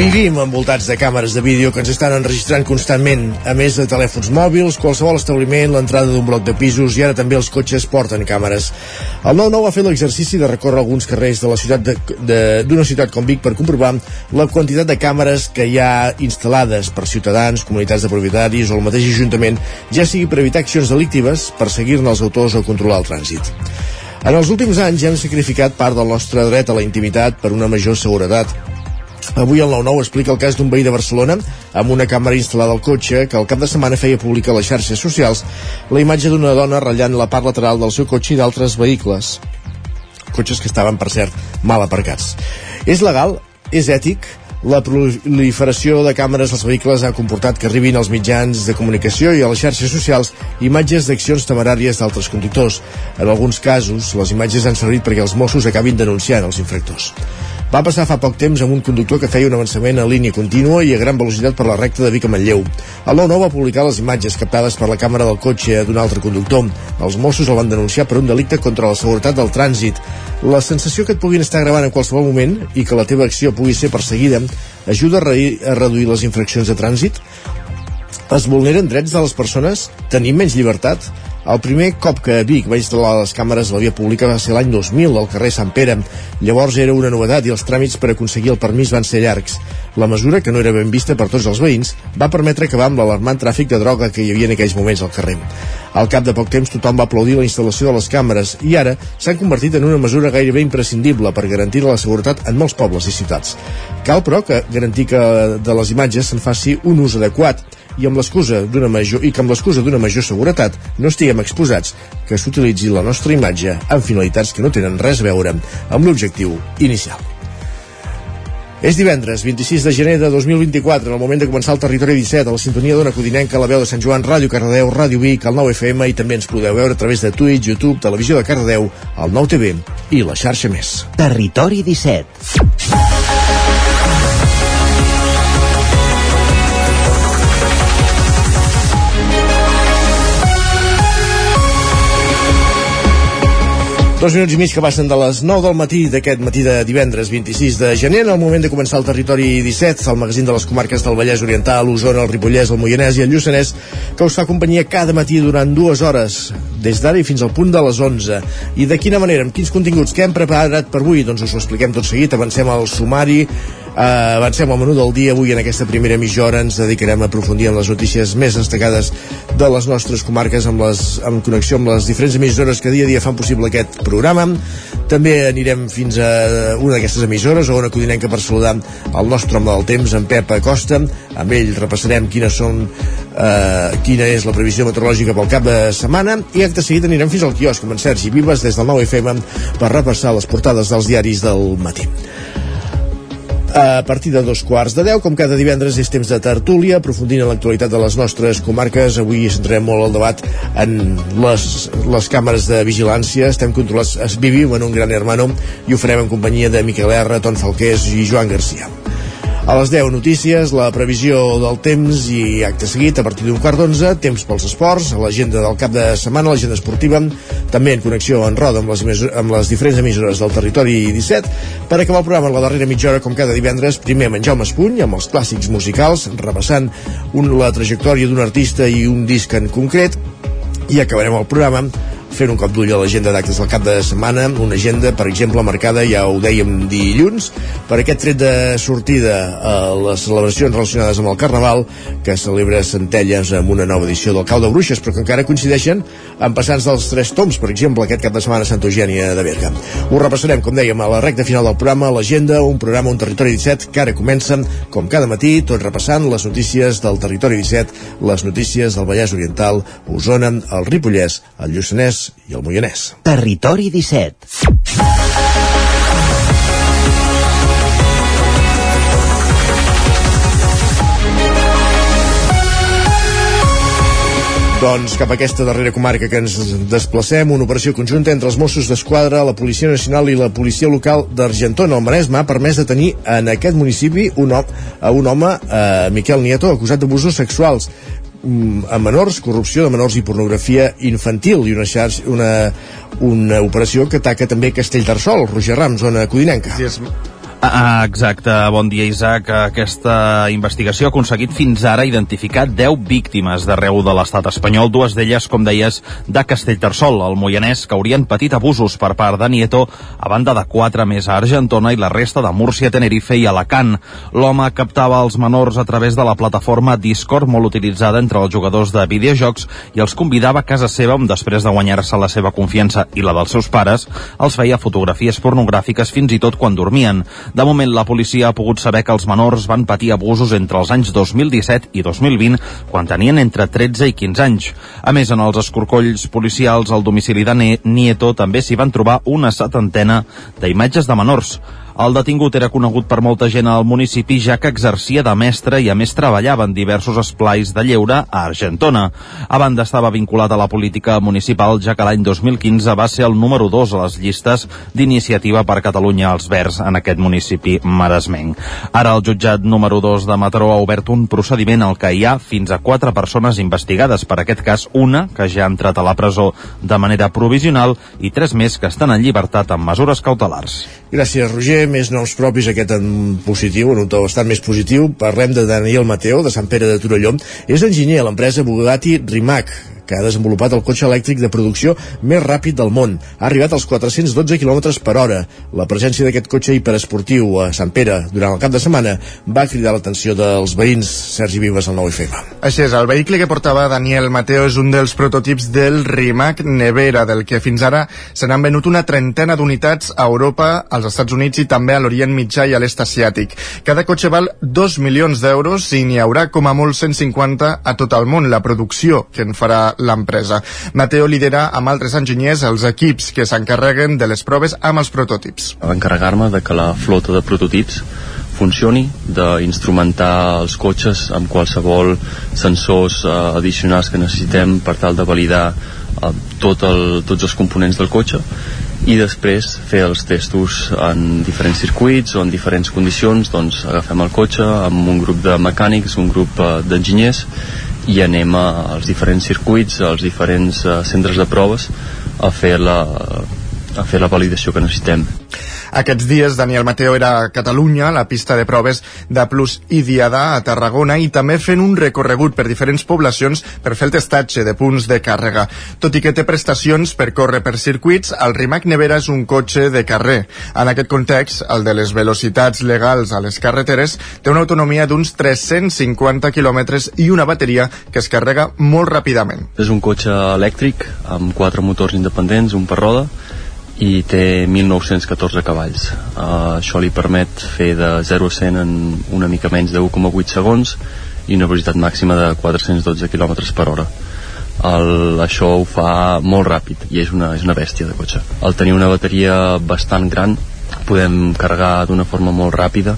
Vivim envoltats de càmeres de vídeo que ens estan enregistrant constantment, a més de telèfons mòbils, qualsevol establiment, l'entrada d'un bloc de pisos i ara també els cotxes porten càmeres. El 9-9 ha fet l'exercici de recórrer alguns carrers de la ciutat d'una ciutat com Vic per comprovar la quantitat de càmeres que hi ha instal·lades per ciutadans, comunitats de propietaris o el mateix Ajuntament, ja sigui per evitar accions delictives, per seguir-ne els autors o controlar el trànsit. En els últims anys ja hem sacrificat part del nostre dret a la intimitat per una major seguretat Avui el 9-9 explica el cas d'un veí de Barcelona amb una càmera instal·lada al cotxe que el cap de setmana feia pública a les xarxes socials la imatge d'una dona ratllant la part lateral del seu cotxe i d'altres vehicles. Cotxes que estaven, per cert, mal aparcats. És legal? És ètic? La proliferació de càmeres als vehicles ha comportat que arribin als mitjans de comunicació i a les xarxes socials imatges d'accions temeràries d'altres conductors. En alguns casos, les imatges han servit perquè els Mossos acabin denunciant els infractors. Va passar fa poc temps amb un conductor que feia un avançament a línia contínua i a gran velocitat per la recta de Vic a Manlleu. El 9-9 va publicar les imatges captades per la càmera del cotxe d'un altre conductor. Els Mossos el van denunciar per un delicte contra la seguretat del trànsit. La sensació que et puguin estar gravant en qualsevol moment i que la teva acció pugui ser perseguida ajuda a, re a reduir les infraccions de trànsit? Es vulneren drets de les persones? Tenim menys llibertat? El primer cop que Vic va instal·lar les càmeres a la via pública va ser l'any 2000 al carrer Sant Pere. Llavors era una novetat i els tràmits per aconseguir el permís van ser llargs. La mesura, que no era ben vista per tots els veïns, va permetre acabar amb l'alarmant tràfic de droga que hi havia en aquells moments al carrer. Al cap de poc temps tothom va aplaudir la instal·lació de les càmeres i ara s'han convertit en una mesura gairebé imprescindible per garantir la seguretat en molts pobles i ciutats. Cal, però, que garantir que de les imatges se'n faci un ús adequat i amb l'excusa d'una major i que amb l'excusa d'una major seguretat no estiguem exposats que s'utilitzi la nostra imatge amb finalitats que no tenen res a veure amb l'objectiu inicial. És divendres, 26 de gener de 2024, en el moment de començar el Territori 17, a la sintonia d'una codinenca, la veu de Sant Joan, Ràdio Cardedeu, Ràdio Vic, el 9 FM, i també ens podeu veure a través de Twitch, YouTube, Televisió de Cardedeu, el 9 TV i la xarxa més. Territori 17. Dos minuts i mig que passen de les 9 del matí d'aquest matí de divendres 26 de gener, en el moment de començar el territori 17, el magazín de les comarques del Vallès Oriental, l'Osona, el Ripollès, el Moianès i el Lluçanès, que us fa companyia cada matí durant dues hores, des d'ara i fins al punt de les 11. I de quina manera, amb quins continguts que hem preparat per avui? Doncs us ho expliquem tot seguit, avancem al sumari, Uh, avancem al menú del dia. Avui en aquesta primera mitja hora ens dedicarem a aprofundir en les notícies més destacades de les nostres comarques amb, les, amb connexió amb les diferents emissores que dia a dia fan possible aquest programa. També anirem fins a una d'aquestes emissores on acudinem que per saludar el nostre home del temps, en Pep Acosta. Amb ell repassarem quines són eh, quina és la previsió meteorològica pel cap de setmana i acte seguit anirem fins al quiosc amb en Sergi Vives des del 9 FM per repassar les portades dels diaris del matí. A partir de dos quarts de deu, com cada divendres, és temps de tertúlia, aprofundint en l'actualitat de les nostres comarques. Avui centrarem molt el debat en les, les càmeres de vigilància. Estem controlats, vivim en un gran hermano i ho farem en companyia de Miquel R, Ton Falqués i Joan Garcia. A les 10 notícies, la previsió del temps i acte seguit a partir d'un quart d'onze, temps pels esports, l'agenda del cap de setmana, l'agenda esportiva, també en connexió en roda amb les, amb les diferents emissores del territori 17. Per acabar el programa la darrera mitja hora, com cada divendres, primer amb en Jaume Espuny, amb els clàssics musicals, repassant un, la trajectòria d'un artista i un disc en concret, i acabarem el programa fent un cop d'ull a l'agenda d'actes del cap de setmana, una agenda, per exemple, marcada, ja ho dèiem dilluns, per aquest tret de sortida a les celebracions relacionades amb el Carnaval, que celebra Centelles amb una nova edició del Cau de Bruixes, però que encara coincideixen amb passants dels Tres Toms, per exemple, aquest cap de setmana a Santa Eugènia de Berga. Ho repassarem, com dèiem, a la recta final del programa, l'agenda, un programa, un territori 17, que ara comencen, com cada matí, tot repassant les notícies del territori 17, les notícies del Vallès Oriental, Osona, el Ripollès, el Lluçanès, i el Moianès. Territori 17. Doncs cap a aquesta darrera comarca que ens desplacem, una operació conjunta entre els Mossos d'Esquadra, la Policia Nacional i la Policia Local d'Argentona, al Maresme, ha permès de tenir en aquest municipi un, un home, eh, Miquel Nieto, acusat d'abusos sexuals mm, a menors, corrupció de menors i pornografia infantil i una, xarxa, una, una operació que ataca també Castellterçol, Roger Rams, zona codinenca. Sí, és Ah, exacte, bon dia Isaac. Aquesta investigació ha aconseguit fins ara identificar 10 víctimes d'arreu de l'estat espanyol, dues d'elles, com deies, de Castellterçol, el Moianès, que haurien patit abusos per part de Nieto, a banda de quatre més a Argentona i la resta de Múrcia, Tenerife i Alacant. L'home captava els menors a través de la plataforma Discord, molt utilitzada entre els jugadors de videojocs, i els convidava a casa seva on, després de guanyar-se la seva confiança i la dels seus pares, els feia fotografies pornogràfiques fins i tot quan dormien. De moment, la policia ha pogut saber que els menors van patir abusos entre els anys 2017 i 2020, quan tenien entre 13 i 15 anys. A més, en els escorcolls policials al domicili de Nieto també s'hi van trobar una setantena d'imatges de menors. El detingut era conegut per molta gent al municipi ja que exercia de mestre i a més treballava en diversos esplais de lleure a Argentona. A banda estava vinculat a la política municipal ja que l'any 2015 va ser el número 2 a les llistes d'iniciativa per Catalunya als Verds en aquest municipi maresmenc. Ara el jutjat número 2 de Mataró ha obert un procediment al que hi ha fins a quatre persones investigades per aquest cas, una que ja ha entrat a la presó de manera provisional i tres més que estan en llibertat amb mesures cautelars. Gràcies, Roger més noms propis, aquest en positiu, en un to bastant més positiu. Parlem de Daniel Mateo, de Sant Pere de Torelló. És enginyer a l'empresa Bugatti Rimac, que ha desenvolupat el cotxe elèctric de producció més ràpid del món. Ha arribat als 412 km per hora. La presència d'aquest cotxe hiperesportiu a Sant Pere durant el cap de setmana va cridar l'atenció dels veïns. Sergi Vives, al 9FM. Així és, el vehicle que portava Daniel Mateo és un dels prototips del Rimac Nevera, del que fins ara se n'han venut una trentena d'unitats a Europa, als Estats Units i també a l'Orient Mitjà i a l'est asiàtic. Cada cotxe val 2 milions d'euros i n'hi haurà com a molt 150 a tot el món. La producció que en farà l'empresa. Mateo lidera amb altres enginyers els equips que s'encarreguen de les proves amb els prototips. Va encarregar-me de que la flota de prototips funcioni, d'instrumentar els cotxes amb qualsevol sensors eh, addicionals que necessitem per tal de validar eh, tot el, tots els components del cotxe i després fer els testos en diferents circuits o en diferents condicions doncs agafem el cotxe amb un grup de mecànics, un grup eh, d'enginyers i anem als diferents circuits, als diferents uh, centres de proves a fer la, a fer la validació que necessitem. Aquests dies Daniel Mateo era a Catalunya, la pista de proves de Plus i Diada a Tarragona i també fent un recorregut per diferents poblacions per fer el testatge de punts de càrrega. Tot i que té prestacions per córrer per circuits, el Rimac Nevera és un cotxe de carrer. En aquest context, el de les velocitats legals a les carreteres té una autonomia d'uns 350 quilòmetres i una bateria que es carrega molt ràpidament. És un cotxe elèctric amb quatre motors independents, un per roda, i té 1.914 cavalls. Uh, això li permet fer de 0 a 100 en una mica menys de 1,8 segons i una velocitat màxima de 412 km per hora. El, això ho fa molt ràpid i és una, és una bèstia de cotxe. Al tenir una bateria bastant gran podem carregar d'una forma molt ràpida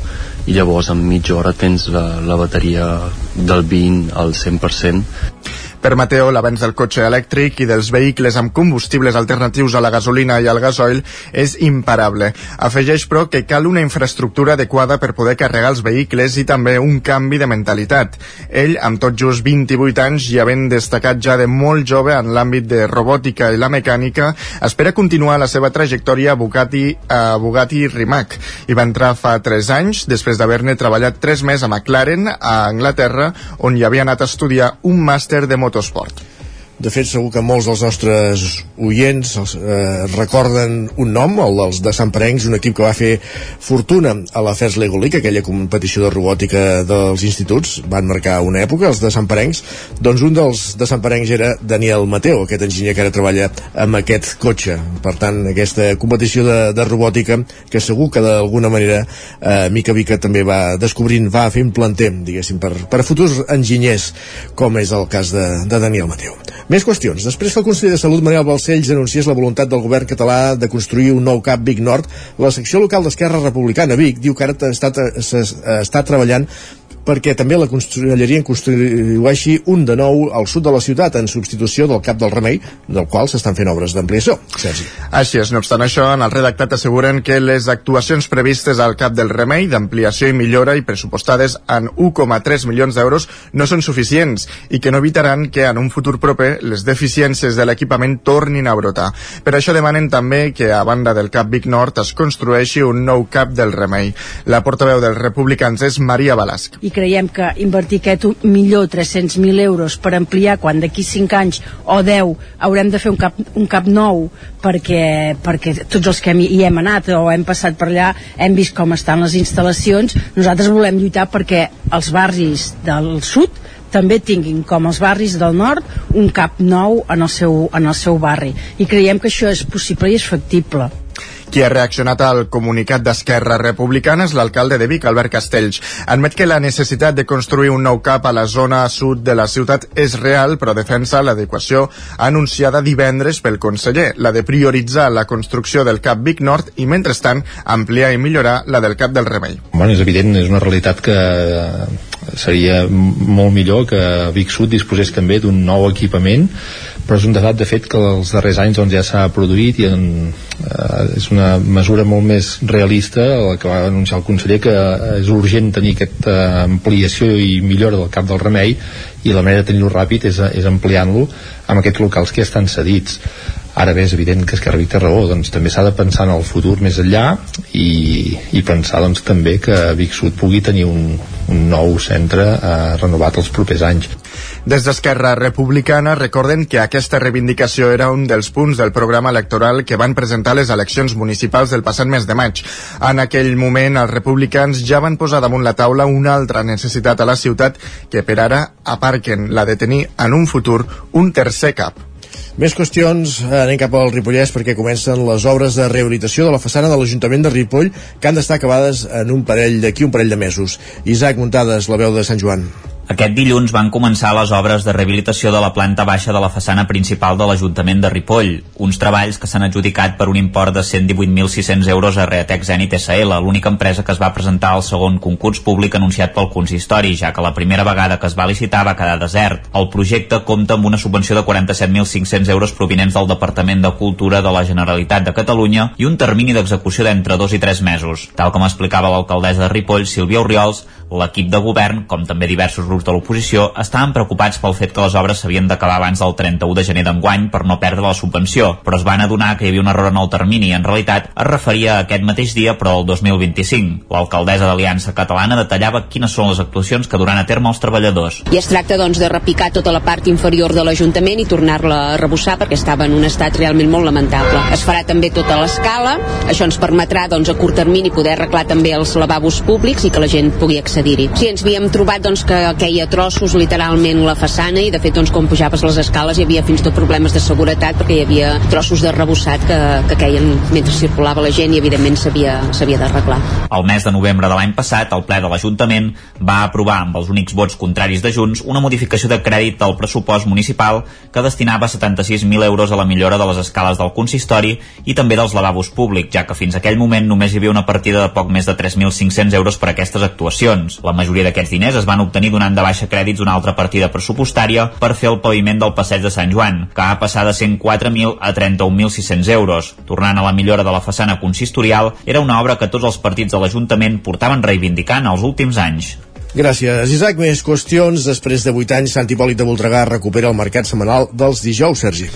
i llavors en mitja hora tens la, la bateria del 20 al 100% per Mateo, l'avenç del cotxe elèctric i dels vehicles amb combustibles alternatius a la gasolina i al gasoil és imparable. Afegeix, però, que cal una infraestructura adequada per poder carregar els vehicles i també un canvi de mentalitat. Ell, amb tot just 28 anys i havent destacat ja de molt jove en l'àmbit de robòtica i la mecànica, espera continuar la seva trajectòria a Bugatti, a Bugatti Rimac i va entrar fa 3 anys, després d'haver-ne treballat 3 mesos a McLaren, a Anglaterra, on hi havia anat a estudiar un màster de motorsport. De fet, segur que molts dels nostres oients eh, recorden un nom, el dels de Sant Parencs, un equip que va fer fortuna a la FES Lego League, aquella competició de robòtica dels instituts, van marcar una època, els de Sant Parencs, doncs un dels de Sant Parencs era Daniel Mateo, aquest enginyer que ara treballa amb aquest cotxe. Per tant, aquesta competició de, de robòtica, que segur que d'alguna manera eh, mica mica també va descobrint, va fent planter, diguéssim, per, per futurs enginyers, com és el cas de, de Daniel Mateo. Més qüestions. Després que el conseller de Salut, Manel Balcells, anunciés la voluntat del govern català de construir un nou CAP Vic Nord, la secció local d'Esquerra Republicana Vic diu que ara està, està treballant perquè també la Conselleria en construeixi un de nou al sud de la ciutat en substitució del Cap del Remei, del qual s'estan fent obres d'ampliació. Sergi. Així és, no obstant això, en el redactat asseguren que les actuacions previstes al Cap del Remei d'ampliació i millora i pressupostades en 1,3 milions d'euros no són suficients i que no evitaran que en un futur proper les deficiències de l'equipament tornin a brotar. Per això demanen també que a banda del Cap Vic Nord es construeixi un nou Cap del Remei. La portaveu dels republicans és Maria Balasc. I creiem que invertir aquest millor 300.000 euros per ampliar quan d'aquí 5 anys o 10 haurem de fer un cap, un cap nou perquè, perquè tots els que hi hem anat o hem passat per allà hem vist com estan les instal·lacions nosaltres volem lluitar perquè els barris del sud també tinguin, com els barris del nord, un cap nou en el seu, en el seu barri. I creiem que això és possible i és factible. Qui ha reaccionat al comunicat d'Esquerra Republicana és l'alcalde de Vic, Albert Castells. Admet que la necessitat de construir un nou cap a la zona sud de la ciutat és real, però defensa l'adequació anunciada divendres pel conseller, la de prioritzar la construcció del cap Vic Nord i, mentrestant, ampliar i millorar la del cap del Remei. Bueno, és evident, és una realitat que seria molt millor que Vic Sud disposés també d'un nou equipament però és un debat de fet que els darrers anys doncs, ja s'ha produït i en, eh, és una mesura molt més realista la que va anunciar el conseller que és urgent tenir aquesta ampliació i millora del cap del remei i la manera de tenir-lo ràpid és, és ampliant-lo amb aquests locals que ja estan cedits ara bé és evident que Esquerra té raó doncs també s'ha de pensar en el futur més enllà i, i pensar doncs també que Vic Sud pugui tenir un, un nou centre eh, renovat els propers anys des d'Esquerra Republicana recorden que aquesta reivindicació era un dels punts del programa electoral que van presentar les eleccions municipals del passat mes de maig. En aquell moment, els republicans ja van posar damunt la taula una altra necessitat a la ciutat que per ara aparquen la de tenir en un futur un tercer cap. Més qüestions, anem cap al Ripollès perquè comencen les obres de rehabilitació de la façana de l'Ajuntament de Ripoll que han d'estar acabades en un parell d'aquí un parell de mesos. Isaac Muntades, la veu de Sant Joan. Aquest dilluns van començar les obres de rehabilitació de la planta baixa de la façana principal de l'Ajuntament de Ripoll, uns treballs que s'han adjudicat per un import de 118.600 euros a Reatec Zenit SL, l'única empresa que es va presentar al segon concurs públic anunciat pel consistori, ja que la primera vegada que es va licitar va quedar desert. El projecte compta amb una subvenció de 47.500 euros provinents del Departament de Cultura de la Generalitat de Catalunya i un termini d'execució d'entre dos i tres mesos. Tal com explicava l'alcaldessa de Ripoll, Sílvia Oriols, l'equip de govern, com també diversos grups de l'oposició, estaven preocupats pel fet que les obres s'havien d'acabar abans del 31 de gener d'enguany per no perdre la subvenció, però es van adonar que hi havia un error en el termini i en realitat es referia a aquest mateix dia però al 2025. L'alcaldessa d'Aliança Catalana detallava quines són les actuacions que duran a terme els treballadors. I es tracta doncs de repicar tota la part inferior de l'Ajuntament i tornar-la a rebussar perquè estava en un estat realment molt lamentable. Es farà també tota l'escala, això ens permetrà doncs a curt termini poder arreglar també els lavabos públics i que la gent pugui accedir-hi. Sí, ens havíem trobat doncs, que queia trossos literalment la façana i de fet doncs, quan pujaves les escales hi havia fins i tot problemes de seguretat perquè hi havia trossos de rebussat que, que queien mentre circulava la gent i evidentment s'havia d'arreglar. El mes de novembre de l'any passat, el ple de l'Ajuntament va aprovar amb els únics vots contraris de Junts una modificació de crèdit del pressupost municipal que destinava 76.000 euros a la millora de les escales del consistori i també dels lavabos públics, ja que fins aquell moment només hi havia una partida de poc més de 3.500 euros per a aquestes actuacions. La majoria d'aquests diners es van obtenir donant de baixa crèdits una altra partida pressupostària per fer el paviment del passeig de Sant Joan, que ha passat de 104.000 a 31.600 euros. Tornant a la millora de la façana consistorial, era una obra que tots els partits de l'Ajuntament portaven reivindicant els últims anys. Gràcies, Isaac. Més qüestions. Després de 8 anys, Sant Hipòlit de Voltregà recupera el mercat setmanal dels dijous, Sergi.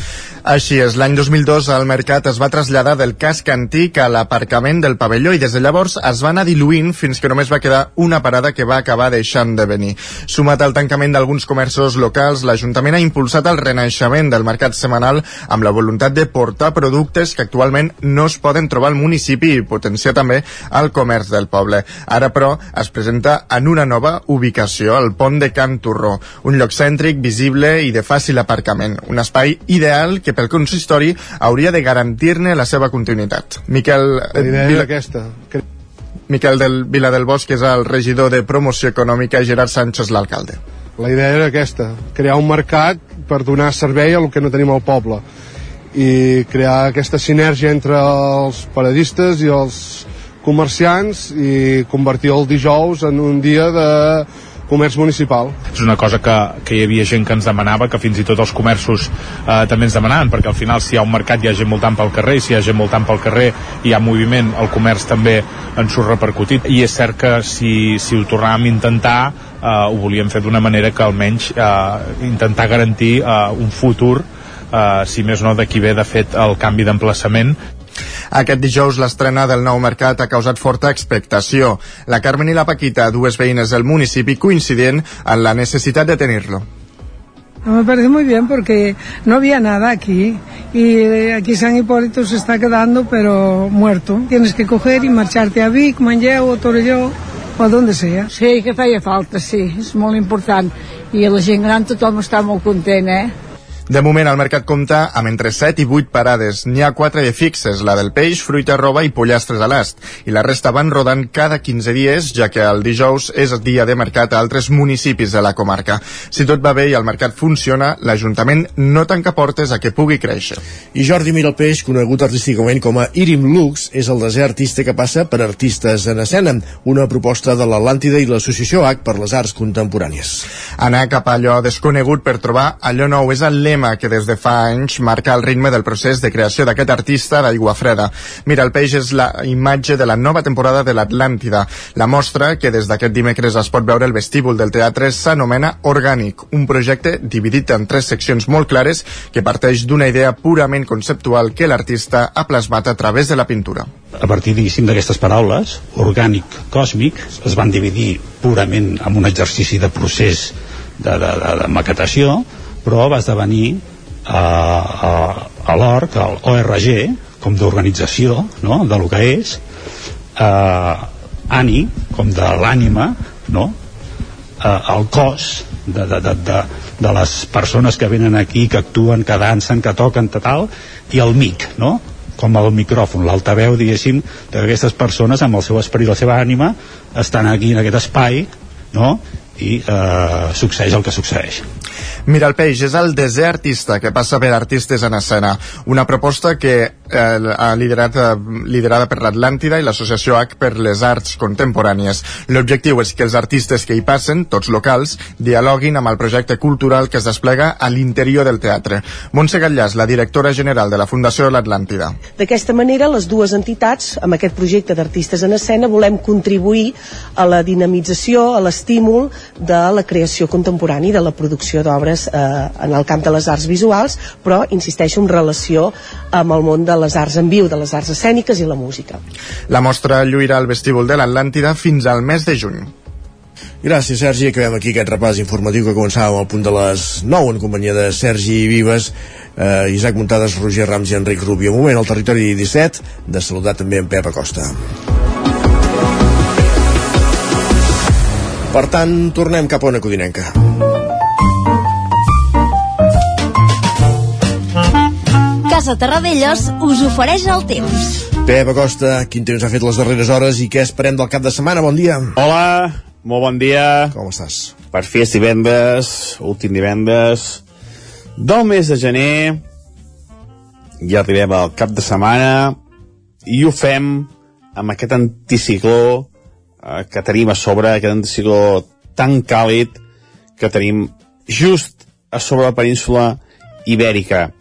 Així és, l'any 2002 el mercat es va traslladar del casc antic a l'aparcament del pavelló i des de llavors es va anar diluint fins que només va quedar una parada que va acabar deixant de venir. Sumat al tancament d'alguns comerços locals, l'Ajuntament ha impulsat el renaixement del mercat setmanal amb la voluntat de portar productes que actualment no es poden trobar al municipi i potenciar també el comerç del poble. Ara, però, es presenta en una nova ubicació, el pont de Can Torró, un lloc cèntric, visible i de fàcil aparcament, un espai ideal que pel consistori hauria de garantir-ne la seva continuïtat. Miquel... La idea Vila... aquesta. Que... Miquel del Vila del Bosc és el regidor de promoció econòmica i Gerard Sánchez l'alcalde. La idea era aquesta, crear un mercat per donar servei a el que no tenim al poble i crear aquesta sinergia entre els paradistes i els comerciants i convertir el dijous en un dia de comerç municipal. És una cosa que, que hi havia gent que ens demanava, que fins i tot els comerços eh, també ens demanaven, perquè al final si hi ha un mercat hi ha gent voltant pel carrer, si hi ha gent voltant pel carrer hi ha moviment, el comerç també en surt repercutit, i és cert que si, si ho tornàvem a intentar eh, ho volíem fer d'una manera que almenys eh, intentar garantir eh, un futur eh, si més no d'aquí ve de fet el canvi d'emplaçament aquest dijous l'estrena del nou mercat ha causat forta expectació. La Carmen i la Paquita, dues veïnes del municipi, coincident en la necessitat de tenir-lo. Me parece muy bien porque no había nada aquí y aquí San Hipólito se está quedando pero muerto. Tienes que coger y marcharte a Vic, Manlleu o Torelló o a donde sea. Sí, que feia falta, sí, és molt important. I la gent gran tothom està molt content, eh? De moment, el mercat compta amb entre 7 i 8 parades. N'hi ha 4 de fixes, la del peix, fruita, roba i pollastres a l'ast. I la resta van rodant cada 15 dies, ja que el dijous és dia de mercat a altres municipis de la comarca. Si tot va bé i el mercat funciona, l'Ajuntament no tanca portes a que pugui créixer. I Jordi Miralpeix, conegut artísticament com a Irim Lux, és el desè artista que passa per Artistes en Escena, una proposta de l'Atlàntida i l'Associació H per les Arts Contemporànies. Anar cap a allò desconegut per trobar allò nou és el lema lema que des de fa anys marca el ritme del procés de creació d'aquest artista d'Aigua Freda. Mira, el peix és la imatge de la nova temporada de l'Atlàntida. La mostra, que des d'aquest dimecres es pot veure el vestíbul del teatre, s'anomena Orgànic, un projecte dividit en tres seccions molt clares que parteix d'una idea purament conceptual que l'artista ha plasmat a través de la pintura. A partir, diguéssim, d'aquestes paraules, orgànic, còsmic, es van dividir purament en un exercici de procés de, de, de, de maquetació, però va esdevenir a, a, a l'ORG, al ORG, com d'organització no? de lo que és, eh, ANI, com de l'ànima, no? eh, el cos de, de, de, de, de les persones que venen aquí, que actuen, que dansen, que toquen, tal, i el MIC, no? com el micròfon, l'altaveu, diguéssim, d'aquestes persones amb el seu esperit, la seva ànima, estan aquí en aquest espai, no? I eh, succeeix el que succeeix. Mira el peix és el desè artista que passa per Artistes en Escena, una proposta que eh, ha liderat, eh, liderada per l'Atlàntida i l'Associació H per les Arts Contemporànies. L'objectiu és que els artistes que hi passen, tots locals, dialoguin amb el projecte cultural que es desplega a l'interior del teatre. Montse Gatllàs, la directora general de la Fundació de l'Atlàntida. D'aquesta manera, les dues entitats, amb aquest projecte d'Artistes en Escena, volem contribuir a la dinamització, a l'estímul de la creació contemporània de la producció d'obres eh, en el camp de les arts visuals, però, insisteixo, en relació amb el món de les arts en viu, de les arts escèniques i la música. La mostra lluirà al vestíbul de l'Atlàntida fins al mes de juny. Gràcies, Sergi. Acabem aquí aquest repàs informatiu que començàvem al punt de les 9 en companyia de Sergi Vives, eh, Isaac Muntades, Roger Rams i Enric Rubio. Un moment al territori 17, de saludar també en Pep Acosta. Per tant, tornem cap a una codinenca. Casa Terradellos us ofereix el temps. Pep Acosta, quin temps ha fet les darreres hores i què esperem del cap de setmana? Bon dia. Hola, molt bon dia. Com estàs? Per fi és divendres, últim divendres del mes de gener. Ja arribem al cap de setmana i ho fem amb aquest anticicló eh, que tenim a sobre, aquest anticicló tan càlid que tenim just a sobre la península ibèrica.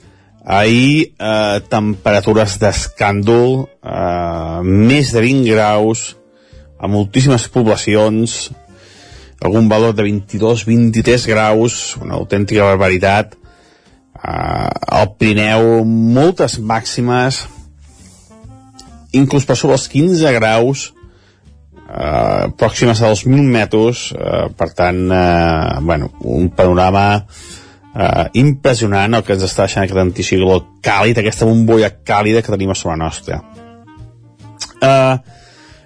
Ahir, eh, temperatures d'escàndol, eh, més de 20 graus, a moltíssimes poblacions, algun valor de 22-23 graus, una autèntica barbaritat. Eh, al Pirineu, moltes màximes, inclús per sobre els 15 graus, eh, pròximes als 1.000 metres, eh, per tant, eh, bueno, un panorama eh, impressionant el que ens està deixant aquest anticicló càlid, aquesta bombolla càlida que tenim a sobre nostra. Eh,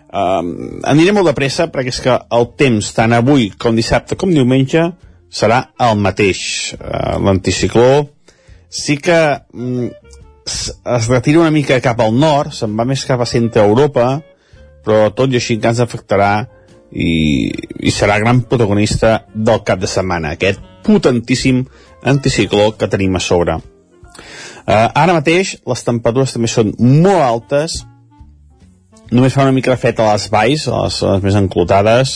eh, aniré molt de pressa perquè és que el temps, tant avui com dissabte com diumenge, serà el mateix. Eh, L'anticicló sí que mm, es retira una mica cap al nord, se'n va més cap a centre Europa, però tot i així encara ens afectarà i, i serà gran protagonista del cap de setmana, aquest potentíssim anticicló que tenim a sobre. Uh, ara mateix les temperatures també són molt altes, només fa una mica de fred a les valls, a les zones més enclotades,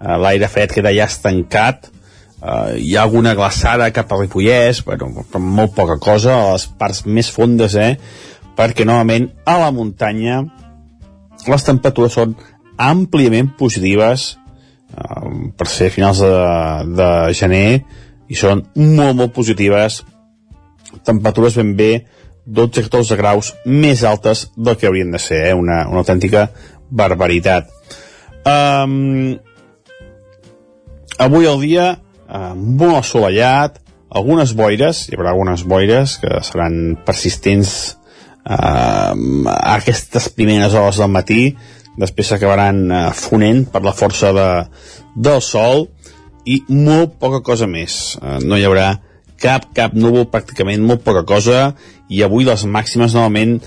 eh, l'aire fred queda ja estancat, eh, hi ha alguna glaçada cap a Ripollès, bueno, però molt poca cosa, a les parts més fondes, eh, perquè novament a la muntanya les temperatures són àmpliament positives eh, per ser finals de, de gener i són molt, molt positives temperatures ben bé 12-14 graus més altes del que haurien de ser, eh? una, una autèntica barbaritat. Um, avui el dia uh, molt assolellat, algunes boires, hi haurà algunes boires que seran persistents a aquestes primeres hores del matí, després s'acabaran uh, fonent per la força de, del sol i molt poca cosa més. Uh, no hi haurà cap, cap núvol, pràcticament molt poca cosa, i avui les màximes novament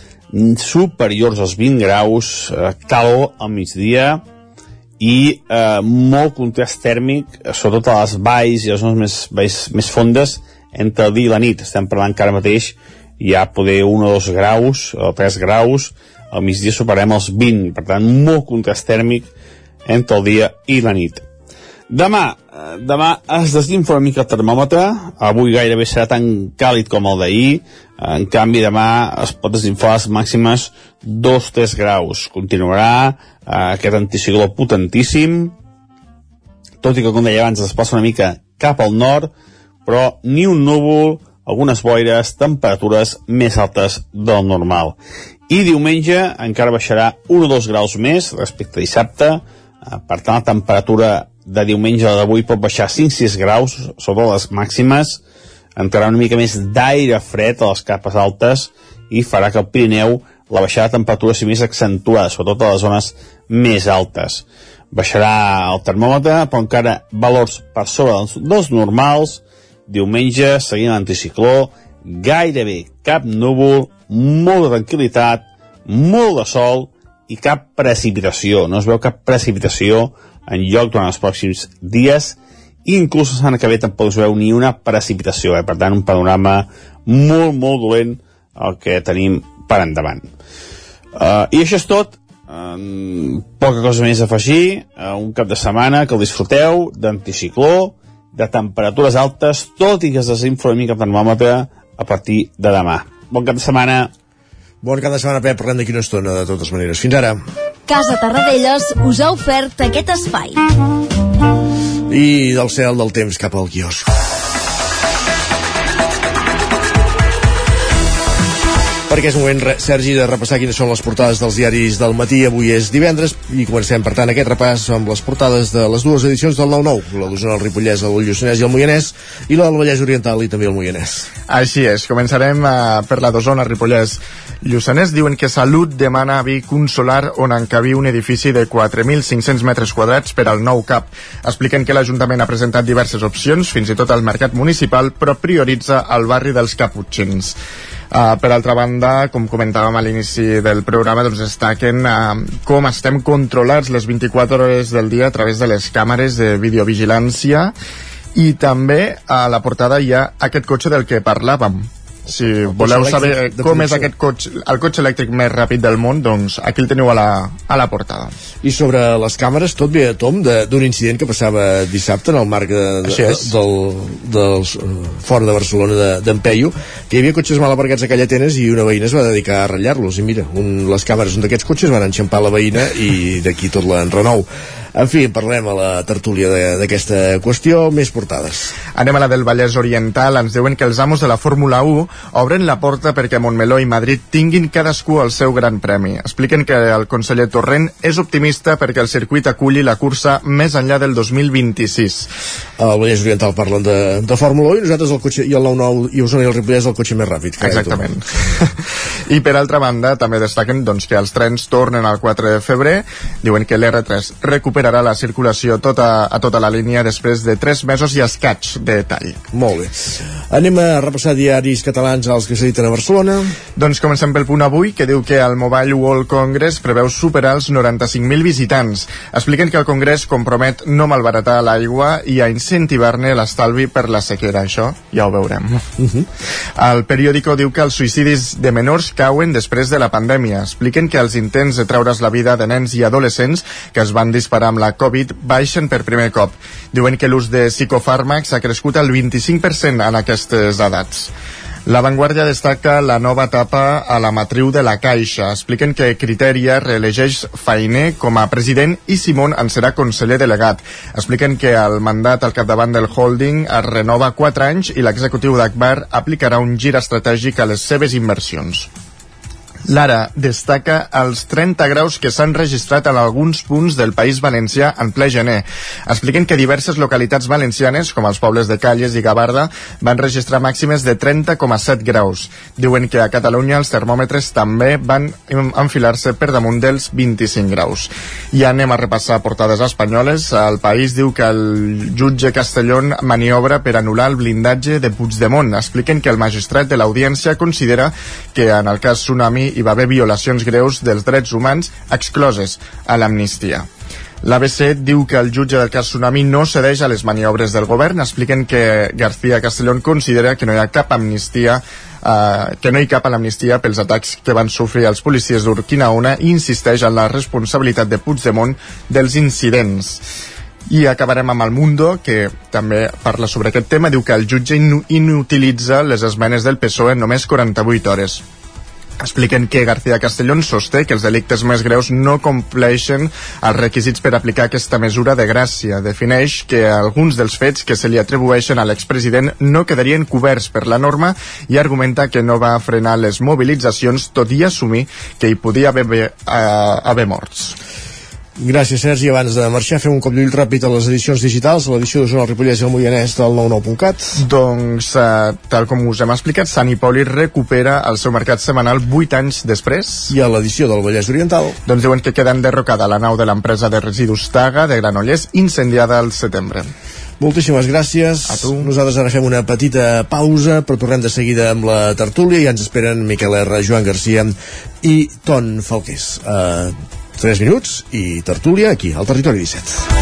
superiors als 20 graus, eh, calor al migdia, i eh, molt contrast tèrmic, sobretot a les valls i les zones més, valls més fondes, entre el dia i la nit. Estem parlant que ara mateix hi ha poder 1 o 2 graus, o 3 graus, al migdia superem els 20, per tant, molt contrast tèrmic entre el dia i la nit. Demà, eh, demà es desinfla una mica el termòmetre, avui gairebé serà tan càlid com el d'ahir, en canvi demà es pot desinflar les màximes 2-3 graus. Continuarà eh, aquest anticicló potentíssim, tot i que, com deia abans, es desplaça una mica cap al nord, però ni un núvol, algunes boires, temperatures més altes del normal. I diumenge encara baixarà 1 o 2 graus més respecte a dissabte, eh, per tant la temperatura de diumenge a d'avui pot baixar 5-6 graus sobre les màximes, entrarà una mica més d'aire fred a les capes altes i farà que el Pirineu la baixada de temperatura sigui més accentuada, sobretot a les zones més altes. Baixarà el termòmetre, però encara valors per sobre dels, normals. Diumenge, seguint l'anticicló, gairebé cap núvol, molt de tranquil·litat, molt de sol i cap precipitació. No es veu cap precipitació en lloc durant els pròxims dies i inclús a Sant que ve tampoc es veu ni una precipitació, eh? per tant un panorama molt, molt dolent el que tenim per endavant. Uh, I això és tot, uh, poca cosa més a afegir, uh, un cap de setmana que el disfruteu d'anticicló, de temperatures altes, tot i que es desinfla una mica el termòmetre a partir de demà. Bon cap de setmana. Bon cap de setmana, Pep, parlem d'aquí una estona, de totes maneres. Fins ara. Casa Tarradellas us ha ofert aquest espai. I del cel del temps cap al quiosc. Perquè és moment, Sergi, de repassar quines són les portades dels diaris del matí. Avui és divendres i comencem, per tant, aquest repàs amb les portades de les dues edicions del 9-9, la d'Osona, el Ripollès, el Lluçanès i el Moianès, i la del Vallès Oriental i també el Moianès. Així és, començarem uh, per la d'Osona, Ripollès. Lluçanès diuen que Salut demana a Vic un solar on encabi un edifici de 4.500 metres quadrats per al nou CAP. Expliquen que l'Ajuntament ha presentat diverses opcions, fins i tot al mercat municipal, però prioritza el barri dels Caputxins. Uh, per altra banda, com comentàvem a l'inici del programa, doncs destaquen uh, com estem controlats les 24 hores del dia a través de les càmeres de videovigilància i també a la portada hi ha aquest cotxe del que parlàvem, si el voleu saber com és aquest cotxe, el cotxe elèctric més ràpid del món, doncs aquí el teniu a la, a la portada. I sobre les càmeres, tot ve a tom d'un incident que passava dissabte en el marc de, de, de, del, del, fora de Barcelona d'en de, que hi havia cotxes mal aparcats a Callatenes i una veïna es va dedicar a ratllar-los i mira, un, les càmeres d'un d'aquests cotxes van enxampar la veïna i d'aquí tot l'enrenou. En fi, parlem a la tertúlia d'aquesta qüestió, més portades. Anem a la del Vallès Oriental. Ens diuen que els amos de la Fórmula 1 obren la porta perquè Montmeló i Madrid tinguin cadascú el seu gran premi. Expliquen que el conseller Torrent és optimista perquè el circuit aculli la cursa més enllà del 2026. Al Vallès Oriental parlen de, de Fórmula 1 i nosaltres el cotxe, i el 9-9 i Osona i el Ripollès el cotxe més ràpid. Exactament. I per altra banda, també destaquen doncs, que els trens tornen al 4 de febrer. Diuen que l'R3 recupera recuperarà la circulació tota, a tota la línia després de 3 mesos i escaig de tall. Molt bé. Anem a repassar diaris catalans als que s'editen a Barcelona. Doncs comencem pel punt avui, que diu que el Mobile World Congress preveu superar els 95.000 visitants. Expliquen que el Congrés compromet no malbaratar l'aigua i a incentivar-ne l'estalvi per la sequera. Això ja ho veurem. Uh -huh. El periòdico diu que els suïcidis de menors cauen després de la pandèmia. Expliquen que els intents de treure's la vida de nens i adolescents que es van disparar amb la Covid baixen per primer cop. Diuen que l'ús de psicofàrmacs ha crescut al 25% en aquestes edats. La Vanguardia destaca la nova etapa a la matriu de la Caixa. Expliquen que Criteria reelegeix Fainer com a president i Simón en serà conseller delegat. Expliquen que el mandat al capdavant del holding es renova 4 anys i l'executiu d'Akbar aplicarà un gir estratègic a les seves inversions. Lara destaca els 30 graus que s'han registrat en alguns punts del País Valencià en ple gener. Expliquen que diverses localitats valencianes, com els pobles de Calles i Gavarda, van registrar màximes de 30,7 graus. Diuen que a Catalunya els termòmetres també van enfilar-se per damunt dels 25 graus. I anem a repassar portades espanyoles. El País diu que el jutge Castellón maniobra per anul·lar el blindatge de Puigdemont. Expliquen que el magistrat de l'audiència considera que en el cas Tsunami hi va haver violacions greus dels drets humans excloses a l'amnistia. L'ABC diu que el jutge del cas Tsunami no cedeix a les maniobres del govern. Expliquen que García Castellón considera que no hi ha cap amnistia Uh, que no hi cap a l'amnistia pels atacs que van sofrir els policies d'Urquinaona i insisteix en la responsabilitat de Puigdemont dels incidents. I acabarem amb el Mundo, que també parla sobre aquest tema. Diu que el jutge in inutilitza les esmenes del PSOE en només 48 hores expliquen que García Castellón sosté que els delictes més greus no compleixen els requisits per aplicar aquesta mesura de gràcia. Defineix que alguns dels fets que se li atribueixen a l'expresident no quedarien coberts per la norma i argumenta que no va frenar les mobilitzacions tot i assumir que hi podia haver, haver, haver morts. Gràcies, Sergi. Abans de marxar, fem un cop d'ull ràpid a les edicions digitals, a l'edició d'Osona, el Ripollès i el Moianès del 99.cat. Doncs, eh, tal com us hem explicat, Sant Hipòlit recupera el seu mercat setmanal 8 anys després. I a l'edició del Vallès Oriental? Doncs diuen que queda enderrocada la nau de l'empresa de residus Taga de Granollers, incendiada al setembre. Moltíssimes gràcies. A tu. Nosaltres ara fem una petita pausa, però tornem de seguida amb la tertúlia i ens esperen Miquel R, Joan Garcia i Ton Falqués. Uh, 3 minuts i tertúlia aquí, al Territori 17.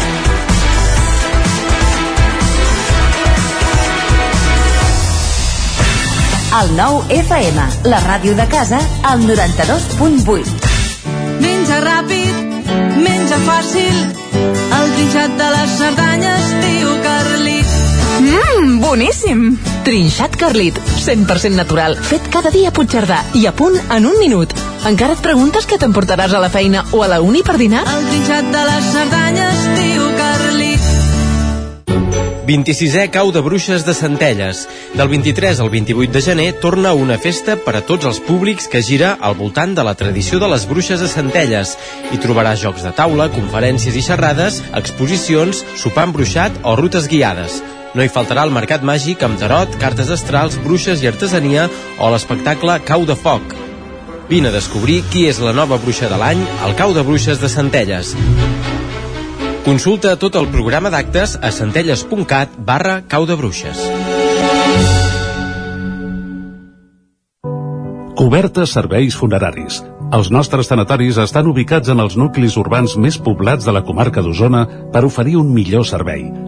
El nou FM, la ràdio de casa, al 92.8. Menja ràpid, menja fàcil, el trinxat de les Cerdanyes, tio Carlit. Mmm, boníssim! Trinxat Carlit, 100% natural, fet cada dia a Puigcerdà i a punt en un minut. Encara et preguntes què t'emportaràs a la feina o a la uni per dinar? El trinxat de les Cerdanyes, tio Carlit. 26è Cau de Bruixes de Centelles. Del 23 al 28 de gener torna una festa per a tots els públics que gira al voltant de la tradició de les bruixes de Centelles. Hi trobaràs jocs de taula, conferències i xerrades, exposicions, sopar embruixat o rutes guiades. No hi faltarà el mercat màgic amb tarot, cartes astrals, bruixes i artesania o l'espectacle Cau de Foc. Vine a descobrir qui és la nova bruixa de l'any al Cau de Bruixes de Centelles. Consulta tot el programa d'actes a centelles.cat barra cau de bruixes. Cobertes serveis funeraris. Els nostres tanatoris estan ubicats en els nuclis urbans més poblats de la comarca d'Osona per oferir un millor servei.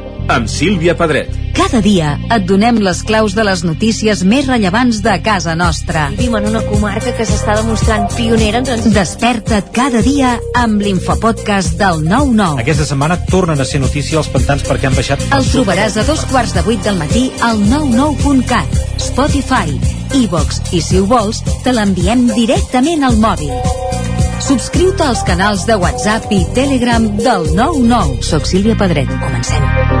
amb Sílvia Pedret. Cada dia et donem les claus de les notícies més rellevants de casa nostra. Vivim en una comarca que s'està demostrant pionera. Doncs... Desperta't cada dia amb l'infopodcast del 9-9. Aquesta setmana tornen a ser notícia els pantans perquè han baixat... El trobaràs a dos quarts de vuit del matí al 99.cat, Spotify, iVox i, si ho vols, te l'enviem directament al mòbil. Subscriu-te als canals de WhatsApp i Telegram del 99. Soc Sílvia Pedret. Comencem.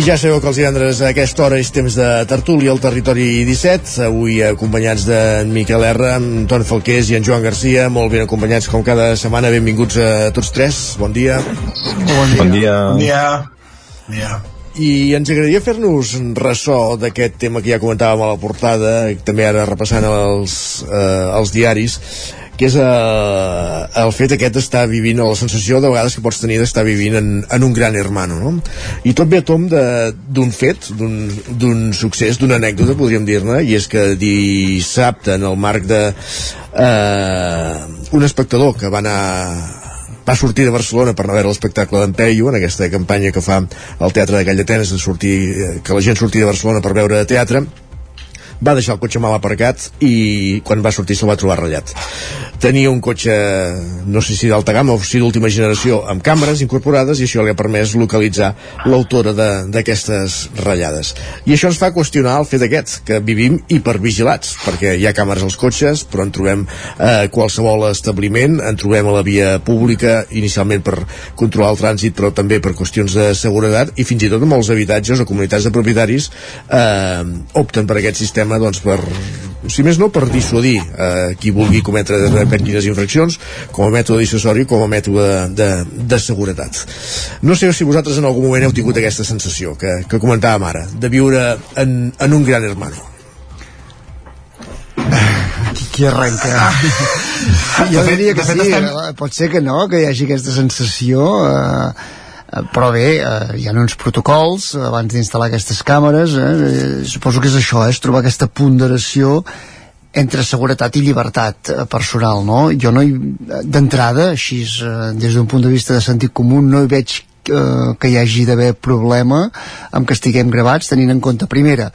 I ja sabeu que els divendres a aquesta hora és temps de tertúlia al territori 17, avui acompanyats d'en Miquel R, en Toni Falqués i en Joan Garcia, molt ben acompanyats com cada setmana, benvinguts a tots tres, bon dia. Bon dia. Bon dia. Bon dia. Bon dia. I ens agradaria fer-nos ressò d'aquest tema que ja comentàvem a la portada, també ara repassant els, eh, els diaris, que és eh, el fet aquest d'estar vivint, la sensació de vegades que pots tenir d'estar vivint en, en un gran hermano, no? I tot ve a tom d'un fet, d'un succés, d'una anècdota, podríem dir-ne, i és que dissabte, en el marc de eh, un espectador que va anar va sortir de Barcelona per anar a veure l'espectacle d'en Peyu en aquesta campanya que fa el Teatre de Call d'Atenes de sortir, eh, que la gent surti de Barcelona per veure teatre va deixar el cotxe mal aparcat i quan va sortir se'l va trobar ratllat. Tenia un cotxe no sé si d'alta gamma o si d'última generació amb càmeres incorporades i això li ha permès localitzar l'autora d'aquestes ratllades. I això ens fa qüestionar el fet aquest que vivim hipervigilats perquè hi ha càmeres als cotxes però en trobem eh, qualsevol establiment en trobem a la via pública inicialment per controlar el trànsit però també per qüestions de seguretat i fins i tot molts habitatges o comunitats de propietaris eh, opten per aquest sistema doncs per si més no per dissuadir eh, qui vulgui cometre quines infraccions com a mètode dissuasori com a mètode de, de seguretat. No sé si vosaltres en algun moment heu tingut aquesta sensació que, que comentàvem ara de viure en, en un gran hermano. Qui, qui arrenca? jo diria que de fet sí, estem- eh, pot ser que no, que hi hagi aquesta sensació, eh, però bé, eh, hi ha uns protocols eh, abans d'instal·lar aquestes càmeres, eh, eh, suposo que és això, eh, és trobar aquesta ponderació entre seguretat i llibertat eh, personal, no? Jo no d'entrada, així eh, des d'un punt de vista de sentit comú, no hi veig eh, que hi hagi d'haver problema amb que estiguem gravats, tenint en compte, primera,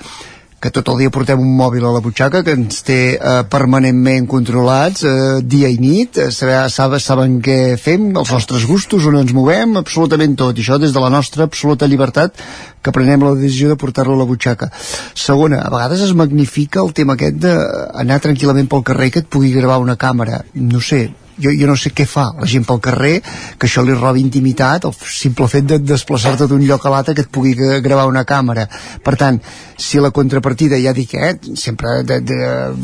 que tot el dia portem un mòbil a la butxaca que ens té eh, permanentment controlats eh, dia i nit, eh, saber, saben, saben què fem, els nostres gustos, on ens movem, absolutament tot, i això des de la nostra absoluta llibertat que prenem la decisió de portar-lo a la butxaca. Segona, a vegades es magnifica el tema aquest d'anar tranquil·lament pel carrer que et pugui gravar una càmera, no sé, jo, jo no sé què fa la gent pel carrer, que això li robi intimitat, el simple fet de desplaçar-te d'un lloc a l'altre que et pugui gra- gravar una càmera. Per tant, si la contrapartida, ja dic, eh, sempre de, de,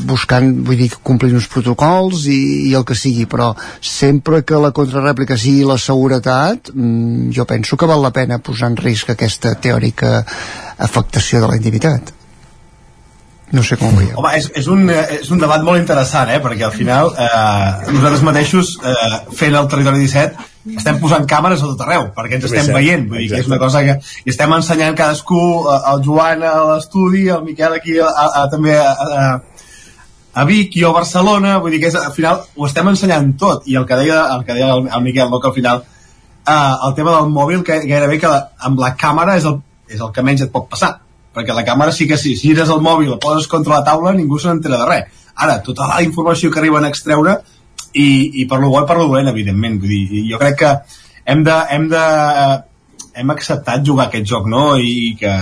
buscant, vull dir, complir uns protocols i, i el que sigui, però sempre que la contrarèplica sigui la seguretat, mm, jo penso que val la pena posar en risc aquesta teòrica afectació de la intimitat. No sé com ho veieu. Home, és, és, un, eh, és un debat molt interessant, eh? perquè al final eh, nosaltres mateixos, eh, fent el Territori 17, estem posant càmeres a tot arreu, perquè ens estem veient, vull dir que és una cosa que i estem ensenyant cadascú, eh, el Joan a l'estudi, el Miquel aquí a, a, a, també a, a, a Vic i a Barcelona, vull dir que és, al final ho estem ensenyant tot, i el que deia el, que deia el, el Miquel, no, que al final eh, el tema del mòbil, que gairebé que la, amb la càmera és el, és el que menys et pot passar, perquè la càmera sí que sí, si gires el mòbil, el poses contra la taula, ningú se n'entera de res. Ara, tota la informació que arriben a extreure, i, i per lo bo i per lo dolent, evidentment, vull dir, jo crec que hem de, hem de eh, hem acceptat jugar aquest joc, no? I que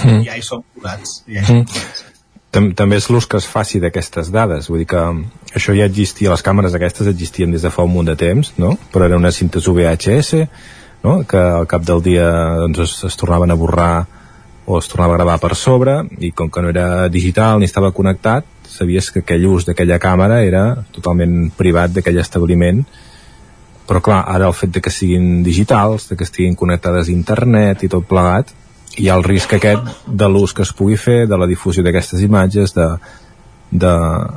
Mm. ja hi som curats. Ja hi som curats. Tam també és l'ús que es faci d'aquestes dades vull dir que això ja existia les càmeres aquestes existien des de fa un munt de temps no? però eren unes cintes VHS no? que al cap del dia doncs, es, es tornaven a borrar o es tornava a gravar per sobre i com que no era digital ni estava connectat sabies que aquell ús d'aquella càmera era totalment privat d'aquell establiment. Però clar, ara el fet de que siguin digitals, de que estiguin connectades a internet i tot plegat, hi ha el risc aquest de l'ús que es pugui fer, de la difusió d'aquestes imatges, de, de,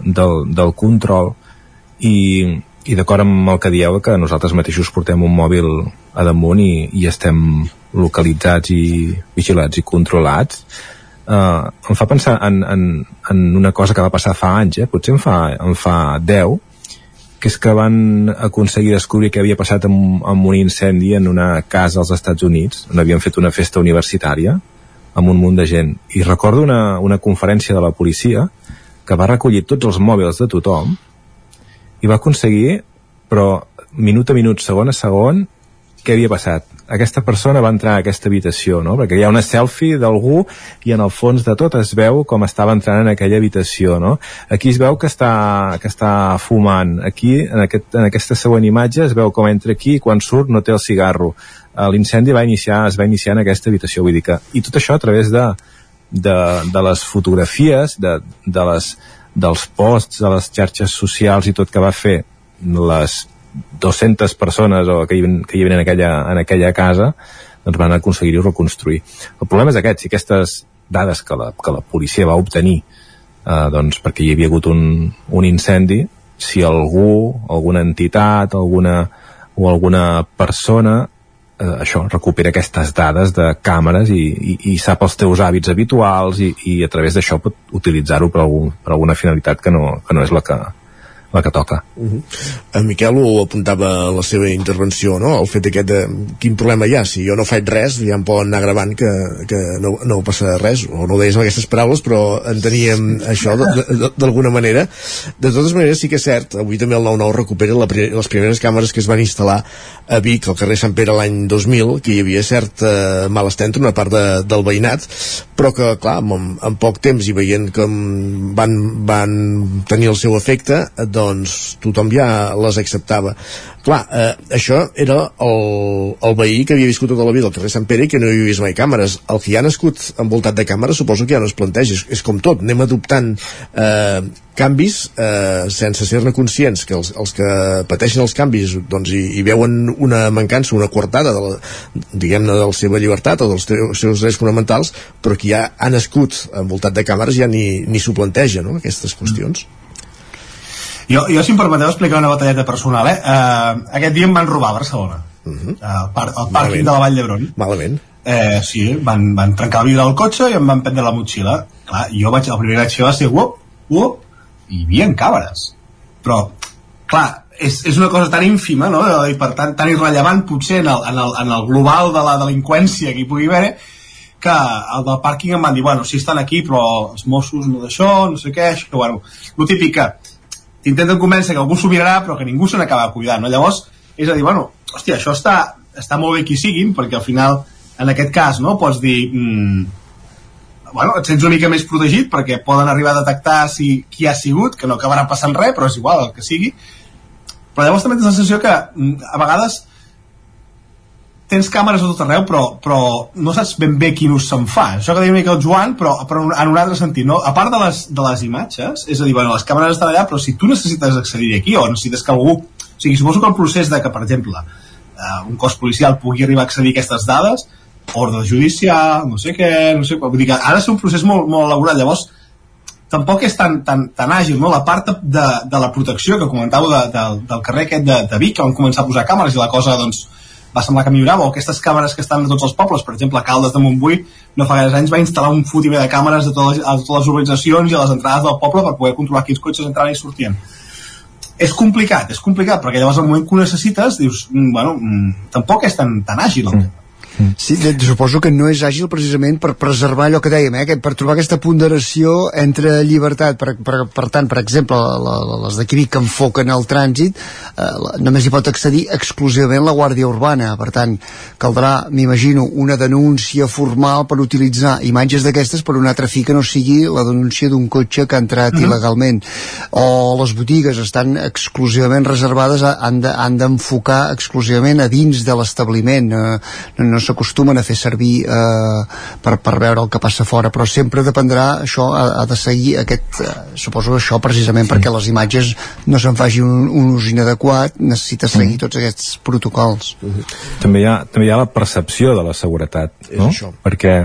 del, del control. I, i d'acord amb el que dieu que nosaltres mateixos portem un mòbil a damunt i, i estem localitzats i vigilats i controlats uh, em fa pensar en, en, en una cosa que va passar fa anys, eh? potser en fa, en fa 10 que és que van aconseguir descobrir què havia passat amb, amb un incendi en una casa als Estats Units, on havien fet una festa universitària amb un munt de gent. I recordo una, una conferència de la policia que va recollir tots els mòbils de tothom i va aconseguir, però minut a minut, segon a segon, què havia passat. Aquesta persona va entrar a aquesta habitació, no? Perquè hi ha una selfie d'algú i en el fons de tot es veu com estava entrant en aquella habitació, no? Aquí es veu que està, que està fumant. Aquí, en, aquest, en aquesta següent imatge, es veu com entra aquí i quan surt no té el cigarro. Eh, L'incendi va iniciar, es va iniciar en aquesta habitació, vull dir que... I tot això a través de, de, de les fotografies, de, de les, dels posts, de les xarxes socials i tot que va fer les 200 persones o que hi, que hi havia en aquella, en aquella casa doncs van aconseguir-ho reconstruir. El problema és aquest, si aquestes dades que la, que la policia va obtenir eh, doncs perquè hi havia hagut un, un incendi, si algú, alguna entitat, alguna, o alguna persona eh, això, recupera aquestes dades de càmeres i, i, i sap els teus hàbits habituals i, i a través d'això pot utilitzar-ho per, algun, per alguna finalitat que no, que no és la que, la que toca. Uh -huh. En Miquel ho apuntava a la seva intervenció, no? el fet aquest de quin problema hi ha, si jo no faig res ja em poden anar gravant que, que no, no passa res, o no ho deies amb aquestes paraules però enteníem això d'alguna manera. De totes maneres sí que és cert, avui també el 9-9 recupera la, les primeres càmeres que es van instal·lar a Vic, al carrer Sant Pere l'any 2000, que hi havia cert eh, malestar entre una part de, del veïnat, però que, clar, en, en poc temps i veient que van, van tenir el seu efecte, doncs tothom ja les acceptava. Clar, eh, això era el, el veí que havia viscut tota la vida al carrer Sant Pere i que no hi havia vist mai càmeres. El que ja ha nascut envoltat de càmeres suposo que ja no es planteja. És, és com tot, anem adoptant eh, canvis eh, sense ser-ne conscients que els, els que pateixen els canvis doncs, hi, hi veuen una mancança, una coartada de la, diguem-ne de la seva llibertat o dels seus drets fonamentals però que ja ha nascut envoltat de càmeres ja ni, ni s'ho planteja no? aquestes qüestions mm. Jo, jo si em permeteu explicar una batalleta personal, eh? Uh, aquest dia em van robar a Barcelona. Uh -huh. uh, par al pàrquing de la Vall d'Hebron. Malament. Eh, sí, van, van trencar el vidre del cotxe i em van prendre la motxilla. Clar, jo vaig, el primer que vaig fer va ser uop, uop, i hi havia càmeres. Però, clar, és, és una cosa tan ínfima, no? I per tant, tan irrellevant potser en el, en el, en el global de la delinqüència que hi pugui haver, que el del pàrquing em van dir, bueno, si estan aquí, però els Mossos no d'això, no sé què, això, bueno, el típic que intenten convèncer que algú s'ho mirarà però que ningú se n'acaba cuidant no? llavors, és a dir, bueno, hòstia, això està, està molt bé qui siguin perquè al final, en aquest cas, no, pots dir mm, bueno, et sents una mica més protegit perquè poden arribar a detectar si qui ha sigut, que no acabarà passant res però és igual, el que sigui però llavors també tens la sensació que mm, a vegades tens càmeres a tot arreu però, però no saps ben bé quin ús se'n fa això que deia una mica el Joan però, però en un altre sentit no? a part de les, de les imatges és a dir, bueno, les càmeres estan allà però si tu necessites accedir aquí o necessites que algú o sigui, suposo que el procés de que per exemple eh, un cos policial pugui arribar a accedir a aquestes dades ordre judicial, no sé què no sé, vull dir que de ser un procés molt, molt elaborat llavors tampoc és tan, tan, tan àgil no? la part de, de la protecció que comentàveu de, de, del carrer aquest de, de Vic que van començar a posar càmeres i la cosa doncs va semblar que millorava, o aquestes càmeres que estan a tots els pobles, per exemple, a Caldes de Montbui, no fa gaires anys va instal·lar un fotimer de càmeres a totes, a totes les urbanitzacions i a les entrades del poble per poder controlar quins cotxes entraven i sortien. És complicat, és complicat, perquè llavors al moment que ho necessites dius, mm, bueno, mm, tampoc és tan, tan àgil el tema. Sí, suposo que no és àgil precisament per preservar allò que dèiem, eh? per trobar aquesta ponderació entre llibertat. Per, per, per tant, per exemple, la, la, les d'aquí que enfoquen el trànsit, eh, només hi pot accedir exclusivament la Guàrdia Urbana. Per tant, caldrà, m'imagino, una denúncia formal per utilitzar imatges d'aquestes per un altre fi que no sigui la denúncia d'un cotxe que ha entrat mm -hmm. il·legalment. O les botigues estan exclusivament reservades, a, han d'enfocar de, exclusivament a dins de l'establiment. Eh, no, no s'acostumen a fer servir eh, per, per veure el que passa fora però sempre dependrà això ha, ha de seguir aquest, eh, suposo això precisament sí. perquè les imatges no se'n faci un, un ús inadequat necessita seguir mm. tots aquests protocols mm -hmm. també, hi ha, també hi ha la percepció de la seguretat no? perquè,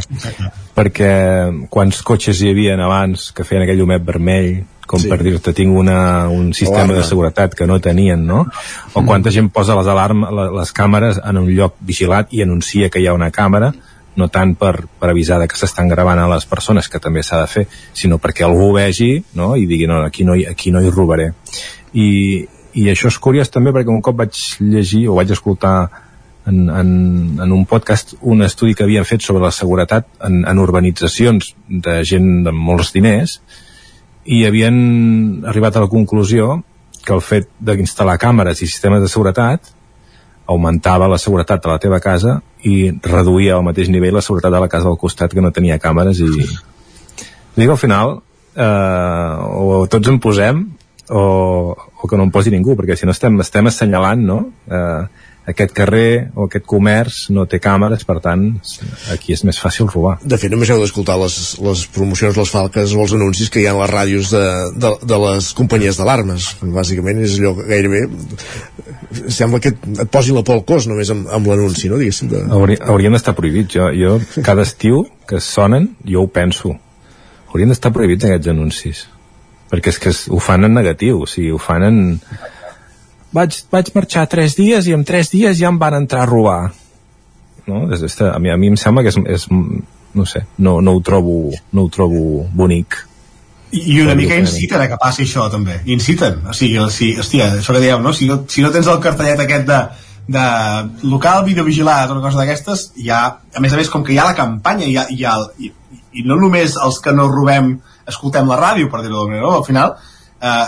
perquè quants cotxes hi havia abans que feien aquell humet vermell com sí. per dir-te tinc una, un sistema Alarma. de seguretat que no tenien, no? O mm. quanta gent posa les alarmes, les càmeres en un lloc vigilat i anuncia que hi ha una càmera, no tant per, per avisar de que s'estan gravant a les persones, que també s'ha de fer, sinó perquè algú vegi no? i digui, no, aquí no, hi, aquí no hi robaré. I, i això és curiós també perquè un cop vaig llegir o vaig escoltar en, en, en un podcast un estudi que havien fet sobre la seguretat en, en urbanitzacions de gent de molts diners i havien arribat a la conclusió que el fet d'instal·lar càmeres i sistemes de seguretat augmentava la seguretat de la teva casa i reduïa al mateix nivell la seguretat de la casa del costat que no tenia càmeres i dic al final eh, o tots en posem o, o que no en posi ningú perquè si no estem, estem assenyalant no? eh, aquest carrer o aquest comerç no té càmeres, per tant aquí és més fàcil robar. De fet, només heu d'escoltar les, les promocions, les falques o els anuncis que hi ha a les ràdios de, de, de les companyies d'alarmes. Bàsicament és allò que gairebé sembla que et posi la por al cos només amb, amb l'anunci, no? Diguéssim, de... Hauria, haurien d'estar prohibits. Jo, jo, cada estiu que sonen, jo ho penso. Haurien d'estar prohibits aquests anuncis. Perquè és que ho fan en negatiu, o sigui, ho fan en vaig, vaig marxar tres dies i en tres dies ja em van entrar a robar no? És, és, a, mi, a mi em sembla que és, és no sé, no, no, ho trobo, no ho trobo bonic i, una mica inciten a que passi això també inciten, o sigui, sigui hòstia, això que dieu, no? Si, no? si no tens el cartellet aquest de, de local videovigilat o una cosa d'aquestes, ja, a més a més com que hi ha la campanya hi ha, hi ha, i, i no només els que no robem escoltem la ràdio, per dir-ho d'alguna manera, no? al final eh,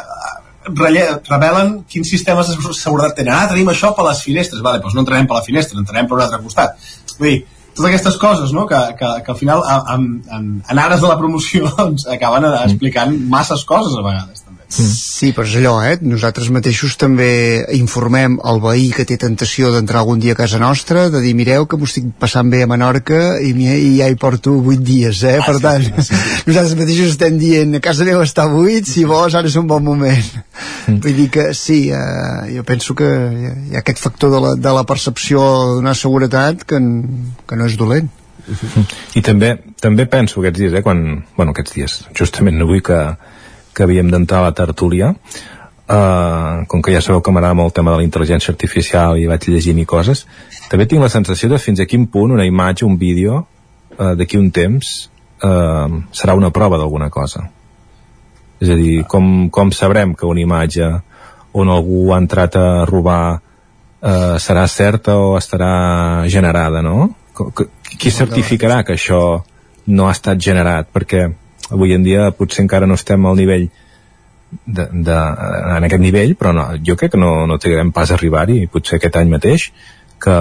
revelen quins sistemes de seguretat tenen. Ah, tenim això per les finestres. Vale, doncs no entrarem per la finestra, entrarem per un altre costat. Vull dir, totes aquestes coses no? que, que, que al final en, en, en ares de la promoció doncs, acaben explicant masses coses a vegades Sí, però és allò, eh? Nosaltres mateixos també informem el veí que té tentació d'entrar algun dia a casa nostra, de dir, mireu que m'ho estic passant bé a Menorca i, i ja hi porto 8 dies, eh? Ah, per sí, tant, sí, sí. nosaltres mateixos estem dient, a casa meva està buit, si vols, ara és un bon moment. Mm. Vull dir que sí, eh, jo penso que hi ha aquest factor de la, de la percepció d'una seguretat que, que no és dolent. I també també penso aquests dies, eh, quan, bueno, aquests dies, justament no vull que, que havíem d'entrar a la tertúlia uh, com que ja sabeu que m'agrada molt el tema de la intel·ligència artificial i vaig llegint i coses també tinc la sensació de fins a quin punt una imatge, un vídeo uh, d'aquí un temps uh, serà una prova d'alguna cosa és a dir, com, com sabrem que una imatge on algú ha entrat a robar uh, serà certa o estarà generada, no? Qui certificarà que això no ha estat generat? Perquè avui en dia potser encara no estem al nivell de, de, en aquest nivell, però no, jo crec que no, no trigarem pas a arribar-hi, potser aquest any mateix, que,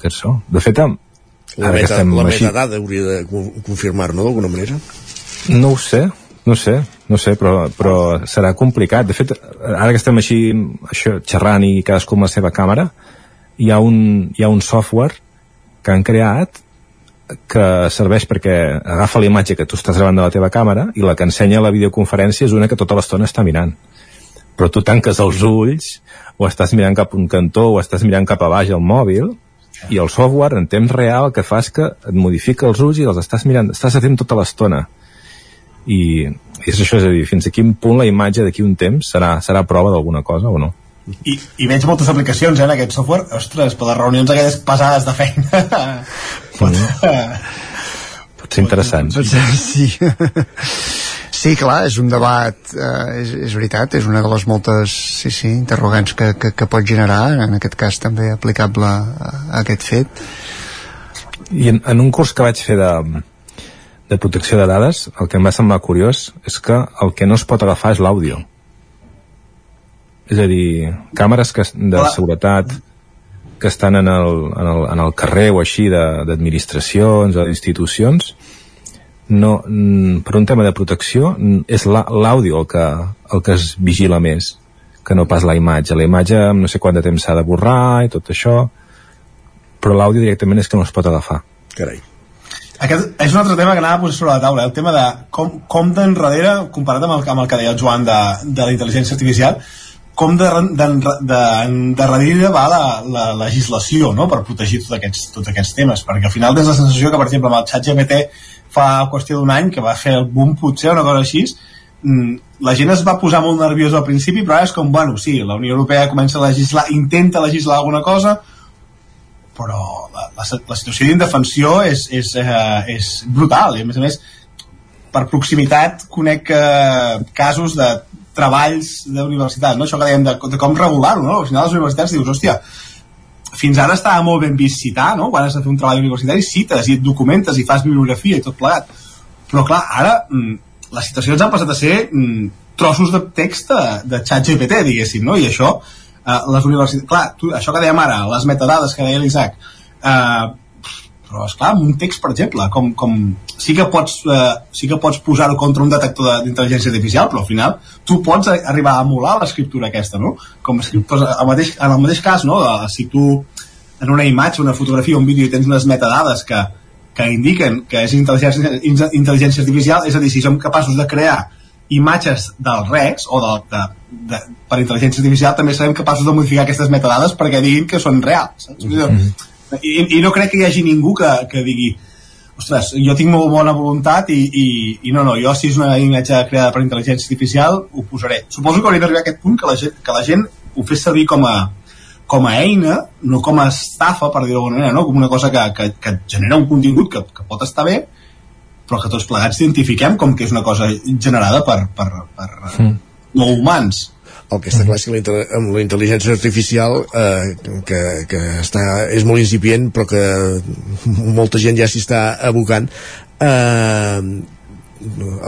que això. De fet, la ara meta, que estem la així... metadada hauria de confirmar-no d'alguna manera? No ho sé, no sé, no sé, però, però serà complicat. De fet, ara que estem així això, xerrant i cadascú amb la seva càmera, hi ha un, hi ha un software que han creat que serveix perquè agafa la imatge que tu estàs gravant de la teva càmera i la que ensenya la videoconferència és una que tota l'estona està mirant. Però tu tanques els ulls o estàs mirant cap a un cantó o estàs mirant cap a baix al mòbil i el software en temps real el que fa és que et modifica els ulls i els estàs mirant, estàs atent tota l'estona. I, i és això, és a dir, fins a quin punt la imatge d'aquí un temps serà, serà prova d'alguna cosa o no i, i veig moltes aplicacions eh, en aquest software ostres, per les reunions aquelles pesades de feina pot, mm. pot ser interessant pot ser, sí Sí, clar, és un debat, eh, és, és veritat, és una de les moltes sí, sí, interrogants que, que, que pot generar, en aquest cas també aplicable a, a aquest fet. I en, en un curs que vaig fer de, de protecció de dades, el que em va semblar curiós és que el que no es pot agafar és l'àudio. És a dir, càmeres que, de Hola. seguretat que estan en el, en el, en el carrer o així d'administracions o d'institucions no, per un tema de protecció és l'àudio el, que, el que es vigila més que no pas la imatge. La imatge no sé quant de temps s'ha de borrar i tot això però l'àudio directament és que no es pot agafar. Carai. Aquest és un altre tema que anava a posar sobre la taula, el tema de com, com d'enrere, comparat amb el, amb el que deia el Joan de, de la intel·ligència artificial, com de, de, de, de darrere va la, la legislació no? per protegir tots aquests, tots aquests temes perquè al final tens la sensació que per exemple amb el xat GPT fa qüestió d'un any que va fer el boom potser una cosa així mm, la gent es va posar molt nerviosa al principi però és com, bueno, sí, la Unió Europea comença a legislar, intenta legislar alguna cosa però la, la, la situació d'indefensió és, és, eh, és brutal i a més a més per proximitat conec eh, casos de treballs d'universitat, no? això que dèiem de, de com regular-ho, no? al final les universitats dius, hòstia, fins ara estava molt ben vist citar, no? quan has de fer un treball universitari cites i et documentes i fas bibliografia i tot plegat però clar, ara mm, les citacions han passat a ser mm, trossos de text de, de xat GPT, diguéssim, no? i això eh, les universitats, clar, tu, això que dèiem ara les metadades que deia l'Isaac eh, però esclar, amb un text per exemple com, com sí que pots, eh, sí que pots posar-ho contra un detector d'intel·ligència artificial però al final tu pots arribar a emular l'escriptura aquesta no? com escriptors, el mateix, en el mateix cas no? De, si tu en una imatge, una fotografia, un vídeo tens unes metadades que, que indiquen que és intel·ligència, intel·ligència artificial és a dir, si som capaços de crear imatges del res o de, de, de, per intel·ligència artificial també serem capaços de modificar aquestes metadades perquè diguin que són reals saps? Mm -hmm i, i no crec que hi hagi ningú que, que digui ostres, jo tinc molt bona voluntat i, i, i no, no, jo si és una imatge creada per intel·ligència artificial ho posaré suposo que hauria d'arribar a aquest punt que la, gent, que la gent ho fes servir com a, com a eina, no com a estafa per dir-ho d'alguna manera, no? com una cosa que, que, que genera un contingut que, que pot estar bé però que tots plegats identifiquem com que és una cosa generada per, per, per mm. no humans el que està clar és que amb la intel·ligència artificial eh, que, que està, és molt incipient però que molta gent ja s'hi està abocant. Eh,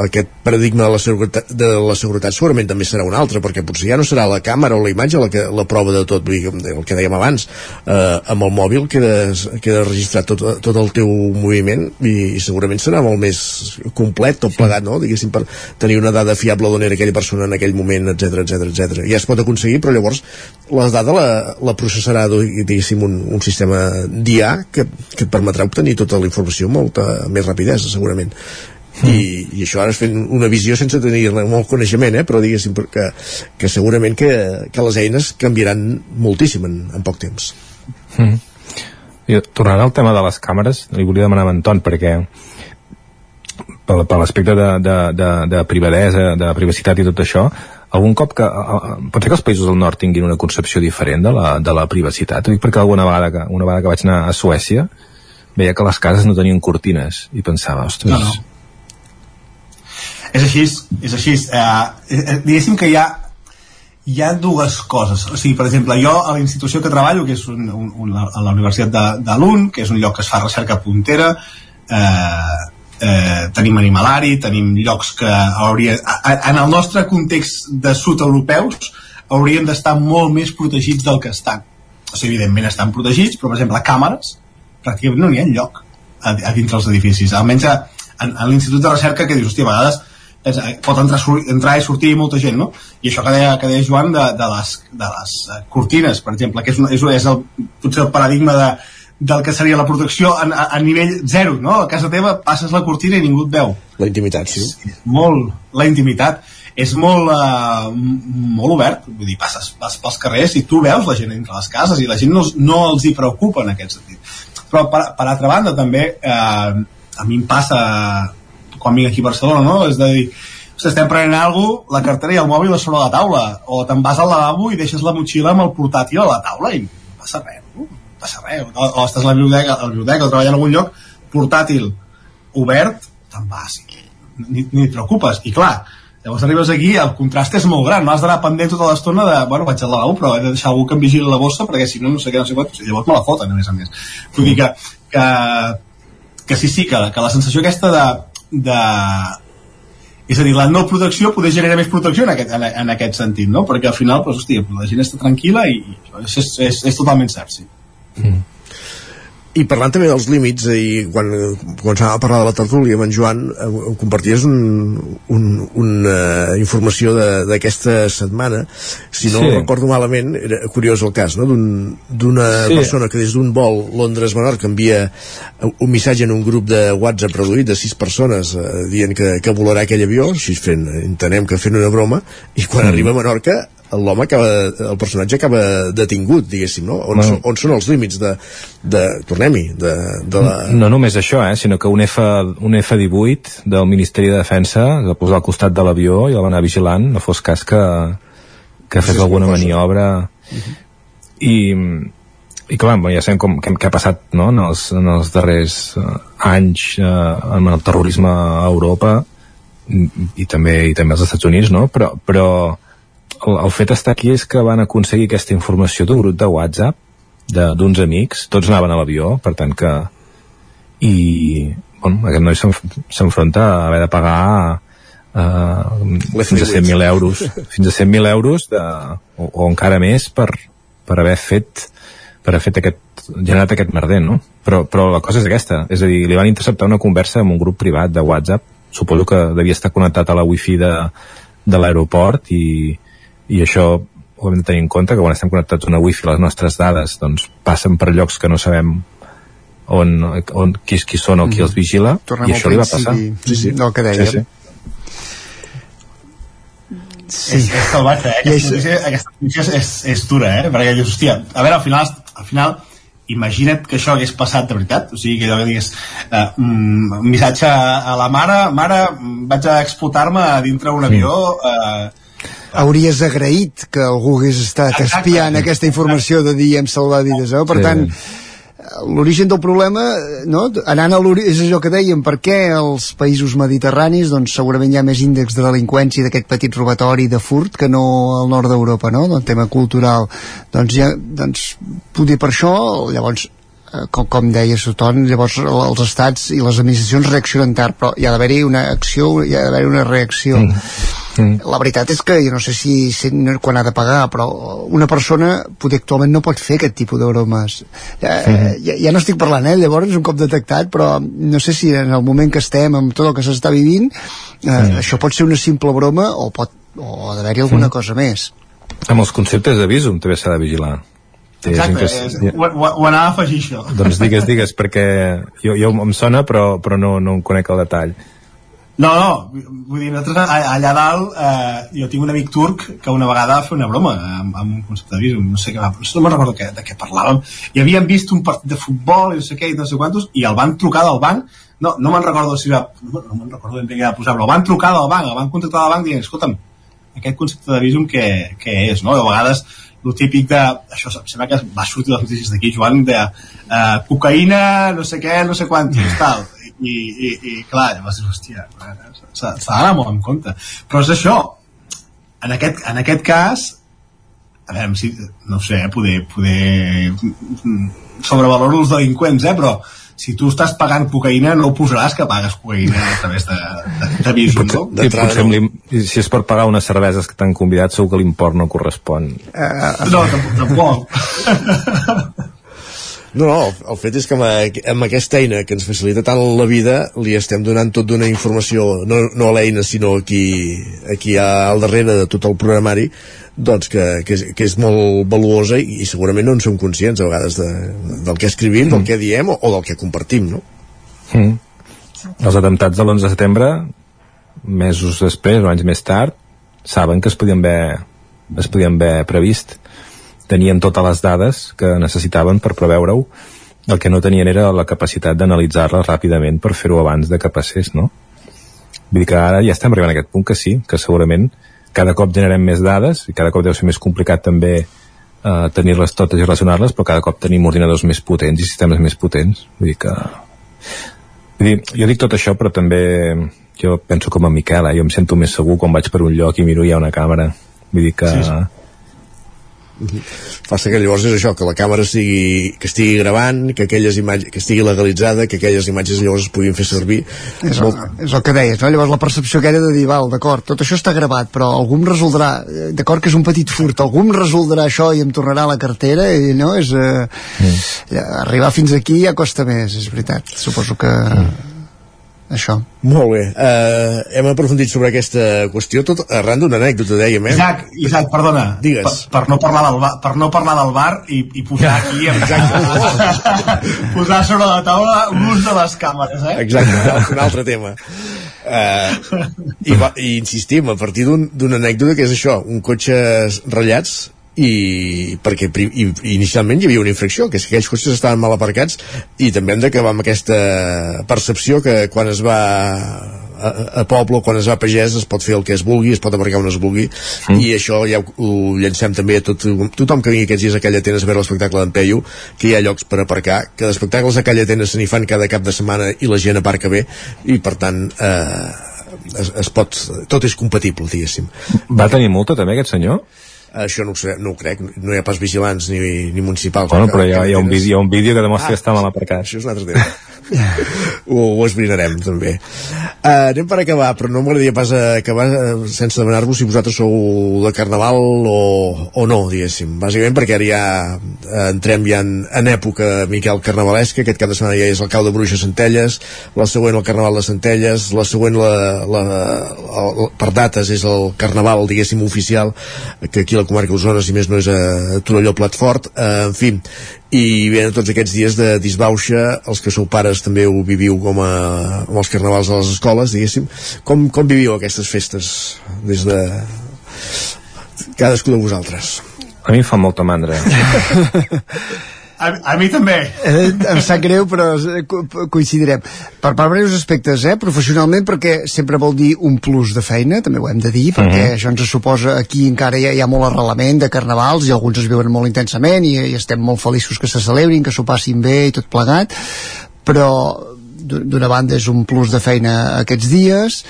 aquest paradigma de la, seguretat, de la seguretat segurament també serà un altre, perquè potser ja no serà la càmera o la imatge la, que, la prova de tot, dir, el que dèiem abans, eh, amb el mòbil queda, queda registrat tot, tot el teu moviment i, i segurament serà molt més complet, tot plegat, no? diguéssim, per tenir una dada fiable d'on era aquella persona en aquell moment, etc etc etc. Ja es pot aconseguir, però llavors la dada la, la processarà, diguéssim, un, un sistema d'IA que, que et permetrà obtenir tota la informació amb molta més rapidesa, segurament i, i això ara és fent una visió sense tenir molt coneixement, eh? però diguéssim que, que segurament que, que les eines canviaran moltíssim en, en poc temps. Mm. I, tornant al tema de les càmeres, li volia demanar a Anton, perquè per, per l'aspecte de, de, de, de privadesa, de privacitat i tot això, algun cop que... Pot ser que els països del nord tinguin una concepció diferent de la, de la privacitat? Ho dic perquè alguna vegada que, una vegada que vaig anar a Suècia veia que les cases no tenien cortines i pensava, ostres, no, no és així, és així. Eh, eh, diguéssim que hi ha, hi ha dues coses. O sigui, per exemple, jo a la institució que treballo, que és un, un, un, a la Universitat de, de Lund, que és un lloc que es fa recerca puntera, eh, eh, tenim animalari, tenim llocs que hauria, en el nostre context de sud europeus haurien d'estar molt més protegits del que estan. O sigui, evidentment estan protegits, però, per exemple, càmeres, pràcticament no n'hi ha lloc a, a dintre els edificis. Almenys a, a, a l'Institut de Recerca que dius, hòstia, a vegades Eh, pot entrar, entrar i sortir molta gent, no? I això que deia, que deia Joan de, de, les, de les eh, cortines, per exemple, que és, una, és, és el, potser el paradigma de, del que seria la protecció a, a, a nivell zero, no? A casa teva passes la cortina i ningú et veu. La intimitat, sí. És molt, la intimitat és molt, uh, molt obert, vull dir, passes, passes pels carrers i tu veus la gent entre les cases i la gent no, no els hi preocupa en aquest sentit. Però per, per altra banda també eh, a mi em passa quan vinc aquí a Barcelona, no? És de dir, si estem prenent alguna cosa, la cartera i el mòbil a sobre la taula, o te'n vas al lavabo i deixes la motxilla amb el portàtil a la taula i no passa res, no, passa res. O, o estàs a la biblioteca, a la biblioteca o treballant en algun lloc, portàtil obert, te'n vas, ni, ni et preocupes. I clar, llavors arribes aquí, el contrast és molt gran, no has d'anar pendent tota l'estona de, bueno, vaig al lavabo, però he de deixar algú que em vigili la bossa, perquè si no, no sé què, no sé què, llavors me la foten, a més a més. Vull dir que, que, que sí, sí, que, que la sensació aquesta de, de és a dir, la no protecció poder generar més protecció en aquest, en, aquest sentit, no? Perquè al final, doncs, hòstia, la gent està tranquil·la i és, és, és totalment cert, sí. Mm. I parlant també dels límits, i quan començàvem a parlar de la tertúlia amb en Joan, eh, comparties un, un, una informació d'aquesta setmana, si no sí. recordo malament, era curiós el cas, no? d'una un, sí. persona que des d'un vol Londres-Menorca envia un missatge en un grup de WhatsApp reduït de sis persones eh, dient que, que volarà aquell avió, així fent, entenem que fent una broma, i quan mm. arriba a Menorca l'home acaba, el personatge acaba detingut, diguéssim, no? On, bueno. on són els límits de, de tornem-hi, de, de la... No només això, eh, sinó que un, F, un F-18 del Ministeri de Defensa va posar al costat de l'avió i el va anar vigilant, no fos cas que, que fes alguna maniobra uh -huh. i i clar, ja sabem com, què, què ha passat no? en, els, en els darrers uh, anys uh, amb el terrorisme a Europa i també, i també als Estats Units, no? Però, però el, el fet està aquí és que van aconseguir aquesta informació d'un grup de WhatsApp d'uns amics, tots anaven a l'avió, per tant que... I, bueno, aquest noi s'enfronta a haver de pagar uh, fins a 100.000 euros. fins a 100.000 euros de, o, o encara més per, per haver fet per haver fet aquest, generat aquest merder, no? Però, però la cosa és aquesta, és a dir, li van interceptar una conversa amb un grup privat de WhatsApp, suposo que devia estar connectat a la wifi de, de l'aeroport i, i això ho hem de tenir en compte, que quan estem connectats a una wifi les nostres dades doncs, passen per llocs que no sabem on, on qui, qui són o qui els vigila Tornem i això li va passar sí, sí. del que dèiem sí, sí. Sí. És, és salvatge, eh? Aquesta, notícia, aquesta notícia és, és, és dura, eh? Perquè dius, hòstia, a veure, al final, al final imagina't que això hagués passat de veritat o sigui, que allò que digués eh, un missatge a la mare mare, vaig a explotar-me dintre un avió eh, hauries agraït que algú hagués estat Exacte. espiant aquesta informació de dir hem salvat vides, eh? per Sí. tant l'origen del problema no? anant a és allò que dèiem per què als països mediterranis doncs segurament hi ha més índex de delinqüència i d'aquest petit robatori de furt que no al nord d'Europa no? del tema cultural doncs, ja, doncs poder per això llavors com, com deia Soton, llavors els estats i les administracions reaccionen tard, però hi ha d'haver-hi una acció, hi ha d'haver-hi una reacció. Mm. La veritat és que jo no sé si, si no- quan ha de pagar, però una persona poder actualment no pot fer aquest tipus de bromes. Ja, ja, ja no estic parlant, eh? llavors un cop detectat, però no sé si en el moment que estem, amb tot el que s'està vivint, eh, això pot ser una simple broma o pot o ha d'haver-hi alguna Mm. cosa més. amb els conceptes de visum també s'ha de vigilar Té exacte, que és, es- ho, ho, ho anava a afegir això doncs digues, digues, perquè jo, jo em sona però, però no, no en conec el detall No, no, vull dir, nosaltres allà dalt, eh, jo tinc un amic turc que una vegada va fer una broma amb, amb un concepte de visum, no sé què va, no me'n recordo què, de què parlàvem, i havien vist un partit de futbol i no sé què i no sé quantos, i el van trucar del banc, no, no me'n recordo si va, no, no me'n recordo ben bé què va posar, però el van trucar del banc, el van contractar del banc dient, escolta'm, aquest concepte de visum què, què és, no? I a vegades el típic de, això em sembla que va sortir les notícies d'aquí, Joan, de eh, cocaïna, no sé què, no sé quantos, tal, i, i, i clar, llavors, hòstia, s'ha s'ha d'anar molt en compte. Però és això, en aquest, en aquest cas, a veure, si, no sé, eh, poder, poder mm, sobrevaloro els delinqüents, eh, però si tu estàs pagant cocaïna no posaràs que pagues cocaïna a través de, de, de visum, no? I potser amb l'im- i si és per pagar unes cerveses que t'han convidat segur que l'import no correspon No, tampoc. tampoc. No, no, el fet és que amb, a- amb aquesta eina que ens facilita tant la vida li estem donant tot d'una informació no, no a l'eina sinó aquí, aquí al darrere de tot el programari doncs que, que, és, que és molt valuosa i, i segurament no en som conscients a vegades de, del que escrivim, del que diem o, o del que compartim, no? mm. els atemptats de l'11 de setembre mesos després o anys més tard saben que es podien haver es podien haver previst tenien totes les dades que necessitaven per preveure-ho el que no tenien era la capacitat d'analitzar-les ràpidament per fer-ho abans de que passés, no? Vull dir que ara ja estem arribant a aquest punt que sí, que segurament cada cop generem més dades i cada cop deu ser més complicat també eh, tenir-les totes i relacionar-les, però cada cop tenim ordinadors més potents i sistemes més potents. Vull dir que... Vull dir, jo dic tot això, però també jo penso com a Miquel, eh? jo em sento més segur quan vaig per un lloc i miro hi ha una càmera. Vull dir que... Sí, sí. Passa que llavors és això, que la càmera sigui, que estigui gravant, que aquelles imatges, que estigui legalitzada, que aquelles imatges llavors es puguin fer servir. És el, és el que deies, no? Llavors la percepció que era de dir, val, d'acord, tot això està gravat, però algú em resoldrà, eh, d'acord que és un petit furt, algú em resoldrà això i em tornarà a la cartera, i no, és... Eh, mm. Arribar fins aquí ja costa més, és veritat. Suposo que... Mm. Això. Molt bé. Uh, hem aprofundit sobre aquesta qüestió tot arran d'una anècdota, dèiem, eh? Isaac, Isaac, perdona, Digues. per, per, no parlar del bar, per no parlar del bar i, i posar aquí posar sobre la taula l'ús de les càmeres, eh? Exacte, un altre tema. Uh, i, va, I insistim, a partir d'un- d'una un, anècdota que és això, un cotxe ratllats i perquè i, inicialment hi havia una infracció que és que aquells cotxes estaven mal aparcats i també hem d'acabar amb aquesta percepció que quan es va a, a poble quan es va a pagès es pot fer el que es vulgui, es pot aparcar on es vulgui mm. i això ja ho, ho llancem també a tot, tothom que vingui aquests dies a Calla Atenes a veure l'espectacle d'en Peyu que hi ha llocs per aparcar, que d'espectacles a Calla Atenes se n'hi fan cada cap de setmana i la gent aparca bé i per tant eh, es, es pot, tot és compatible, diguéssim. Va tenir multa també aquest senyor? Això no ho, sé, no ho crec, no hi ha pas vigilants ni, ni municipals. Bueno, però hi ha, hi ha, un vídeo, hi ha un vídeo que demostra Ah, que està mal aparcat. Això és un altre tema. ho, ho esbrinarem també uh, anem per acabar però no m'agradaria pas acabar eh, sense demanar-vos si vosaltres sou de Carnaval o, o no, diguéssim bàsicament perquè ara ja eh, entrem ja en, en època Miquel Carnavalesca aquest cap de setmana ja és el cau de Bruixes Centelles la següent el Carnaval de Centelles la següent la, la, la, per dates és el Carnaval diguéssim oficial que aquí la comarca d'Osona si més no és a Torelló Platfort eh, en fi i venen tots aquests dies de disbauxa els que sou pares també ho viviu com a, amb els carnavals a les escoles diguéssim, com, com viviu aquestes festes des de cadascú de vosaltres A mi em fa molta mandra. A, a mi també. Eh, em sap greu, però eh, co coincidirem. Per, per diversos aspectes, eh? professionalment, perquè sempre vol dir un plus de feina, també ho hem de dir, perquè Mhm. això ens suposa, aquí encara hi ha, hi ha molt arrelament de carnavals i alguns es viuen molt intensament i, i estem molt feliços que se celebrin, que s'ho passin bé i tot plegat, però d'u- d'una banda és un plus de feina aquests dies,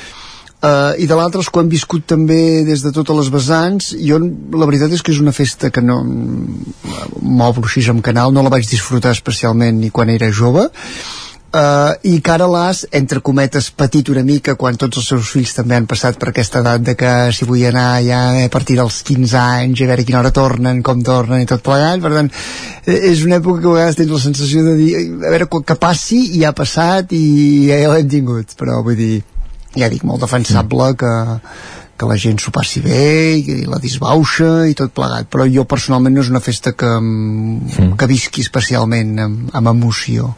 Uh, i de l'altre, els que hem viscut també des de totes les vessants, jo la veritat és que és una festa que no m'obro així amb canal, no la vaig disfrutar especialment ni quan era jove. Uh, i que ara l'has, entre cometes, petit una mica quan tots els seus fills també han passat per aquesta edat de que si vull anar ja a partir dels 15 anys, a veure quina hora tornen, com tornen i tot plegat, per tant eh, és una època que a vegades tens la sensació de dir a veure que passi i ja ha passat i ja ho hem tingut, però vull dir ja dic, molt defensable que, que la gent s'ho passi bé i la disbauxa i tot plegat però jo personalment no és una festa que, mm. que visqui especialment amb, amb emoció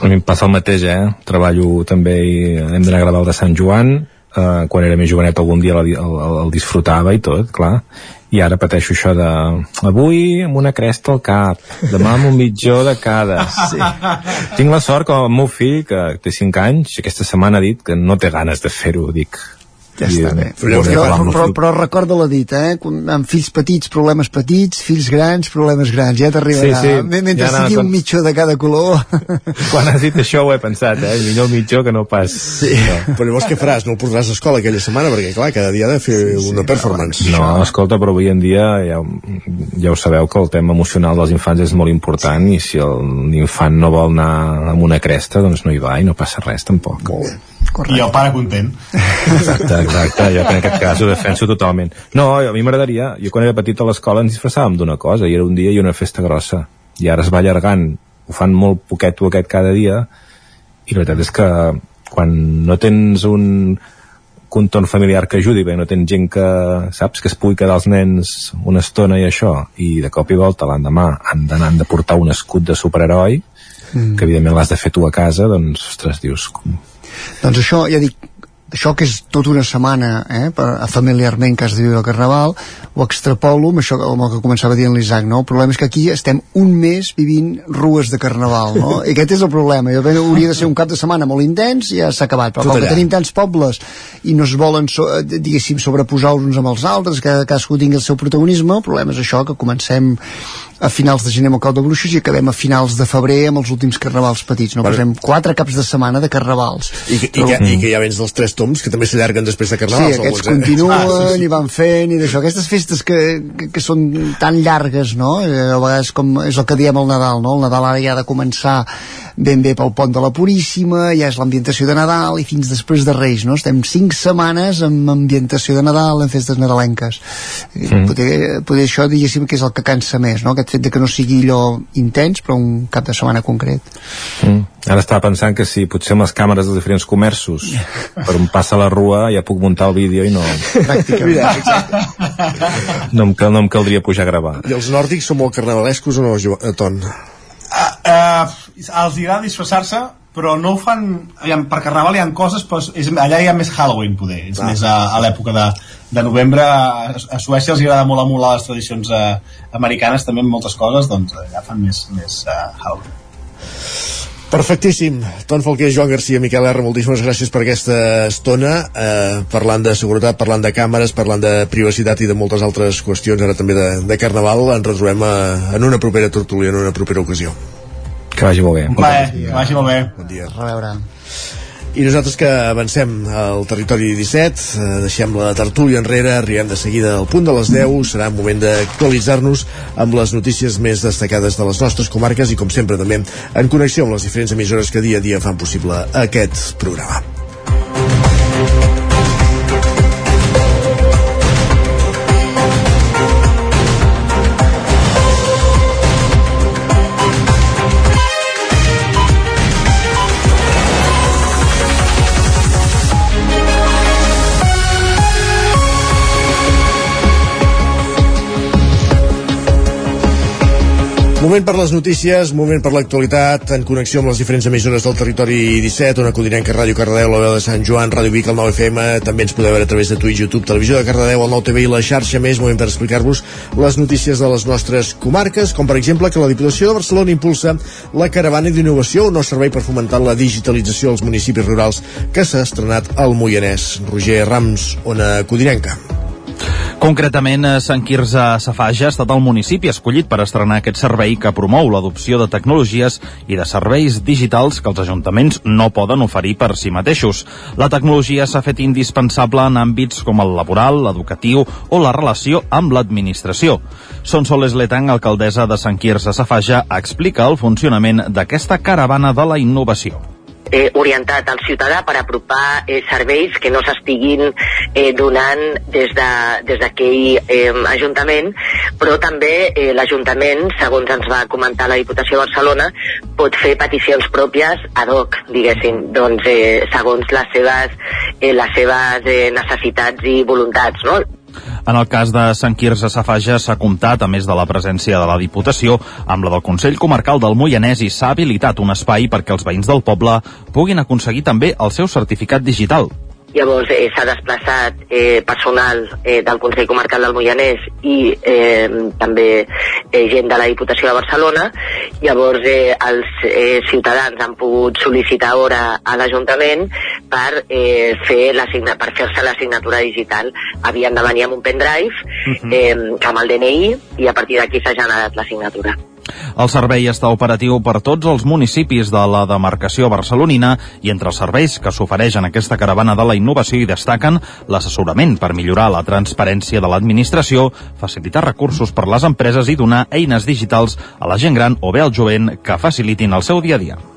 A mi em passa el mateix, eh? Treballo també i hem d'anar a gravar el de Sant Joan. Eh, quan era més jovenet algun dia el, el, el, el disfrutava i tot, clar. I ara pateixo això de... Avui amb una cresta al cap, demà amb un mitjó de cada. Sí. Tinc la sort que el meu fill, que té 5 anys, aquesta setmana ha dit que no té ganes de fer-ho. Dic, ja està bé. Però, Però, però, però, però recorda la dita, eh? Quan- Amb fills petits, problemes petits, fills grans, problemes grans. Ja t'arribarà. Sí, sí. Mentre Ja sigui un mitjó de cada color. Quan has dit això ho he pensat, eh? Millor mitjó que no pas... Sí. No. però llavors què faràs? No el portaràs a escola aquella setmana? perquè clar, cada dia ha de fer sí, sí, una performance No, escolta, però avui en dia ja, ja ho sabeu que el tema emocional dels infants és molt important i si el- l'infant no vol anar amb una cresta, doncs no hi va i no passa res tampoc. I el pare content. Exacte, exacte, jo que en aquest cas ho defenso totalment. No, a mi m'agradaria, jo quan era petit a l'escola ens disfressàvem d'una cosa, i era un dia i una festa grossa, i ara es va allargant, ho fan molt poquet poquet cada dia, i la veritat és que quan no tens un contorn familiar que ajudi, bé, no tens gent que, saps, que es pugui quedar els nens una estona i això, i de cop i volta l'endemà han d'anar han de portar un escut de superheroi, Mm. que evidentment l'has de fer tu a casa, doncs, ostres, dius, com, Doncs això, ja dic, això que és tota una setmana eh, per, familiarment que has de viure el Carnaval ho extrapolo amb això amb el que començava dient l'Isaac no? el problema és que aquí estem un mes vivint rues de Carnaval no? i aquest és el problema, jo penso, hauria de ser un cap de setmana molt intens i ja s'ha acabat però Tot com que tenim tants pobles i no es volen so, eh, diguéssim sobreposar uns amb els altres que cadascú tingui el seu protagonisme el problema és això, que comencem a finals de gener amb el Cau de Bruixes i acabem a finals de febrer amb els últims carnavals petits no? Bueno. Posem quatre caps de setmana de carnavals I, que, i, que, i que ja vens dels tres toms que també s'allarguen després de Carnaval Sí, aquests continuen ah, sí, sí. i van fent i d'això, aquestes festes que, que, que són tan llargues, no? Eh, A vegades com és el que diem el Nadal, no? El Nadal ara ja ha de començar ben bé pel pont de la Puríssima, ja és l'ambientació de Nadal i fins després de Reis, no? Estem cinc setmanes amb ambientació de Nadal, en festes nadalenques. Mm. Mm. Poder, poder això, diguéssim, que és el que cansa més, no? Aquest fet de que no sigui allò intens, però un cap de setmana concret. Mm. Ara estava pensant que si potser amb les càmeres dels diferents comerços per on passa la rua ja puc muntar el vídeo i no, no, em, cal- no em caldria pujar a gravar. I els nòrdics són molt carnavalescos o no, Jo- eh, Ton? Uh, els agrada disfressar-se però no ho fan aviam, per Carnaval hi ha coses però és, allà hi ha més Halloween poder és més a, a l'època de, de novembre a, a Suècia els agrada molt emular les tradicions uh, americanes també en moltes coses doncs allà fan més, més uh, Halloween Perfectíssim. Ton Falquer, Joan Garcia, Miquel R, moltíssimes gràcies per aquesta estona, eh, parlant de seguretat, parlant de càmeres, parlant de privacitat i de moltes altres qüestions, ara també de, de Carnaval. Ens retrobem a, en una propera tertúlia, en una propera ocasió. Que vagi molt bé. Va, que vagi molt bé Bon dia. A veure. I nosaltres que avancem al territori 17, eh, deixem la tertúlia enrere, arribem de seguida al punt de les 10, serà un moment d'actualitzar-nos amb les notícies més destacades de les nostres comarques i com sempre també en connexió amb les diferents emissores que dia a dia fan possible aquest programa. Moment per les notícies, moment per l'actualitat, en connexió amb les diferents emissores del territori 17, on acudirem que Ràdio Cardedeu, la veu de Sant Joan, Ràdio Vic, el 9 FM, també ens podeu veure a través de Twitch, YouTube, Televisió de Cardedeu, el 9 TV i la xarxa més, moment per explicar-vos les notícies de les nostres comarques, com per exemple que la Diputació de Barcelona impulsa la caravana d'innovació, un nou servei per fomentar la digitalització als municipis rurals que s'ha estrenat al Moianès. Roger Rams, ona Codirenca. Concretament, Sant Quirze Safaja ha estat el municipi escollit per estrenar aquest servei que promou l'adopció de tecnologies i de serveis digitals que els ajuntaments no poden oferir per si mateixos. La tecnologia s'ha fet indispensable en àmbits com el laboral, l'educatiu o la relació amb l'administració. Son Soles Letang, alcaldessa de Sant Quirze Safaja, explica el funcionament d'aquesta caravana de la innovació eh, orientat al ciutadà per apropar eh, serveis que no s'estiguin eh, donant des d'aquell de, eh, Ajuntament, però també eh, l'Ajuntament, segons ens va comentar la Diputació de Barcelona, pot fer peticions pròpies ad hoc, diguéssim, doncs, eh, segons les seves, eh, les seves eh, necessitats i voluntats. No? En el cas de Sant Quirze Safaja s'ha comptat, a més de la presència de la Diputació, amb la del Consell Comarcal del Moianès i s'ha habilitat un espai perquè els veïns del poble puguin aconseguir també el seu certificat digital. Llavors eh, s'ha desplaçat eh, personal eh, del Consell Comarcal del Moianès i eh, també eh, gent de la Diputació de Barcelona. Llavors eh, els eh, ciutadans han pogut sol·licitar hora a l'Ajuntament per eh, fer per fer-se la signatura digital. Havien de venir amb un pendrive -huh. eh, amb el DNI i a partir d'aquí s'ha generat la signatura. El servei està operatiu per tots els municipis de la demarcació barcelonina i entre els serveis que s'ofereix en aquesta caravana de la innovació hi destaquen l'assessorament per millorar la transparència de l'administració, facilitar recursos per les empreses i donar eines digitals a la gent gran o bé al jovent que facilitin el seu dia a dia.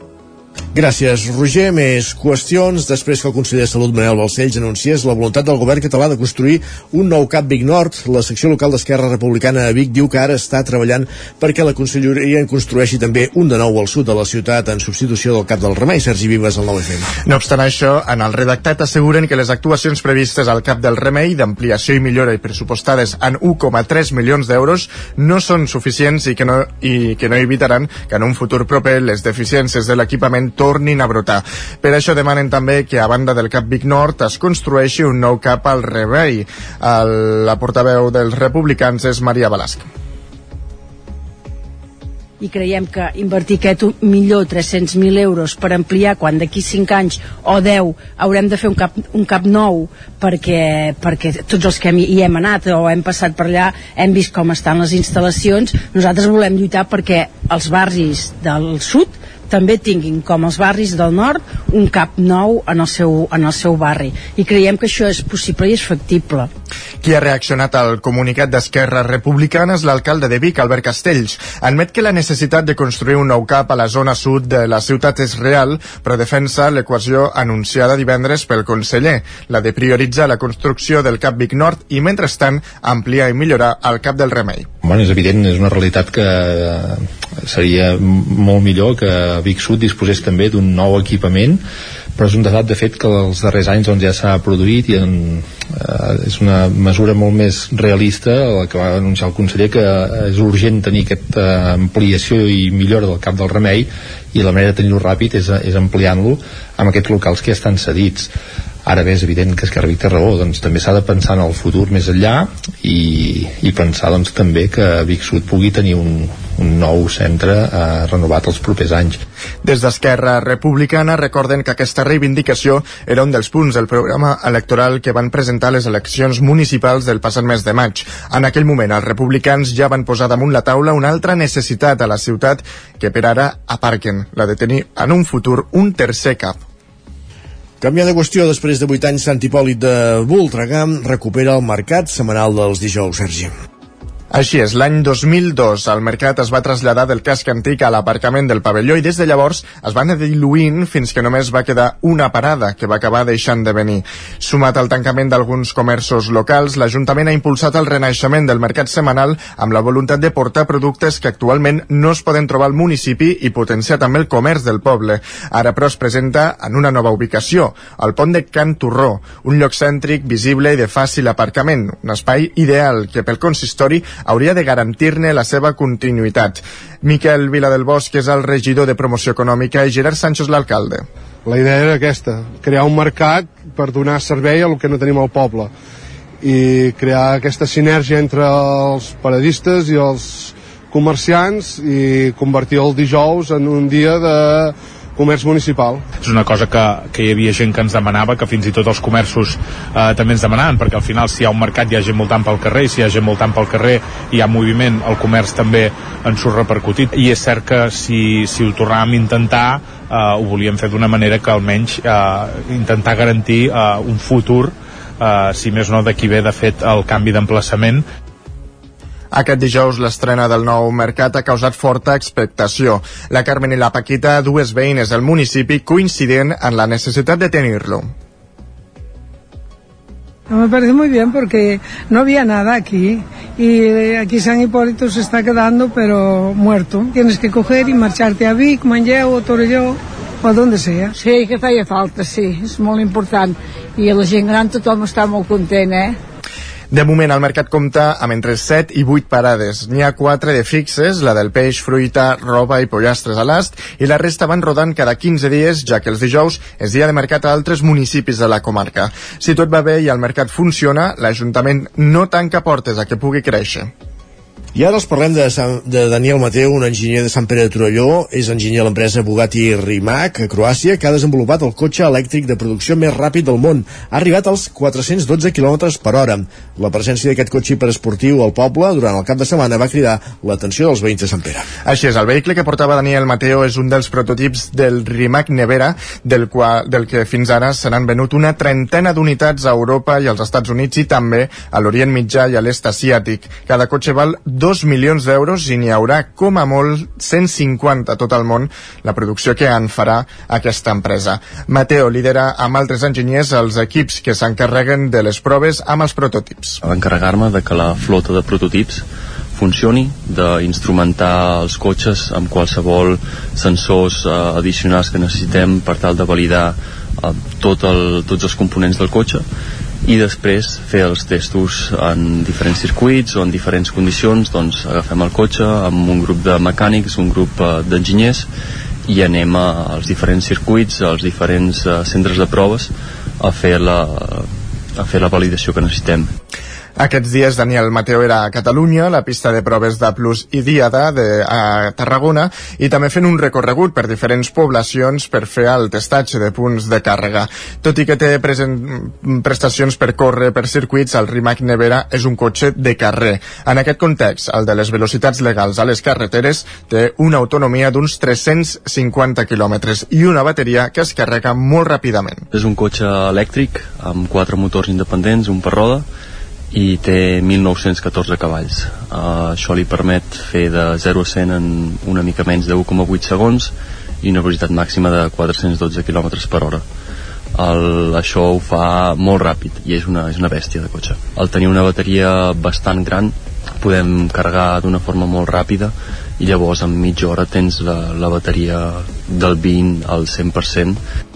Gràcies, Roger. Més qüestions. Després que el conseller de Salut, Manel Balcells, anunciés la voluntat del govern català de construir un nou CAP Vic Nord, la secció local d'Esquerra Republicana a Vic diu que ara està treballant perquè la conselleria en construeixi també un de nou al sud de la ciutat en substitució del CAP del Remei. Sergi Vives, al 9FM. No obstant això, en el redactat asseguren que les actuacions previstes al CAP del Remei d'ampliació i millora i pressupostades en 1,3 milions d'euros no són suficients i que no, i que no evitaran que en un futur proper les deficiències de l'equipament tornin a brotar. Per això demanen també que a banda del CAP Vic Nord es construeixi un nou CAP al Rebei. El, la portaveu dels republicans és Maria Balasc i creiem que invertir aquest millor 300.000 euros per ampliar quan d'aquí 5 anys o 10 haurem de fer un cap, un cap nou perquè, perquè tots els que hi hem anat o hem passat per allà hem vist com estan les instal·lacions nosaltres volem lluitar perquè els barris del sud també tinguin, com els barris del nord, un cap nou en el seu, en el seu barri. I creiem que això és possible i és factible. Qui ha reaccionat al comunicat d'Esquerra Republicana és l'alcalde de Vic, Albert Castells. Admet que la necessitat de construir un nou cap a la zona sud de la ciutat és real, però defensa l'equació anunciada divendres pel conseller, la de prioritzar la construcció del cap Vic Nord i, mentrestant, ampliar i millorar el cap del Remei. Bueno, és evident, és una realitat que seria molt millor que Vic Sud disposés també d'un nou equipament però és un datat de fet que els darrers anys doncs, ja s'ha produït i en, eh, és una mesura molt més realista la que va anunciar el conseller que és urgent tenir aquesta ampliació i millora del cap del remei i la manera de tenir-ho ràpid és, és ampliant-lo amb aquests locals que ja estan cedits ara bé és evident que Esquerra Vic té raó doncs també s'ha de pensar en el futur més enllà i, i pensar doncs també que Vic Sud pugui tenir un, un nou centre eh, renovat els propers anys. Des d'Esquerra Republicana recorden que aquesta reivindicació era un dels punts del programa electoral que van presentar les eleccions municipals del passat mes de maig. En aquell moment els republicans ja van posar damunt la taula una altra necessitat a la ciutat que per ara aparquen, la de tenir en un futur un tercer cap Canviant de qüestió, després de 8 anys, Sant Hipòlit de Voltregà recupera el mercat setmanal dels dijous, Sergi. Així és, l'any 2002 el mercat es va traslladar del casc antic a l'aparcament del pavelló i des de llavors es va anar diluint fins que només va quedar una parada que va acabar deixant de venir. Sumat al tancament d'alguns comerços locals, l'Ajuntament ha impulsat el renaixement del mercat setmanal amb la voluntat de portar productes que actualment no es poden trobar al municipi i potenciar també el comerç del poble. Ara, però, es presenta en una nova ubicació, el pont de Can Torró, un lloc cèntric, visible i de fàcil aparcament, un espai ideal que pel consistori hauria de garantir-ne la seva continuïtat. Miquel Viladelbosc és el regidor de promoció econòmica i Gerard Sánchez l'alcalde. La idea era aquesta, crear un mercat per donar servei al que no tenim al poble i crear aquesta sinergia entre els paradistes i els comerciants i convertir el dijous en un dia de comerç municipal. És una cosa que, que hi havia gent que ens demanava, que fins i tot els comerços eh, també ens demanaven, perquè al final si hi ha un mercat hi ha gent voltant pel carrer, si hi ha gent voltant pel carrer hi ha moviment, el comerç també ens surt repercutit. I és cert que si, si ho tornàvem a intentar, eh, ho volíem fer d'una manera que almenys eh, intentar garantir eh, un futur eh, si més no d'aquí ve de fet el canvi d'emplaçament aquest dijous l'estrena del nou mercat ha causat forta expectació. La Carmen i la Paquita, dues veïnes del municipi, coincident en la necessitat de tenir-lo. Me parece muy bien porque no había nada aquí y aquí San Hipólito se está quedando pero muerto. Tienes que coger y marcharte a Vic, Manlleu o Torelló o a donde sea. Sí, que feia falta, sí, és molt important. I la gent gran tothom està molt content, eh? De moment, el mercat compta amb entre 7 i 8 parades. N'hi ha 4 de fixes, la del peix, fruita, roba i pollastres a l'ast, i la resta van rodant cada 15 dies, ja que els dijous és dia de mercat a altres municipis de la comarca. Si tot va bé i el mercat funciona, l'Ajuntament no tanca portes a que pugui créixer. I ara els parlem de, Sant, de Daniel Mateu, un enginyer de Sant Pere de Torelló, és enginyer a l'empresa Bugatti Rimac, a Croàcia, que ha desenvolupat el cotxe elèctric de producció més ràpid del món. Ha arribat als 412 km per hora. La presència d'aquest cotxe hiperesportiu al poble durant el cap de setmana va cridar l'atenció dels veïns de Sant Pere. Així és, el vehicle que portava Daniel Mateo és un dels prototips del Rimac Nevera, del, qual, del que fins ara se n'han venut una trentena d'unitats a Europa i als Estats Units i també a l'Orient Mitjà i a l'est asiàtic. Cada cotxe val 2 milions d'euros i n'hi haurà com a molt 150 a tot el món la producció que en farà aquesta empresa. Mateo lidera amb altres enginyers els equips que s'encarreguen de les proves amb els prototips. Encarregar-me de que la flota de prototips funcioni, d'instrumentar els cotxes amb qualsevol sensors eh, addicionals que necessitem per tal de validar eh, tot el, tots els components del cotxe i després fer els testos en diferents circuits o en diferents condicions doncs agafem el cotxe amb un grup de mecànics, un grup eh, d'enginyers i anem als diferents circuits, als diferents uh, centres de proves a fer la, a fer la validació que necessitem. Aquests dies Daniel Mateo era a Catalunya, la pista de proves de Plus i Diada de, a Tarragona i també fent un recorregut per diferents poblacions per fer el testatge de punts de càrrega. Tot i que té present, prestacions per córrer per circuits, el Rimac Nevera és un cotxe de carrer. En aquest context, el de les velocitats legals a les carreteres té una autonomia d'uns 350 quilòmetres i una bateria que es carrega molt ràpidament. És un cotxe elèctric amb quatre motors independents, un per roda, i té 1.914 cavalls. Uh, això li permet fer de 0 a 100 en una mica menys de 1,8 segons i una velocitat màxima de 412 km per hora. El, això ho fa molt ràpid i és una, és una bèstia de cotxe. Al tenir una bateria bastant gran podem carregar d'una forma molt ràpida i llavors en mitja hora tens la, la bateria del 20 al 100%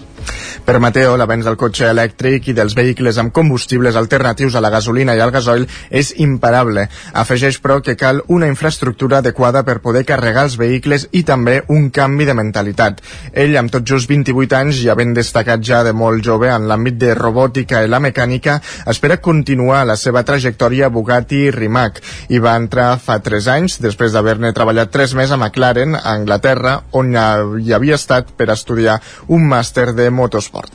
per Mateo, l'avenç del cotxe elèctric i dels vehicles amb combustibles alternatius a la gasolina i al gasoil és imparable. Afegeix, però, que cal una infraestructura adequada per poder carregar els vehicles i també un canvi de mentalitat. Ell, amb tot just 28 anys i havent destacat ja de molt jove en l'àmbit de robòtica i la mecànica, espera continuar la seva trajectòria a Bugatti Rimac i va entrar fa 3 anys, després d'haver-ne treballat 3 mesos a McLaren, a Anglaterra, on hi havia estat per estudiar un màster de motorsport.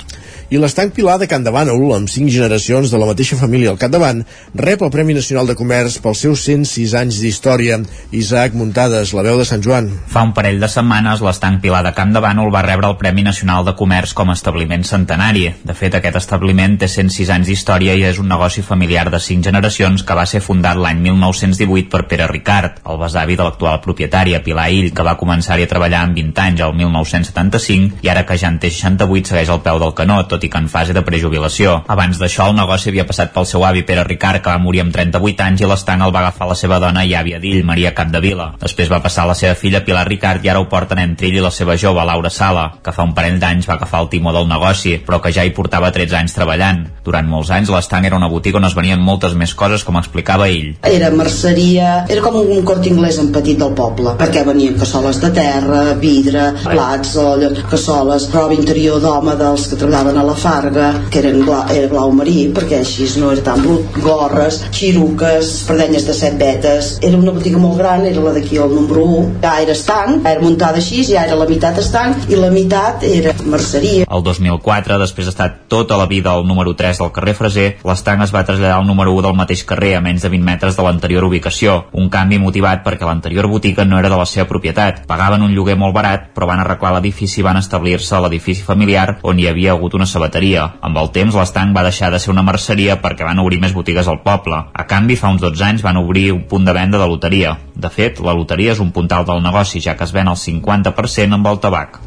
I l'estanc Pilar de Can de Bànol, amb cinc generacions de la mateixa família al capdavant, rep el Premi Nacional de Comerç pels seus 106 anys d'història. Isaac Muntades, la veu de Sant Joan. Fa un parell de setmanes, l'estanc Pilar de Camp de Bànol va rebre el Premi Nacional de Comerç com a establiment centenari. De fet, aquest establiment té 106 anys d'història i és un negoci familiar de cinc generacions que va ser fundat l'any 1918 per Pere Ricard, el besavi de l'actual propietària Pilar Ill, que va començar-hi a treballar amb 20 anys el 1975 i ara que ja en té 68 segueix al peu del canó, tot i que en fase de prejubilació. Abans d'això, el negoci havia passat pel seu avi Pere Ricard, que va morir amb 38 anys i l'estanc el va agafar la seva dona i àvia d'Ill, Maria Capdevila. Després va passar a la seva filla Pilar Ricard i ara ho porten entre ell i la seva jove, Laura Sala, que fa un parell d'anys va agafar el timó del negoci, però que ja hi portava 13 anys treballant. Durant molts anys, l'estanc era una botiga on es venien moltes més coses, com explicava ell. Era merceria, era com un cort inglès en petit del poble, perquè venien cassoles de terra, vidre, plats, allò, cassoles, roba interior d'home dels que treballaven a la Farga, que eren blau, era blau marí, perquè així no era tan brut, gorres, xiruques, espardenyes de set vetes, era una botiga molt gran, era la d'aquí al número 1, ja era estanc, era muntada així, ja era la meitat estanc i la meitat era merceria. El 2004, després d'estar tota la vida al número 3 del carrer Freser, l'estanc es va traslladar al número 1 del mateix carrer, a menys de 20 metres de l'anterior ubicació. Un canvi motivat perquè l'anterior botiga no era de la seva propietat. Pagaven un lloguer molt barat, però van arreglar l'edifici i van establir-se a l'edifici familiar on hi havia hagut una sabateria. Amb el temps, l'estanc va deixar de ser una merceria perquè van obrir més botigues al poble. A canvi, fa uns 12 anys van obrir un punt de venda de loteria. De fet, la loteria és un puntal del negoci, ja que es ven el 50% amb el tabac.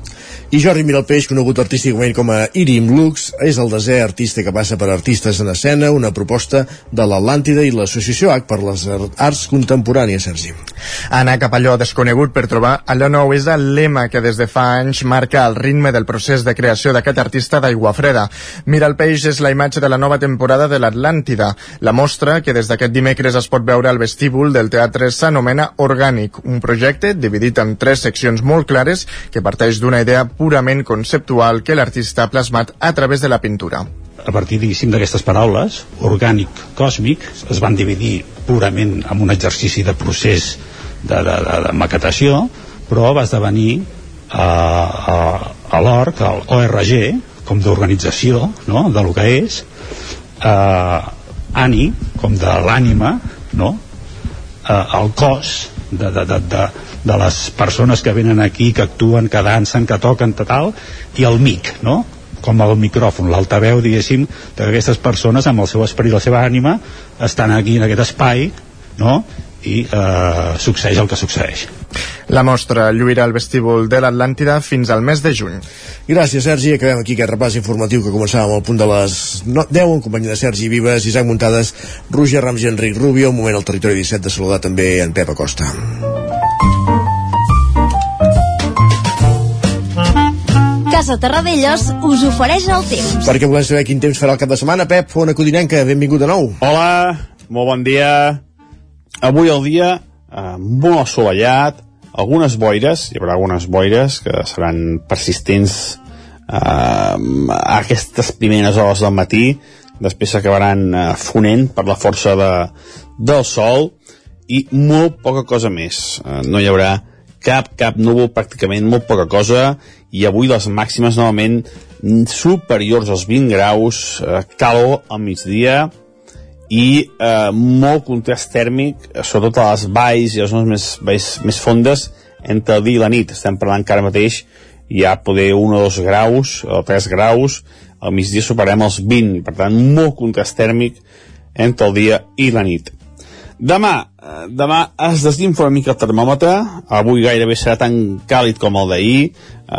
I Jordi Miralpeix, conegut artísticament com a Irim Lux, és el desè artista que passa per Artistes en Escena, una proposta de l'Atlàntida i l'Associació H per les Arts Contemporànies, Sergi. Anar cap allò desconegut per trobar allò nou és el lema que des de fa anys marca el ritme del procés de creació d'aquest artista d'aigua freda. Miralpeix és la imatge de la nova temporada de l'Atlàntida. La mostra, que des d'aquest dimecres es pot veure al vestíbul del teatre, s'anomena Orgànic, un projecte dividit en tres seccions molt clares que parteix d'una idea purament conceptual que l'artista ha plasmat a través de la pintura. A partir, diguéssim, d'aquestes paraules, orgànic, còsmic, es van dividir purament en un exercici de procés de, de, de, de maquetació, però va esdevenir a, a, a l'ORG, al ORG, com d'organització no? de lo que és, eh, ANI, com de l'ànima, no? eh, el cos de, de, de, de, de les persones que venen aquí, que actuen, que dansen, que toquen, tal, i el mic, no? com el micròfon, l'altaveu, diguéssim, d'aquestes persones amb el seu esperit, la seva ànima, estan aquí en aquest espai, no? I eh, succeeix el que succeeix. La mostra lluirà al vestíbul de l'Atlàntida fins al mes de juny. Gràcies, Sergi. Acabem aquí aquest repàs informatiu que començàvem al punt de les 10 en companyia de Sergi Vives, Isaac Muntades, Roger Rams i Enric Rubio. Un moment al territori 17 de saludar també en Pep Acosta. Casa Terradellos us ofereix el temps. Perquè volem saber quin temps farà el cap de setmana. Pep, Fona Codinenca, benvingut de nou. Hola, molt bon dia. Avui el dia eh, molt assolellat, algunes boires, hi haurà algunes boires que seran persistents eh, a aquestes primeres hores del matí, després s'acabaran eh, fonent per la força de, del sol i molt poca cosa més. Eh, no hi haurà cap, cap núvol, pràcticament molt poca cosa, i avui les màximes novament superiors als 20 graus, eh, calor al migdia, i eh, molt contrast tèrmic, sobretot a les valls i les zones més, més, més fondes, entre el dia i la nit. Estem parlant que ara mateix hi ha poder 1 o 2 graus, o 3 graus, al migdia superem els 20, per tant, molt contrast tèrmic entre el dia i la nit. Demà, eh, demà es desinfla una mica el termòmetre, avui gairebé serà tan càlid com el d'ahir,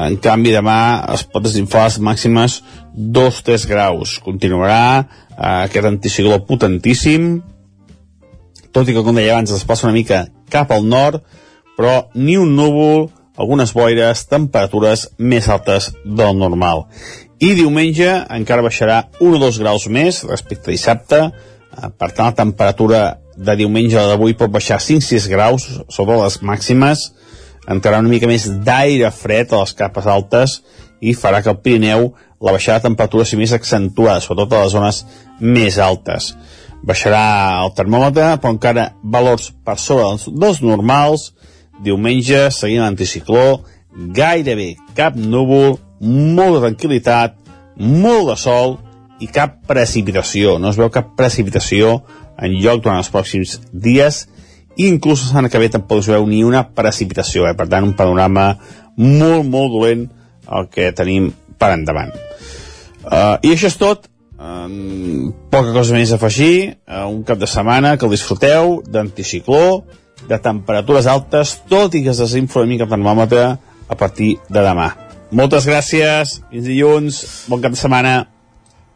en canvi demà es pot desinflar les màximes 2-3 graus. Continuarà eh, aquest anticicló potentíssim, tot i que, com deia abans, es passa una mica cap al nord, però ni un núvol, algunes boires, temperatures més altes del normal. I diumenge encara baixarà 1 o 2 graus més respecte a dissabte, eh, per tant la temperatura de diumenge a d'avui pot baixar 5-6 graus sobre les màximes, entrarà una mica més d'aire fred a les capes altes i farà que el Pirineu la baixada de temperatura sigui més accentuada, sobretot a les zones més altes. Baixarà el termòmetre, però encara valors per sobre dels normals. Diumenge, seguint l'anticicló, gairebé cap núvol, molta tranquil·litat, molt de sol i cap precipitació. No es veu cap precipitació en lloc durant els pròxims dies i inclús a Sant que ve tampoc es veu ni una precipitació. Eh? Per tant, un panorama molt, molt dolent el que tenim per endavant. Uh, I això és tot. Um, poca cosa més a afegir. Uh, un cap de setmana que el disfruteu d'anticicló, de temperatures altes, tot i que es desinfla una mica el termòmetre a partir de demà. Moltes gràcies, fins dilluns, bon cap de setmana.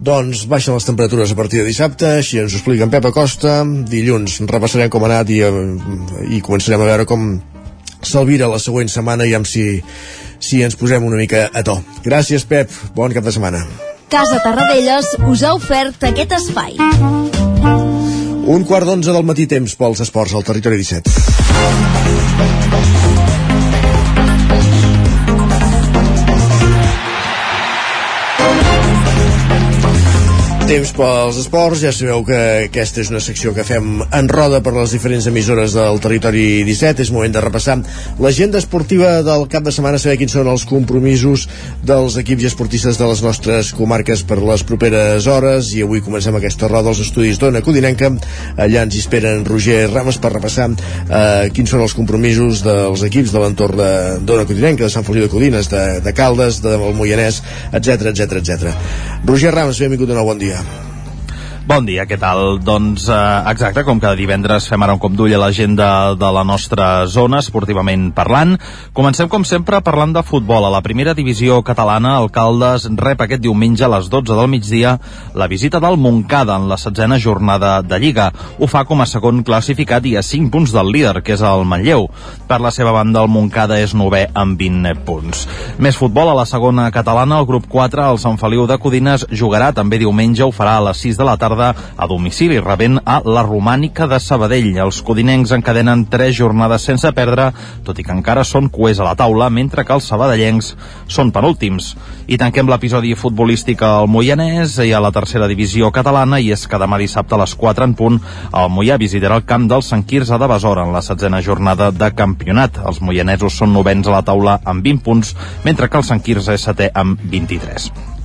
Doncs baixen les temperatures a partir de dissabte, així ens ho explica en Pep Acosta. Dilluns repassarem com ha anat i, eh, i començarem a veure com s'alvira la següent setmana i amb si, si ens posem una mica a to. Gràcies, Pep. Bon cap de setmana. Casa Tarradellas us ha ofert aquest espai. Un quart d'onze del matí temps pels esports al territori 17. Temps pels esports. Ja sabeu que aquesta és una secció que fem en roda per les diferents emissores del territori 17. És moment de repassar l'agenda esportiva del cap de setmana, saber quins són els compromisos dels equips i esportistes de les nostres comarques per les properes hores. I avui comencem aquesta roda als estudis d'Ona Codinenca. Allà ens hi esperen Roger Rames per repassar eh, quins són els compromisos dels equips de l'entorn d'Ona Codinenca, de Sant Feliu de Codines, de, de Caldes, de Moianès, etc etc etc. Roger Rames, benvingut de nou, bon dia. Instagram. Bon dia, què tal? Doncs eh, exacte, com cada divendres fem ara un cop d'ull a l'agenda de la nostra zona, esportivament parlant. Comencem, com sempre, parlant de futbol. A la primera divisió catalana, el Caldes rep aquest diumenge a les 12 del migdia la visita del Montcada en la setzena jornada de Lliga. Ho fa com a segon classificat i a 5 punts del líder, que és el Manlleu. Per la seva banda, el Montcada és novè amb 20 punts. Més futbol a la segona catalana, el grup 4, el Sant Feliu de Codines, jugarà també diumenge, ho farà a les 6 de la tarda tarda a domicili, rebent a la Romànica de Sabadell. Els codinencs encadenen tres jornades sense perdre, tot i que encara són cuers a la taula, mentre que els sabadellencs són penúltims. I tanquem l'episodi futbolístic al Moianès i a la tercera divisió catalana, i és que demà dissabte a les 4 en punt el Moià visitarà el camp del Sant Quirze de Besora en la setzena jornada de campionat. Els moianesos són novens a la taula amb 20 punts, mentre que el Sant Quirze és setè amb 23.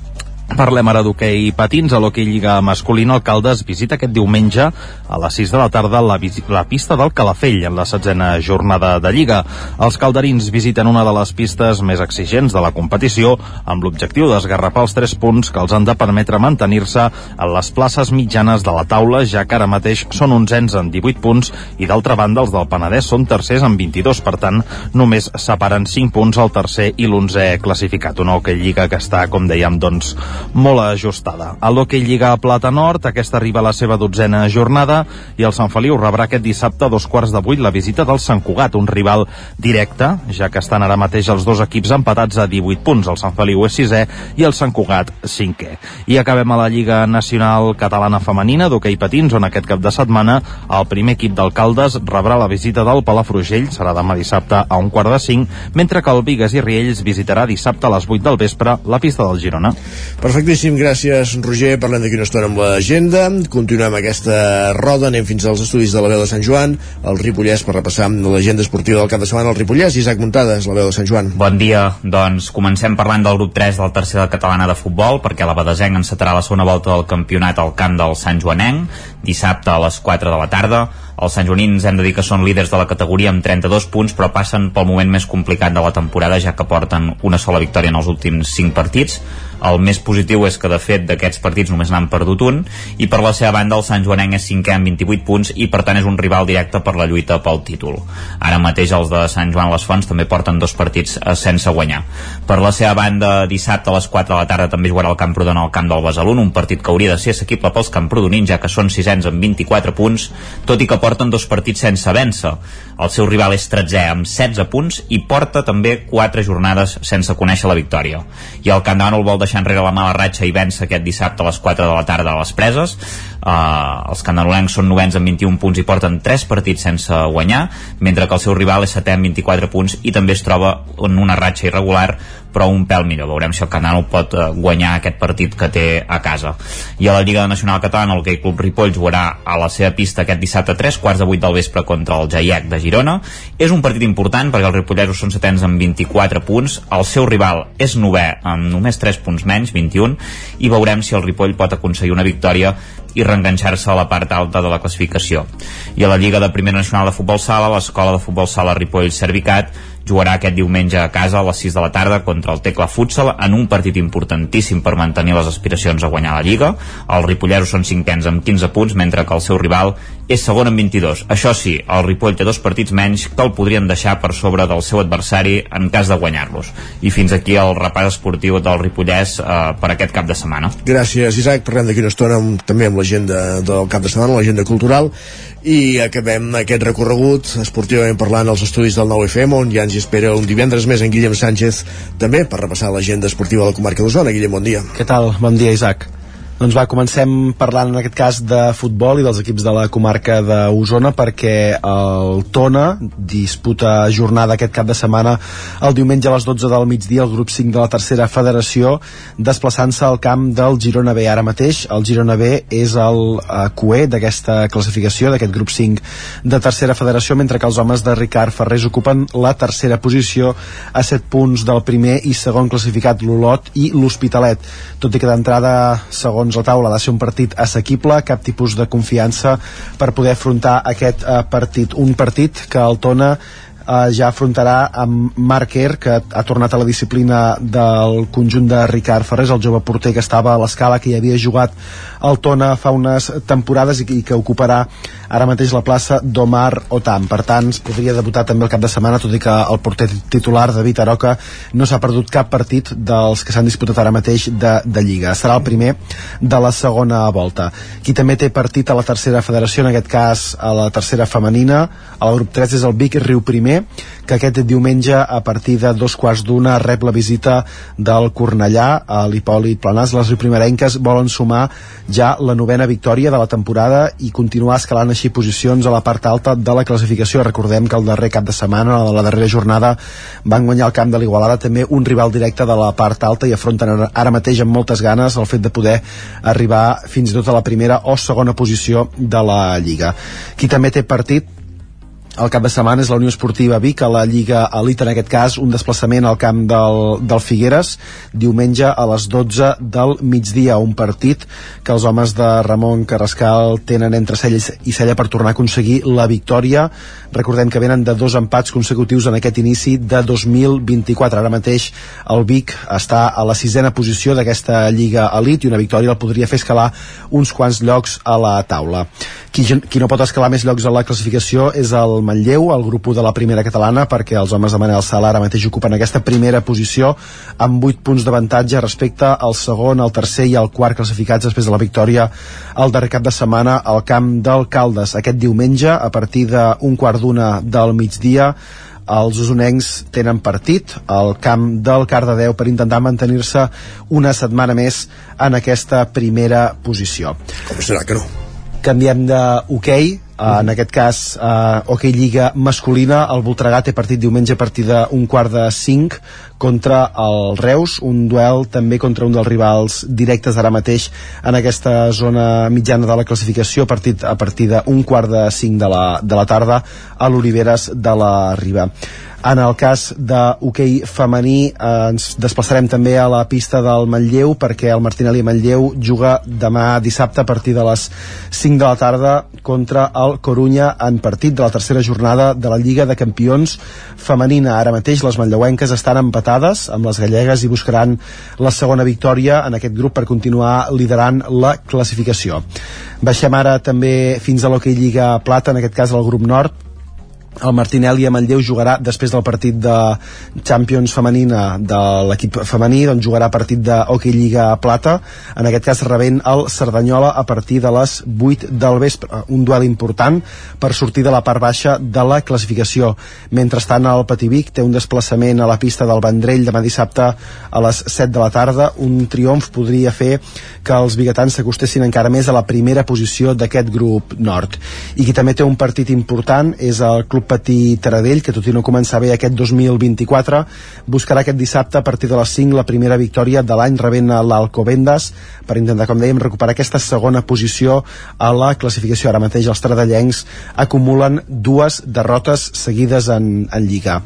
Parlem ara d'hoquei patins. A l'hoquei Lliga masculina, el Caldes visita aquest diumenge a les 6 de la tarda la, la pista del Calafell en la setzena jornada de Lliga. Els calderins visiten una de les pistes més exigents de la competició amb l'objectiu d'esgarrapar els 3 punts que els han de permetre mantenir-se en les places mitjanes de la taula, ja que ara mateix són onzens en 18 punts i d'altra banda els del Penedès són tercers amb 22, per tant només separen 5 punts el tercer i l'onzè classificat. Una hoquei Lliga que està, com dèiem, doncs molt ajustada. A l'Hockey Lliga Plata Nord, aquesta arriba a la seva dotzena jornada i el Sant Feliu rebrà aquest dissabte a dos quarts de vuit la visita del Sant Cugat, un rival directe, ja que estan ara mateix els dos equips empatats a 18 punts. El Sant Feliu és sisè i el Sant Cugat cinquè. I acabem a la Lliga Nacional Catalana Femenina d'hoquei patins, on aquest cap de setmana el primer equip d'alcaldes rebrà la visita del Palafrugell, serà demà dissabte a un quart de cinc, mentre que el Vigues i Riells visitarà dissabte a les 8 del vespre la pista del Girona. Perfectíssim, gràcies Roger, parlem d'aquí una estona amb l'agenda. Continuem aquesta roda, anem fins als estudis de la veu de Sant Joan, el Ripollès per repassar l'agenda esportiva del cap de setmana al Ripollès, Isaac Muntades, la veu de Sant Joan. Bon dia, doncs comencem parlant del grup 3 del tercer catalana de futbol perquè la Badesenc encetarà la segona volta del campionat al camp del Sant Joanenc dissabte a les 4 de la tarda els santjoanins hem de dir que són líders de la categoria amb 32 punts, però passen pel moment més complicat de la temporada, ja que porten una sola victòria en els últims 5 partits. El més positiu és que, de fet, d'aquests partits només n'han perdut un, i per la seva banda el Sant Joanenc és cinquè amb 28 punts i, per tant, és un rival directe per la lluita pel títol. Ara mateix els de Sant Joan les Fonts també porten dos partits eh, sense guanyar. Per la seva banda, dissabte a les 4 de la tarda també jugarà el Camprodon al camp del Besalún, un partit que hauria de ser assequible pels camprodonins, ja que són sisens amb 24 punts, tot i que porten dos partits sense vèncer. El seu rival és 13 amb 16 punts i porta també 4 jornades sense conèixer la victòria. I el Camp el vol deixar enrere la mala ratxa i vèncer aquest dissabte a les 4 de la tarda a les preses. Uh, els canalulencs són novens amb 21 punts i porten 3 partits sense guanyar, mentre que el seu rival és setè amb 24 punts i també es troba en una ratxa irregular però un pèl millor. Veurem si el Canal pot eh, guanyar aquest partit que té a casa. I a la Lliga Nacional Catalana el Gai Club Ripoll jugarà a la seva pista aquest dissabte a 3 quarts de 8 del vespre contra el Jaiec de Girona. És un partit important perquè els ripollesos són setens amb 24 punts, el seu rival és novè amb només 3 punts menys, 21, i veurem si el Ripoll pot aconseguir una victòria i reenganxar-se a la part alta de la classificació. I a la Lliga de Primera Nacional de Futbol Sala, l'Escola de Futbol Sala Ripoll Servicat jugarà aquest diumenge a casa a les 6 de la tarda contra el Tecla Futsal en un partit importantíssim per mantenir les aspiracions a guanyar la Lliga. Els ripolleros són cinquens amb 15 punts, mentre que el seu rival és segon amb 22. Això sí, el Ripoll té dos partits menys que el podrien deixar per sobre del seu adversari en cas de guanyar-los. I fins aquí el repàs esportiu del Ripollès eh, per aquest cap de setmana. Gràcies, Isaac. Parlem d'aquí una estona amb, també amb l'agenda del cap de setmana, l'agenda cultural, i acabem aquest recorregut esportivament parlant als estudis del 9FM, on ja ens espera un divendres més en Guillem Sánchez, també per repassar l'agenda esportiva de la comarca d'Osona. Guillem, bon dia. Què tal? Bon dia, Isaac. Doncs va, comencem parlant en aquest cas de futbol i dels equips de la comarca d'Osona perquè el Tona disputa jornada aquest cap de setmana el diumenge a les 12 del migdia el grup 5 de la tercera federació desplaçant-se al camp del Girona B. Ara mateix el Girona B és el eh, cué d'aquesta classificació d'aquest grup 5 de tercera federació mentre que els homes de Ricard Ferrés ocupen la tercera posició a 7 punts del primer i segon classificat l'Olot i l'Hospitalet. Tot i que d'entrada segon segons la taula de ser un partit assequible, cap tipus de confiança per poder afrontar aquest eh, partit. Un partit que el Tona eh, ja afrontarà amb Marc Kerr, que ha tornat a la disciplina del conjunt de Ricard Ferrés, el jove porter que estava a l'escala, que hi havia jugat al Tona fa unes temporades i, i que ocuparà ara mateix la plaça d'Omar Otam. Per tant, es podria debutar també el cap de setmana, tot i que el porter titular, David Aroca, no s'ha perdut cap partit dels que s'han disputat ara mateix de, de Lliga. Serà el primer de la segona volta. Qui també té partit a la tercera federació, en aquest cas a la tercera femenina, al grup 3 és el Vic Riu Primer, que aquest diumenge a partir de dos quarts d'una rep la visita del Cornellà a l'Hipòlit Planàs. Les primerenques volen sumar ja la novena victòria de la temporada i continuar escalant així posicions a la part alta de la classificació. Recordem que el darrer cap de setmana, a la darrera jornada, van guanyar el camp de l'Igualada també un rival directe de la part alta i afronten ara mateix amb moltes ganes el fet de poder arribar fins i tot a la primera o segona posició de la Lliga. Qui també té partit el cap de setmana és la Unió Esportiva Vic a la Lliga Elite, en aquest cas un desplaçament al camp del, del Figueres diumenge a les 12 del migdia un partit que els homes de Ramon Carrascal tenen entre cella i cella per tornar a aconseguir la victòria. Recordem que venen de dos empats consecutius en aquest inici de 2024 ara mateix el Vic està a la sisena posició d'aquesta Lliga Elite i una victòria el podria fer escalar uns quants llocs a la taula. Qui, qui no pot escalar més llocs a la classificació és el Manlleu, el grup de la primera catalana, perquè els homes de Manel Sala ara mateix ocupen aquesta primera posició amb 8 punts d'avantatge respecte al segon, al tercer i al quart classificats després de la victòria el darrer cap de setmana al camp del Caldes. Aquest diumenge, a partir d'un quart d'una del migdia, els usonencs tenen partit al camp del Cardedeu per intentar mantenir-se una setmana més en aquesta primera posició. Com serà que no? Canviem de hoquei, Uh, en aquest cas, uh, Hockey Lliga masculina, el Voltregà té partit diumenge a partir d'un quart de cinc contra el Reus, un duel també contra un dels rivals directes ara mateix en aquesta zona mitjana de la classificació, partit a partir d'un quart de cinc de la, de la tarda a l'Oliveres de la Riba. En el cas de hoquei femení eh, ens desplaçarem també a la pista del Manlleu perquè el Martinelli Manlleu juga demà dissabte a partir de les 5 de la tarda contra el Corunya en partit de la tercera jornada de la Lliga de Campions femenina. Ara mateix les manlleuenques estan empatades amb les gallegues i buscaran la segona victòria en aquest grup per continuar liderant la classificació. Baixem ara també fins a l'Hockey Lliga Plata, en aquest cas al grup nord, el Martinelli a Manlleu jugarà després del partit de Champions femenina de l'equip femení doncs jugarà partit de Hockey Lliga Plata. En aquest cas rebent el Cerdanyola a partir de les 8 del vespre. Un duel important per sortir de la part baixa de la classificació. Mentrestant el Pativic té un desplaçament a la pista del Vendrell demà dissabte a les 7 de la tarda. Un triomf podria fer que els biguetans s'acostessin encara més a la primera posició d'aquest grup nord. I qui també té un partit important és el Club Patí Taradell, que tot i no començar bé aquest 2024, buscarà aquest dissabte a partir de les 5 la primera victòria de l'any rebent l'Alcobendas per intentar, com dèiem, recuperar aquesta segona posició a la classificació. Ara mateix els tradellencs acumulen dues derrotes seguides en, en Lliga.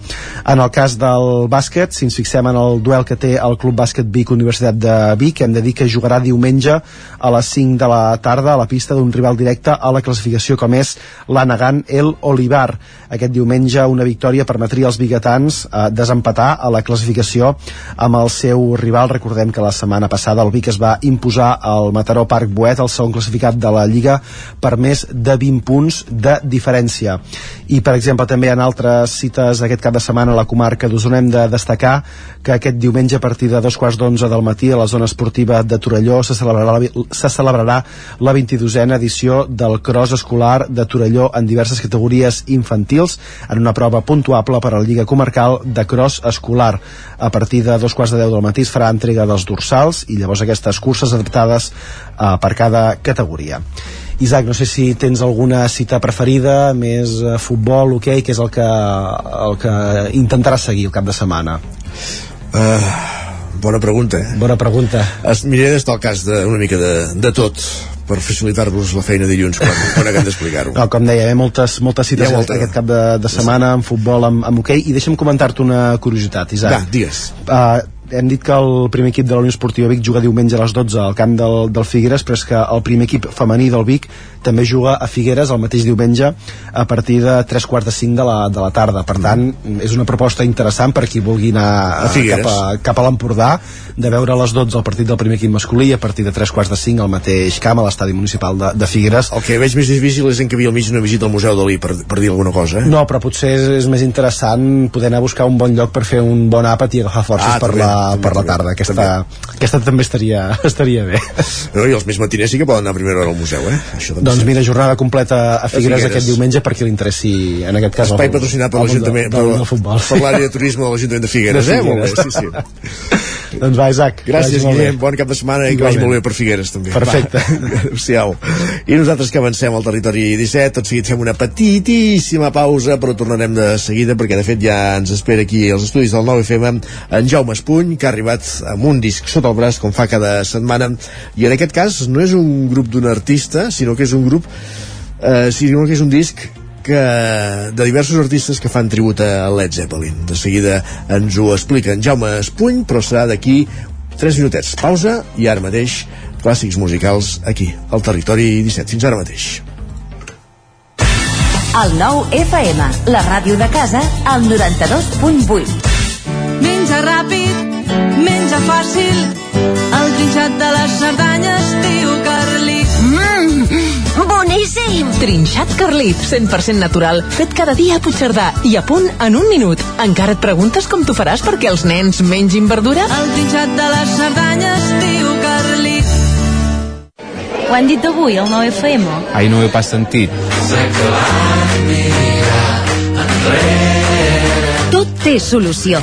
En el cas del bàsquet, si ens fixem en el duel que té el Club Bàsquet Vic Universitat de Vic, hem de dir que jugarà diumenge a les 5 de la tarda a la pista d'un rival directe a la classificació com és l'Anagant El Olivar. Aquest diumenge una victòria permetria als biguetans eh, desempatar a la classificació amb el seu rival. Recordem que la setmana passada el Vic es va imposar al Mataró Parc Boet, el segon classificat de la Lliga, per més de 20 punts de diferència. I, per exemple, també en altres cites aquest cap de setmana a la comarca d'Osona hem de destacar que aquest diumenge a partir de dos quarts d'onze del matí a la zona esportiva de Torelló se celebrarà la, se celebrarà la 22a edició del cross escolar de Torelló en diverses categories infantils en una prova puntuable per a la Lliga Comarcal de cross escolar. A partir de dos quarts de deu del matí es farà entrega dels dorsals i llavors aquestes curses adaptades eh, per cada categoria. Isaac, no sé si tens alguna cita preferida, més eh, futbol, hoquei, okay, que és el que, el que intentaràs seguir el cap de setmana. Uh, bona pregunta, eh? Bona pregunta. Es miraré d'estar al cas de, una mica de, de tot per facilitar-vos la feina dilluns quan, quan haguem d'explicar-ho. No, com deia, hi ha moltes, moltes cites molta, aquest cap de, de setmana en futbol, amb, amb hoquei, i deixa'm comentar-te una curiositat, Isaac. Va, digues. Uh, hem dit que el primer equip de la Unió Esportiva Vic juga diumenge a les 12 al camp del, del Figueres, però és que el primer equip femení del Vic també juga a Figueres el mateix diumenge a partir de 3 quarts de 5 de la, de la tarda. Per tant, és una proposta interessant per qui vulgui anar a Figueres. cap a, cap a l'Empordà, de veure a les 12 el partit del primer equip masculí i a partir de 3 quarts de 5 al mateix camp a l'estadi municipal de, de Figueres. El que veig més difícil és en que havia al mig una visita al Museu Dalí, per, per dir alguna cosa, eh? No, però potser és, és més interessant poder anar a buscar un bon lloc per fer un bon àpat i agafar forces Ah, per, la, per la també, tarda. Aquesta, aquesta també estaria, estaria bé. No, I els més matiners sí que poden anar a primera hora al museu, eh? Això també Doncs sí. mira, jornada completa a Figueres, Figueres. aquest diumenge per qui li interessi, en aquest cas, Espai el- patrocinat per l'Ajuntament, futbol. per l'àrea de turisme de l'Ajuntament de Figueres, De eh? Molt bé, sí, Figueres. sí. doncs va, Isaac. Gràcies. Guillem. Bon cap de setmana i que vagi molt bé per Figueres, també. Perfecte. Adéu-siau. I nosaltres que avancem al territori 17, tot seguit fem una petitíssima pausa, però tornarem de seguida, perquè de fet ja ens espera aquí als estudis del 9FM en Jaume Espuny, que ha arribat amb un disc sota el braç, com fa cada setmana, i en aquest cas no és un grup d'un artista, sinó que és un grup, eh, sinó que és un disc que, de diversos artistes que fan tribut a Led Zeppelin. De seguida ens ho explica en Jaume Espuny, però serà d'aquí 3 minutets. Pausa i ara mateix clàssics musicals aquí, al Territori 17. Fins ara mateix. El nou FM, la ràdio de casa, al 92.8. Menja ràpid, menja fàcil, el trinxat de les Cerdanyes, tio Carlit. Mmm, boníssim! Trinxat Carlit, 100% natural, fet cada dia a Puigcerdà i a punt en un minut. Encara et preguntes com t'ho faràs perquè els nens mengin verdura? El trinxat de les Cerdanyes, tio Carlit. Ho han dit avui, el 9FM? Ai, no ho he pas sentit. Tot té solució.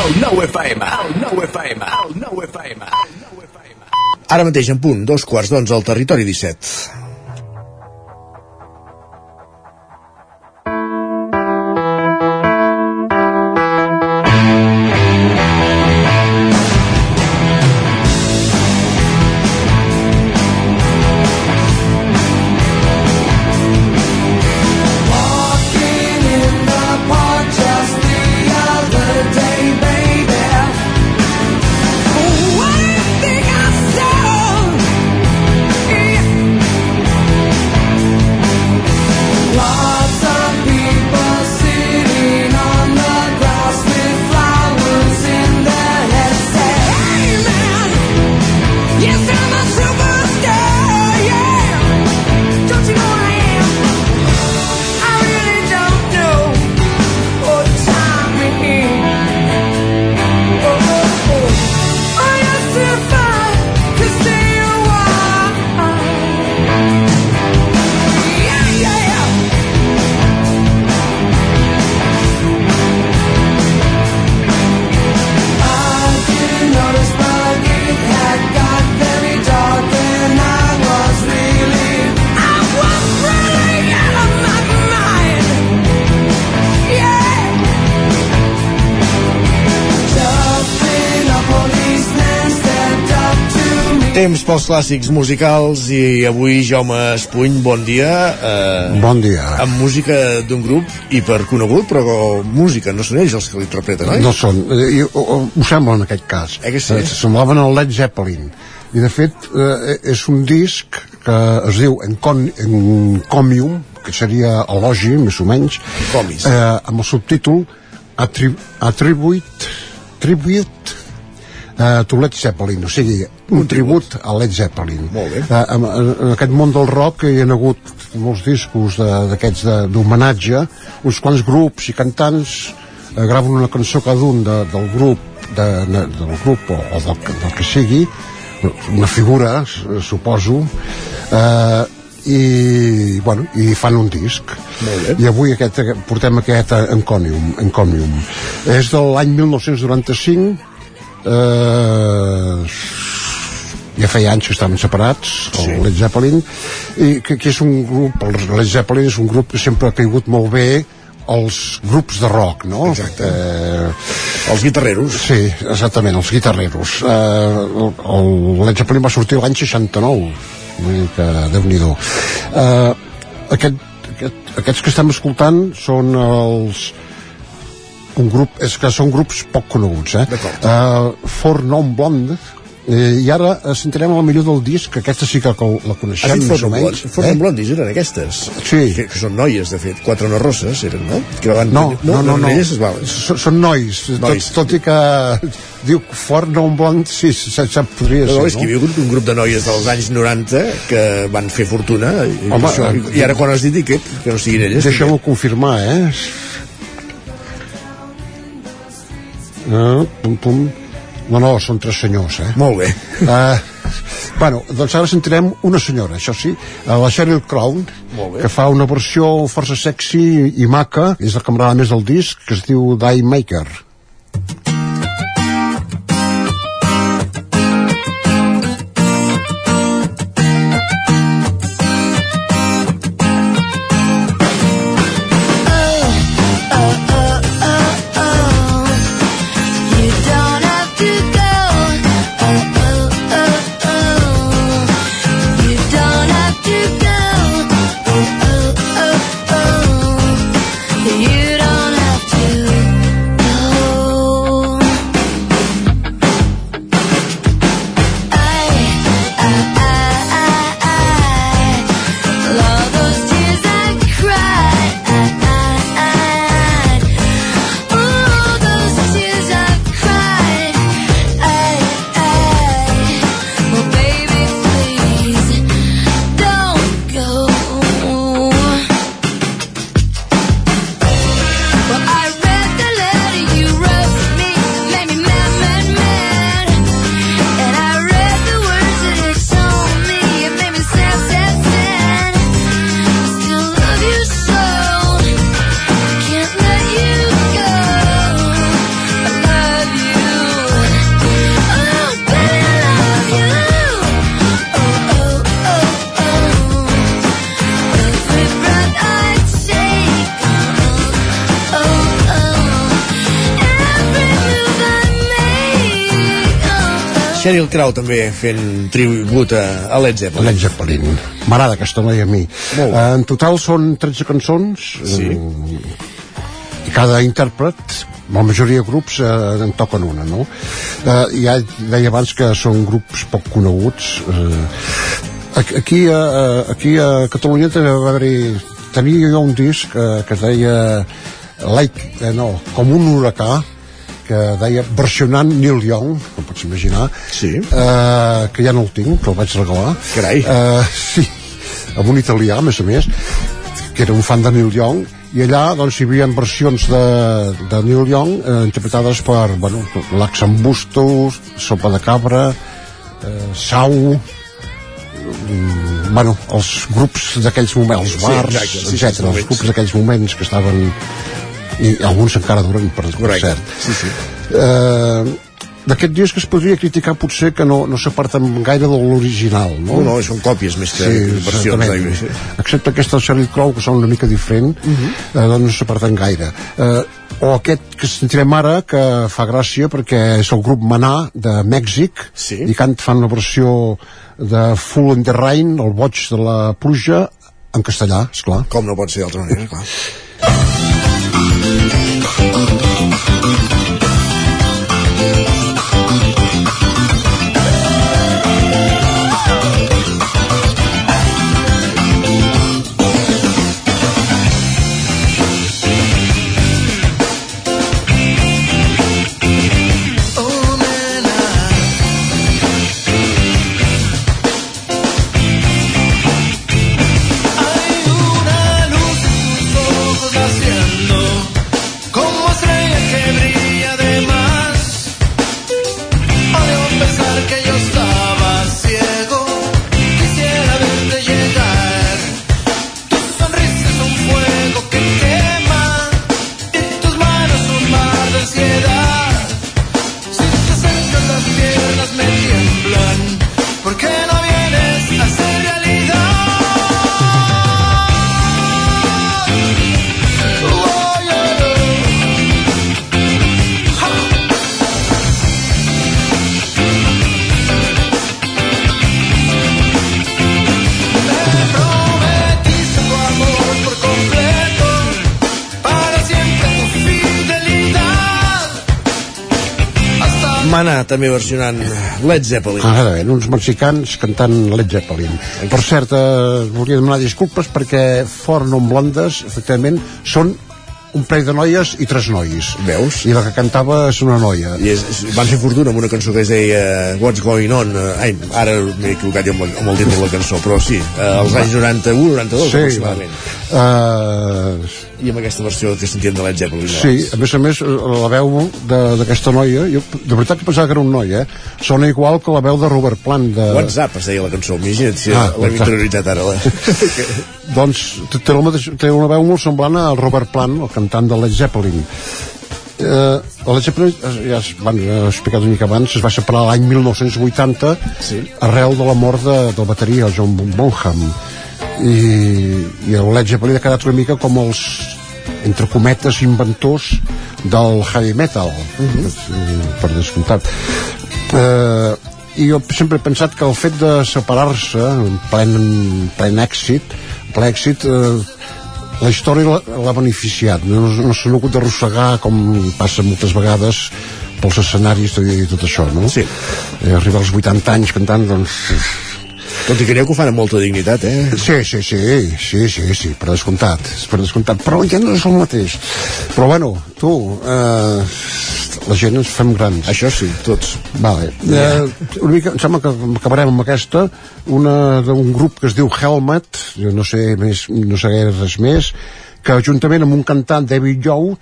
El 9 FM, el 9 FM, el 9 FM. Ara mateix en punt, dos quarts d'onze al territori 17. Temps pels clàssics musicals i avui Jaume Espuny, bon dia. Eh, Bon dia. Amb música d'un grup hiper conegut, però música, no són ells els que l'interpreten, oi? No són, eh, i, o, o, ho sembla en aquest cas. Eh que sí? Eh, Semblaven el Led Zeppelin. I de fet eh, és un disc que es diu Encon Encomium, que seria elogi, més o menys, Comis. eh, amb el subtítol Attrib Attribute Tribute eh, to Led Zeppelin, o sigui, un tribut a Led Zeppelin. Molt bé. Eh, en, en aquest món del rock hi ha hagut molts discos d'aquests d'homenatge, uns quants grups i cantants eh, graven una cançó cada un de, del grup de, de, del grup o, o del, del que sigui una figura, suposo eh, i, bueno, i fan un disc i avui aquest, portem aquest Enconium, Enconium. és de l'any 1995 eh, ja feia anys que estaven separats el Sí. Led Zeppelin i que, que és un grup, el Led Zeppelin és un grup que sempre ha caigut molt bé als grups de rock, no? Exacte. Eh, Els guitarreros. Sí, exactament, els guitarreros. Eh, el, el Led Zeppelin va sortir l'any 69, vull dir que déu-n'hi-do. Eh, aquest, aquest, aquests que estem escoltant són els un grup, és que són grups poc coneguts, eh? Uh, For Non Blonde, eh, i ara eh, sentirem el millor del disc, que aquesta sí que la coneixem més o menys. Blondis? Forn Blondis eren aquestes. Sí. Que, que són noies, de fet. Quatre rosses eren, no? Que van, No, no, no, no. Val. Són, nois, Nois. Tot, tot i que diu For Non Blonde, sí, se, se podria No, ser, no, és que hi havia un grup de noies dels anys 90 que van fer fortuna i, Home, això, eh, i ara quan has dit que, que no siguin elles Deixeu-m'ho confirmar, eh? Uh, pum, pum. No, no, són tres senyors, eh? Molt bé. Uh, bueno, doncs ara sentirem una senyora, això sí, eh, la Sheryl Crow, que fa una versió força sexy i maca, és la camarada més del disc, que es diu Die Maker. Crow també fent tribut a, a Led Zeppelin. Led Zeppelin. M'agrada aquesta noia a mi. Eh, en total són 13 cançons. Sí. eh, I cada intèrpret, la majoria de grups eh, en toquen una, no? Eh, ja deia abans que són grups poc coneguts. Eh, aquí, a, aquí a Catalunya també va haver-hi... Tenia jo un disc eh, que es deia like, eh, no, com un huracà que deia versionant Neil Young, com pots imaginar, sí. eh, que ja no el tinc, però el vaig regalar. Carai. Eh, sí, amb un italià, a més a més, que era un fan de Neil Young, i allà doncs, hi havia versions de, de Neil Young eh, interpretades per bueno, Laxambustos, Sopa de Cabra, eh, Sau, mm, bueno, els grups d'aquells moments, els Sí, bars, exacte, sí, sí, etc. els moments. els grups d'aquells moments que estaven i alguns encara duren per, per cert sí, sí. eh, d'aquest disc es podria criticar potser que no, no s'aparten gaire de l'original no? No, no, són còpies més que versions, exactament. d'aigua, sí. excepte aquesta Sheryl Crow que són una mica diferent uh Mhm. -huh. eh, doncs no s'aparten gaire eh, o aquest que sentirem ara que fa gràcia perquè és el grup Manà de Mèxic sí. i cant fan una versió de Full in the Rain el boig de la pluja en castellà, és clar com no pot ser d'altra manera, clar Thank you. També versionant Led Zeppelin. Ara bé, uns mexicans cantant Led Zeppelin. Per cert, eh, volia demanar disculpes perquè Fort Non Blondes, efectivament, són un parell de noies i tres nois. Veus? I la que cantava és una noia. I és, és, van fer fortuna amb una cançó que es deia What's Going On. Eh, Ai, ara m'he equivocat amb, la- amb el títol de la cançó, però sí, eh, als anys 91, 92 Sí, aproximadament. Uh, I amb aquesta versió que sentíem de Led Zeppelin. sí, a més a més, la veu d'aquesta noia, jo de veritat que pensava que era un noi, eh? Sona igual que la veu de Robert Plant. De... WhatsApp es deia la cançó, imagina't si Ah, l'hem WhatsApp. interioritzat ara. La... Doncs té, el mateix, té una veu molt semblant al Robert Plant, el cantant de Led Zeppelin. Eh, el Led Zeppelin, eh, ja es, he explicat una mica abans, es va separar l'any 1980 sí. arrel de la mort de, del bateria, el John Bonham. I, I el Led Zeppelin ha quedat una mica com els entre cometes inventors del heavy metal per descomptat eh, i jo sempre he pensat que el fet de separar-se en plen, en plen èxit ple èxit eh, la història l'ha- l'ha beneficiat no, no s'ha hagut d'arrossegar com passa moltes vegades pels escenaris i tot això no? Sí. eh, arribar als 80 anys cantant doncs Tot i que que ho fan amb molta dignitat, eh? Sí, sí, sí, sí, sí, sí, per descomptat, per descomptat, però ja no és el mateix. Però bueno, tu, eh, la gent ens fem grans. Això sí, tots. Vale. Eh, una mica, em sembla que acabarem amb aquesta, una d'un grup que es diu Helmet, jo no sé més, no sé gaire res més, que juntament amb un cantant, David Joe,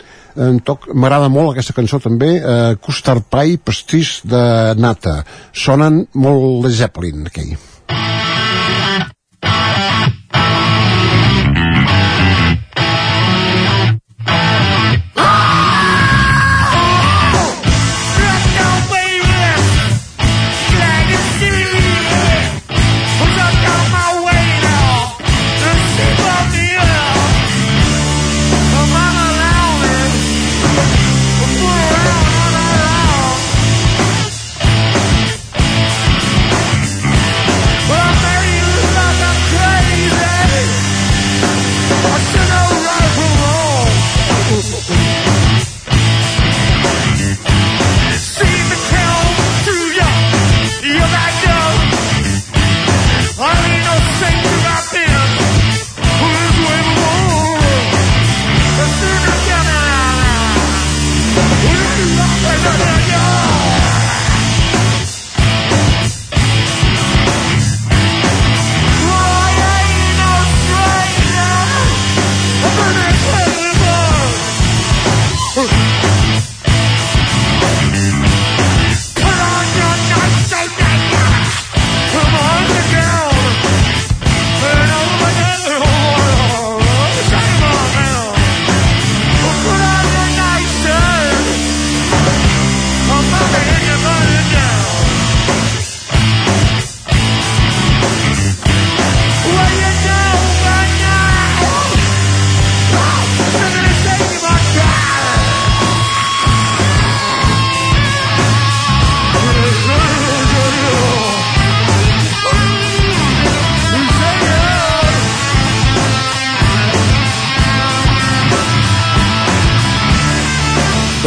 em toc, m'agrada molt aquesta cançó també, eh, Custard Pie, pastís de nata. Sonen molt de Zeppelin, aquell.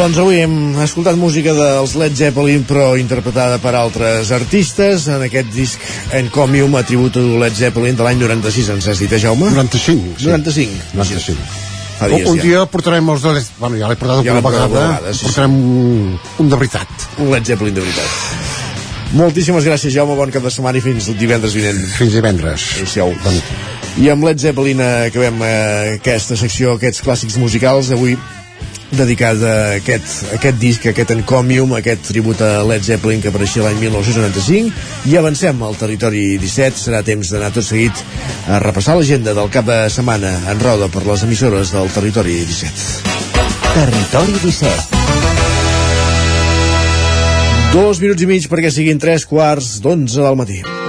Doncs avui hem escoltat música dels Led Zeppelin però interpretada per altres artistes. En aquest disc Encomium a tribut a Led Zeppelin de l'any 96 ens has dit, eh, Jaume? 95 sí. 95 95 Fa dies un ja. dia portarem els de l'Ed- bueno, ja l'he portat Ja una vegada, vegada, sí, sí. portarem un, un de veritat. Un Led Zeppelin de veritat. Moltíssimes gràcies Jaume, bon cap de setmana i fins divendres vinent. Fins divendres. Adéu-siau. I amb Led Zeppelin eh, acabem eh, aquesta secció, aquests clàssics musicals. Avui dedicat a aquest, a aquest disc, a aquest encomium, a aquest tribut a Led Zeppelin que apareixia l'any 1995 i avancem al territori 17 serà temps d'anar tot seguit a repassar l'agenda del cap de setmana en roda per les emissores del territori 17 Territori 17 Dos minuts i mig perquè siguin tres quarts d'onze del matí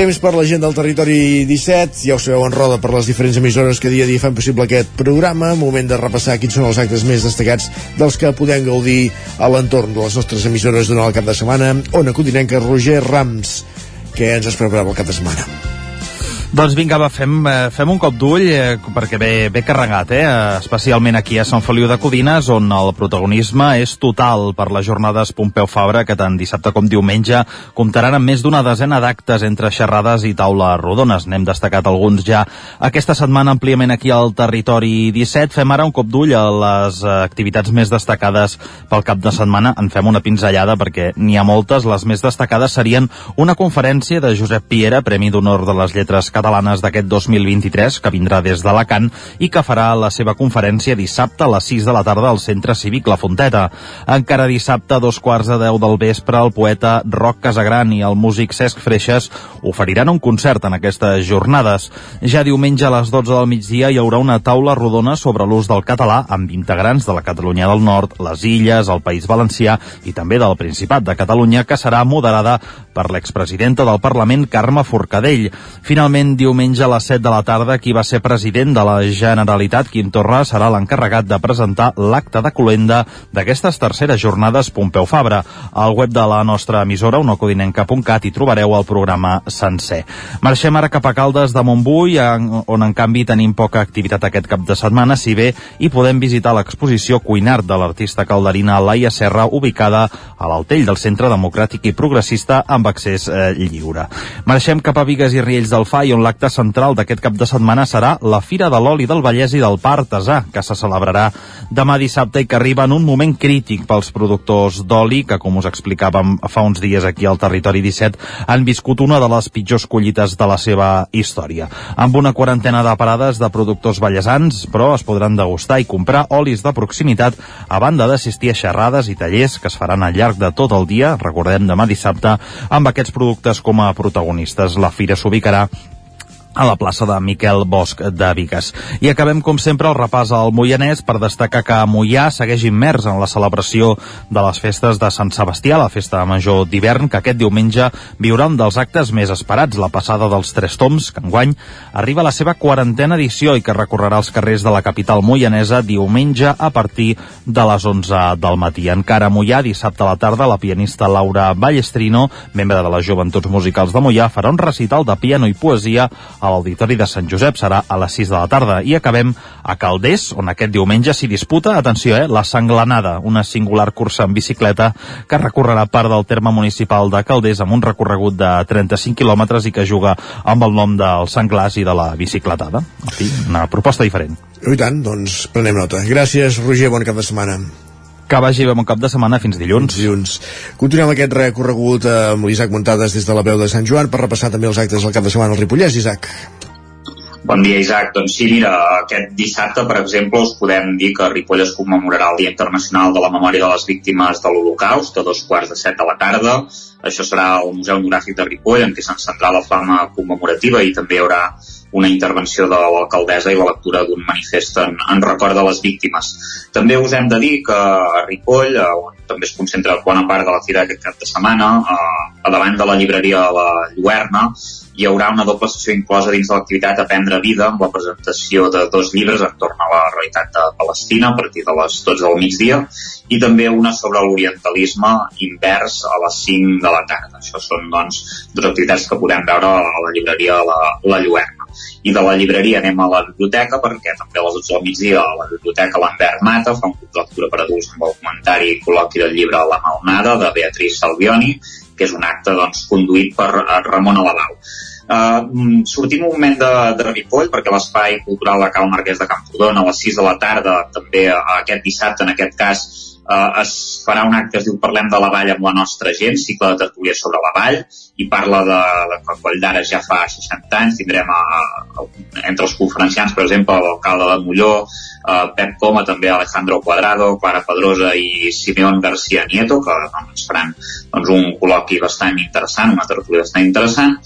Temps per la gent del territori 17, ja ho sabeu en roda per les diferents emissores que dia a dia fan possible aquest programa. Moment de repassar quins són els actes més destacats dels que podem gaudir a l'entorn de les nostres emissores durant el cap de setmana. On acudinem que Roger Rams, que ens es prepara pel cap de setmana. Doncs vinga, va, fem, eh, fem un cop d'ull eh, perquè ve, ve carregat, eh? especialment aquí a Sant Feliu de Codines, on el protagonisme és total per les jornades Pompeu Fabra, que tant dissabte com diumenge comptaran amb més d'una desena d'actes entre xerrades i taules rodones. N'hem destacat alguns ja aquesta setmana àmpliament aquí al territori 17. Fem ara un cop d'ull a les eh, activitats més destacades pel cap de setmana. En fem una pinzellada perquè n'hi ha moltes. Les més destacades serien una conferència de Josep Piera, Premi d'Honor de les Lletres catalanes d'aquest 2023, que vindrà des d'Alacant i que farà la seva conferència dissabte a les 6 de la tarda al Centre Cívic La Fonteta. Encara dissabte, a dos quarts de 10 del vespre, el poeta Roc Casagran i el músic Cesc Freixes oferiran un concert en aquestes jornades. Ja diumenge a les 12 del migdia hi haurà una taula rodona sobre l'ús del català amb integrants de la Catalunya del Nord, les Illes, el País Valencià i també del Principat de Catalunya, que serà moderada per l'expresidenta del Parlament, Carme Forcadell. Finalment, diumenge a les 7 de la tarda, qui va ser president de la Generalitat, Quim Torra, serà l'encarregat de presentar l'acte de colenda d'aquestes terceres jornades Pompeu Fabra. Al web de la nostra emissora, unocodinenca.cat, hi trobareu el programa sencer. Marxem ara cap a Caldes de Montbui, on en canvi tenim poca activitat aquest cap de setmana, si bé hi podem visitar l'exposició Cuinart de l'artista calderina Laia Serra, ubicada a l'Altell del Centre Democràtic i Progressista amb accés eh, lliure. Marxem cap a Vigues i Riells del Fai, on l'acte central d'aquest cap de setmana serà la Fira de l'Oli del Vallès i del Pa Artesà, que se celebrarà demà dissabte i que arriba en un moment crític pels productors d'oli, que com us explicàvem fa uns dies aquí al Territori 17, han viscut una de les pitjors collites de la seva història. Amb una quarantena de parades de productors ballesans, però es podran degustar i comprar olis de proximitat a banda d'assistir a xerrades i tallers que es faran al llarg de tot el dia, recordem demà dissabte, amb aquests productes com a protagonistes. La fira s'ubicarà a la plaça de Miquel Bosch de Vigues. I acabem, com sempre, el repàs al Moianès per destacar que Moià segueix immers en la celebració de les festes de Sant Sebastià, la festa major d'hivern, que aquest diumenge viurà un dels actes més esperats, la passada dels Tres Toms, que enguany arriba a la seva quarantena edició i que recorrerà els carrers de la capital moianesa diumenge a partir de les 11 del matí. Encara a Moià, dissabte a la tarda, la pianista Laura Ballestrino, membre de les Joventuts Musicals de Moià, farà un recital de piano i poesia a l'Auditori de Sant Josep serà a les 6 de la tarda i acabem a Calders, on aquest diumenge s'hi disputa, atenció, eh, la Sanglanada, una singular cursa en bicicleta que recorrerà part del terme municipal de Calders amb un recorregut de 35 quilòmetres i que juga amb el nom del senglars i de la bicicletada. En fi, una proposta diferent. I tant, doncs prenem nota. Gràcies, Roger, bon cap de setmana. Que vagi bé bon cap de setmana fins dilluns. Dilluns. Continuem aquest recorregut amb l'Isaac Montades des de la veu de Sant Joan per repassar també els actes del cap de setmana al Ripollès, Isaac. Bon dia, Isaac. Doncs sí, mira, aquest dissabte, per exemple, us podem dir que Ripoll es commemorarà el Dia Internacional de la Memòria de les Víctimes de l'Holocaust a dos quarts de set de la tarda. Això serà al Museu Etnogràfic de Ripoll, en què s'encendrà la flama commemorativa i també hi haurà una intervenció de l'alcaldessa i la lectura d'un manifest en, en record de les víctimes. També us hem de dir que a Ripoll, eh, on també es concentra bona part de la fira aquest cap de setmana, eh, a davant de la llibreria La Lluerna, hi haurà una doble sessió inclosa dins de l'activitat Aprendre Vida amb la presentació de dos llibres entorn a la realitat de Palestina a partir de les 12 del migdia i també una sobre l'orientalisme invers a les 5 de la tarda. Això són doncs dues activitats que podem veure a la llibreria La, la Lluerna. I de la llibreria anem a la biblioteca perquè també a les 12 del migdia a la biblioteca Lambert Mata fa un club de lectura per adults amb el comentari i col·loqui del llibre La Malnada de Beatriz Salvioni que és un acte doncs, conduït per eh, Ramon Alabau. Uh, sortim un moment de, de Ripoll perquè l'espai cultural de Cal Marquès de Camprodon a les 6 de la tarda també uh, aquest dissabte en aquest cas uh, es farà un acte es diu Parlem de la Vall amb la nostra gent, cicle de tertúlia sobre la Vall i parla de, de que Coll d'Ara ja fa 60 anys tindrem a, a, entre els conferenciants per exemple l'alcalde de Molló uh, Pep Coma, també Alejandro Cuadrado, Clara Pedrosa i Simeón García Nieto, que doncs, faran doncs, un col·loqui bastant interessant, una tertúlia bastant interessant.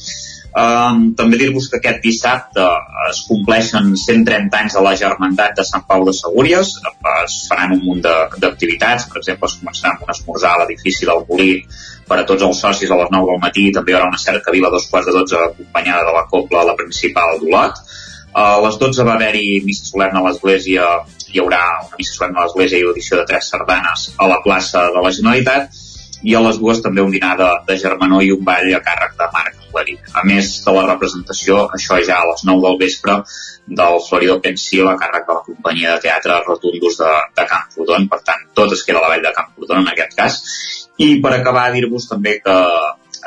Um, també dir-vos que aquest dissabte es compleixen 130 anys de la Germandat de Sant Pau de Segúries, es faran un munt d'activitats, per exemple es començarà amb un esmorzar a l'edifici del Molí per a tots els socis a les 9 del matí. També hi haurà una cerca vila a dos quarts de 12 acompanyada de la copla a la principal d'Olot. A les 12 va haver-hi missa solemne a l'església, hi haurà una missa solemne a l'església i audició de tres sardanes a la plaça de la Generalitat. I a les dues també un dinar de, de germanor i un ball a càrrec de Marc Clarí. A més de la representació, això ja a les 9 del vespre, del Floridor Pensil a càrrec de la companyia de teatre Rotundus de, de Camprodon. Per tant, tot es queda a la vall de Camprodon en aquest cas. I per acabar, dir-vos també que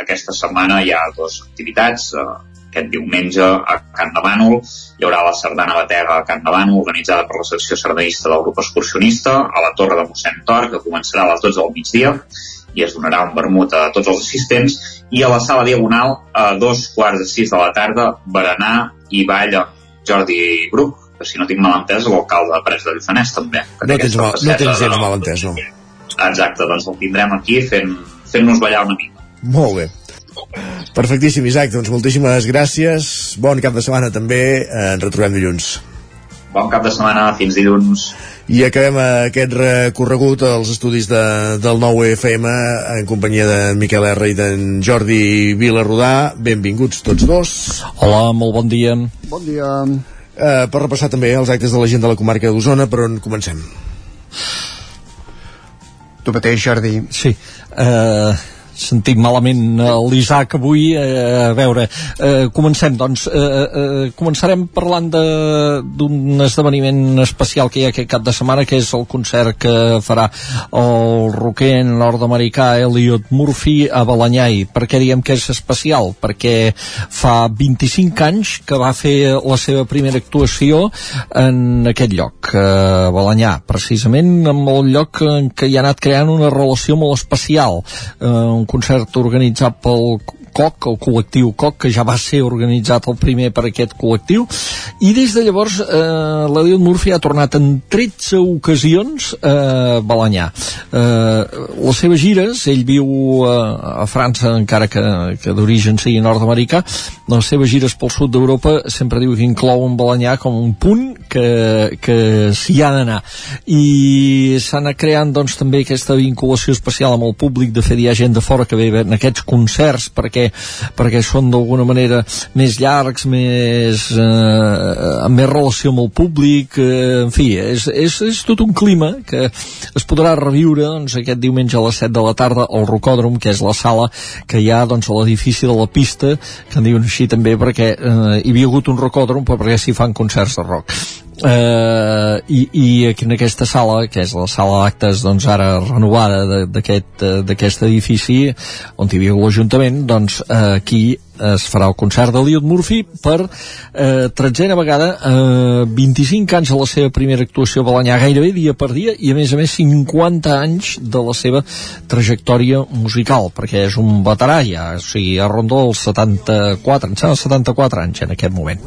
aquesta setmana hi ha dues activitats. Eh, aquest diumenge a Can de Bànol hi haurà la sardana batega a Can de Bànol organitzada per la secció sardanista del grup excursionista a la Torre de mossèn Tor que començarà a les 12 del migdia i es donarà un vermut a tots els assistents i a la sala diagonal a dos quarts de sis de la tarda berenar i ball amb Jordi Bruc que si no tinc mal entès l'alcalde de Prats de Lluçanès també No tens, mal, no tens gens mal entès, no? exacte, doncs el tindrem aquí fent, fent-nos ballar una mica Molt bé. Perfectíssim, Isaac. Doncs moltíssimes gràcies. Bon cap de setmana també. Eh, Ens retrobem dilluns. bon cap de setmana, fins dilluns I acabem aquest recorregut als estudis de, del nou FM en companyia de Miquel R i d'en Jordi Vilarrodà. Benvinguts tots dos. Hola, molt bon dia. Bon dia. Eh, per repassar també els actes de la gent de la comarca d'Osona, per on comencem? Tu mateix, Jordi. Sí. Eh, sentim malament eh, l'Isaac avui eh, a veure, eh, comencem doncs eh, eh, començarem parlant d'un esdeveniment especial que hi ha aquest cap de setmana que és el concert que farà el roquer nord-americà Elliot Murphy a Balanyà per què diem que és especial? perquè fa 25 anys que va fer la seva primera actuació en aquest lloc, a Balanyà precisament amb el lloc en què hi ha anat creant una relació molt especial eh, un concert organitzat pel COC, el col·lectiu COC, que ja va ser organitzat el primer per aquest col·lectiu, i des de llavors eh, l'Eliot Murphy ha tornat en 13 ocasions a Balanyà. Eh, les seves gires, ell viu eh, a França, encara que, que d'origen sigui nord-americà, les seves gires pel sud d'Europa sempre diu que inclouen Balanyà com un punt que, que s'hi ha d'anar. I s'ha anat creant doncs també aquesta vinculació especial amb el públic, de fet hi ha gent de fora que ve en aquests concerts perquè, perquè són d'alguna manera més llargs, més, eh, amb més relació amb el públic, eh, en fi, és, és, és tot un clima que es podrà reviure doncs, aquest diumenge a les 7 de la tarda al Rocòdrom, que és la sala que hi ha doncs, a l'edifici de la pista, que en diuen així també perquè eh, hi havia hagut un rocòdrom però perquè s'hi fan concerts de rock eh, i, i aquí en aquesta sala que és la sala d'actes doncs ara renovada eh, d'aquest edifici on hi havia l'Ajuntament doncs eh, aquí es farà el concert de Liot Murphy per eh, tretzena vegada eh, 25 anys de la seva primera actuació a Balanyà gairebé dia per dia i a més a més 50 anys de la seva trajectòria musical perquè és un veterà ja o sigui, a rondó els 74 em sembla 74 anys en aquest moment.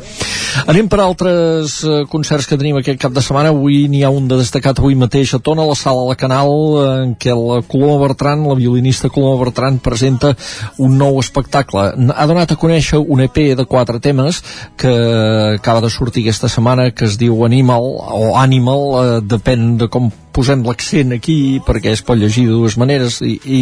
Anem per altres eh, concerts que tenim aquest cap de setmana. Avui n'hi ha un de destacat avui mateix a Tona, a la sala de Canal en què la Coloma Bertran la violinista Coloma Bertran presenta un nou espectacle. Ha donat a conèixer un EP de quatre temes que acaba de sortir aquesta setmana que es diu Animal o Animal, eh, depèn de com posem l'accent aquí perquè es pot llegir de dues maneres i, i,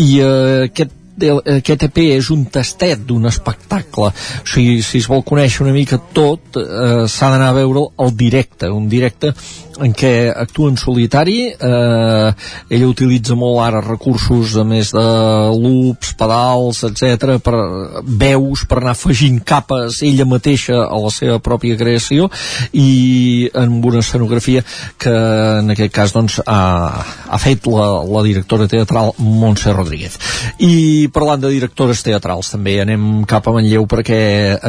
i eh, aquest el- aquest EP és un tastet d'un espectacle. O sigui, si es vol conèixer una mica tot eh, s'ha d'anar a veure el directe un directe en què actua en solitari eh, ella utilitza molt ara recursos a més de loops, pedals, etc per veus, per anar afegint capes ella mateixa a la seva pròpia creació i amb una escenografia que en aquest cas doncs, ha, ha fet la, la directora teatral Montse Rodríguez. I parlant de directores teatrals també anem cap a Manlleu perquè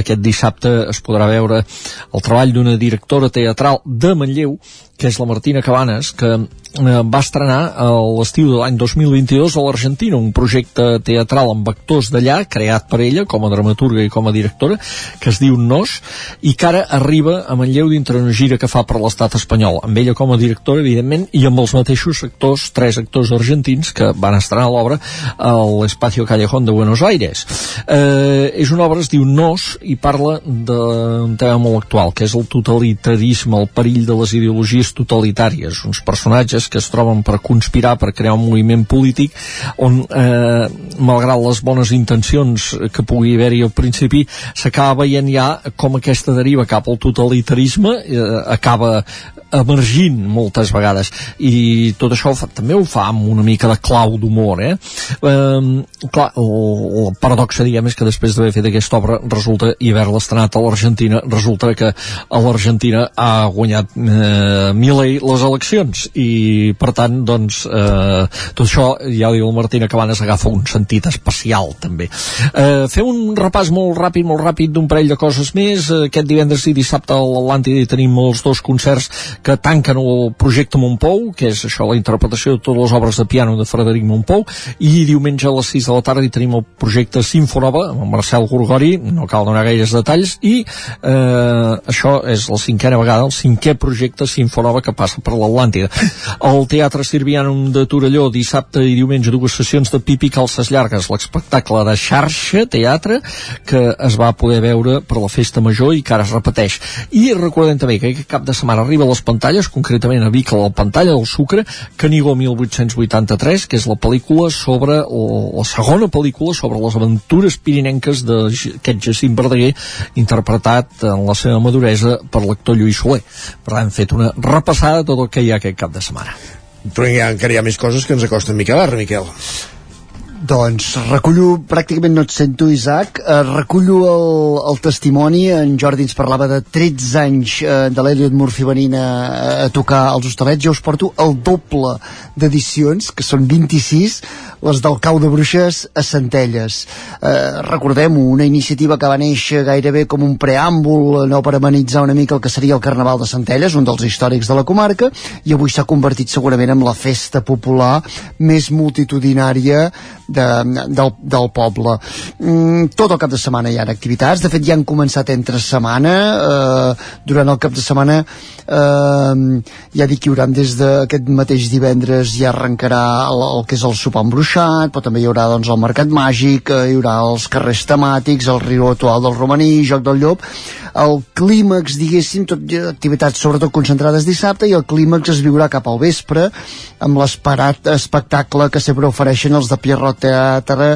aquest dissabte es podrà veure el treball d'una directora teatral de Manlleu que és la Martina Cabanes, que eh, va estrenar a l'estiu de l'any 2022 a l'Argentina, un projecte teatral amb actors d'allà, creat per ella com a dramaturga i com a directora, que es diu Nos, i que ara arriba a Manlleu dintre una gira que fa per l'estat espanyol, amb ella com a directora, evidentment, i amb els mateixos actors, tres actors argentins que van estrenar l'obra a l'Espacio Callejón de Buenos Aires. Eh, és una obra, es diu Nos, i parla d'un tema molt actual, que és el totalitarisme, el perill de les ideologies totalitàries, uns personatges que es troben per conspirar, per crear un moviment polític on, eh, malgrat les bones intencions que pugui haver-hi al principi, s'acaba veient ja com aquesta deriva cap al totalitarisme eh, acaba emergint moltes vegades. I tot això fa, també ho fa amb una mica de clau d'humor eh? eh clar, el, el paradoxe diguem és que després d'haver fet aquesta obra resulta i haver-la estrenat a l'Argentina resulta que a l'Argentina ha guanyat eh, Milei les eleccions. I per tant doncs eh, tot això ja diu el Martín Cabanes agafa un sentit especial també. Eh, fer un repàs molt ràpid molt ràpid d'un parell de coses més. Eh, aquest divendres i dissabte a l'Atlàntida hi tenim els dos concerts que tanquen el projecte Montpou, que és això la interpretació de totes les obres de piano de Frederic Montpou, i diumenge a les 6 de la tarda hi tenim el projecte Sinfonova, amb el Marcel Gorgori, no cal donar gaires detalls, i eh, això és la cinquena vegada, el cinquè projecte Sinfonova que passa per l'Atlàntida. Al Teatre Sirvianum de Torelló, dissabte i diumenge, dues sessions de Pipi Calces Llargues, l'espectacle de xarxa, teatre, que es va poder veure per la Festa Major i que ara es repeteix. I recordem també que aquest cap de setmana arriba a pantalles, concretament a Vic, a la pantalla del Sucre, Canigó 1883, que és la pel·lícula sobre, o la segona pel·lícula sobre les aventures pirinenques d'aquest Jacint Verdaguer, interpretat en la seva maduresa per l'actor Lluís Soler. Per tant, hem fet una repassada de tot el que hi ha aquest cap de setmana. Però ha, encara hi ha més coses que ens acosten Miquel Arra, Miquel. Doncs recullo, pràcticament no et sento, Isaac, eh, recullo el, el testimoni, en Jordi ens parlava de 13 anys eh, de l'Eliot Murphy venint a, a tocar als hostalets, jo us porto el doble d'edicions, que són 26, les del Cau de Bruixes a Centelles. Eh, Recordem-ho, una iniciativa que va néixer gairebé com un preàmbul no, per amenitzar una mica el que seria el Carnaval de Centelles, un dels històrics de la comarca, i avui s'ha convertit segurament en la festa popular més multitudinària de, del, del poble. Mm, tot el cap de setmana hi ha activitats, de fet ja han començat entre setmana, eh, durant el cap de setmana eh, ja dic que hi haurà des d'aquest mateix divendres ja arrencarà el, el que és el sopar embruixat, però també hi haurà doncs, el mercat màgic, eh, hi haurà els carrers temàtics, el riu actual del romaní, joc del llop, el clímax, diguéssim, tot activitats sobretot concentrades dissabte i el clímax es viurà cap al vespre amb l'esperat espectacle que sempre ofereixen els de Pierrot Teatre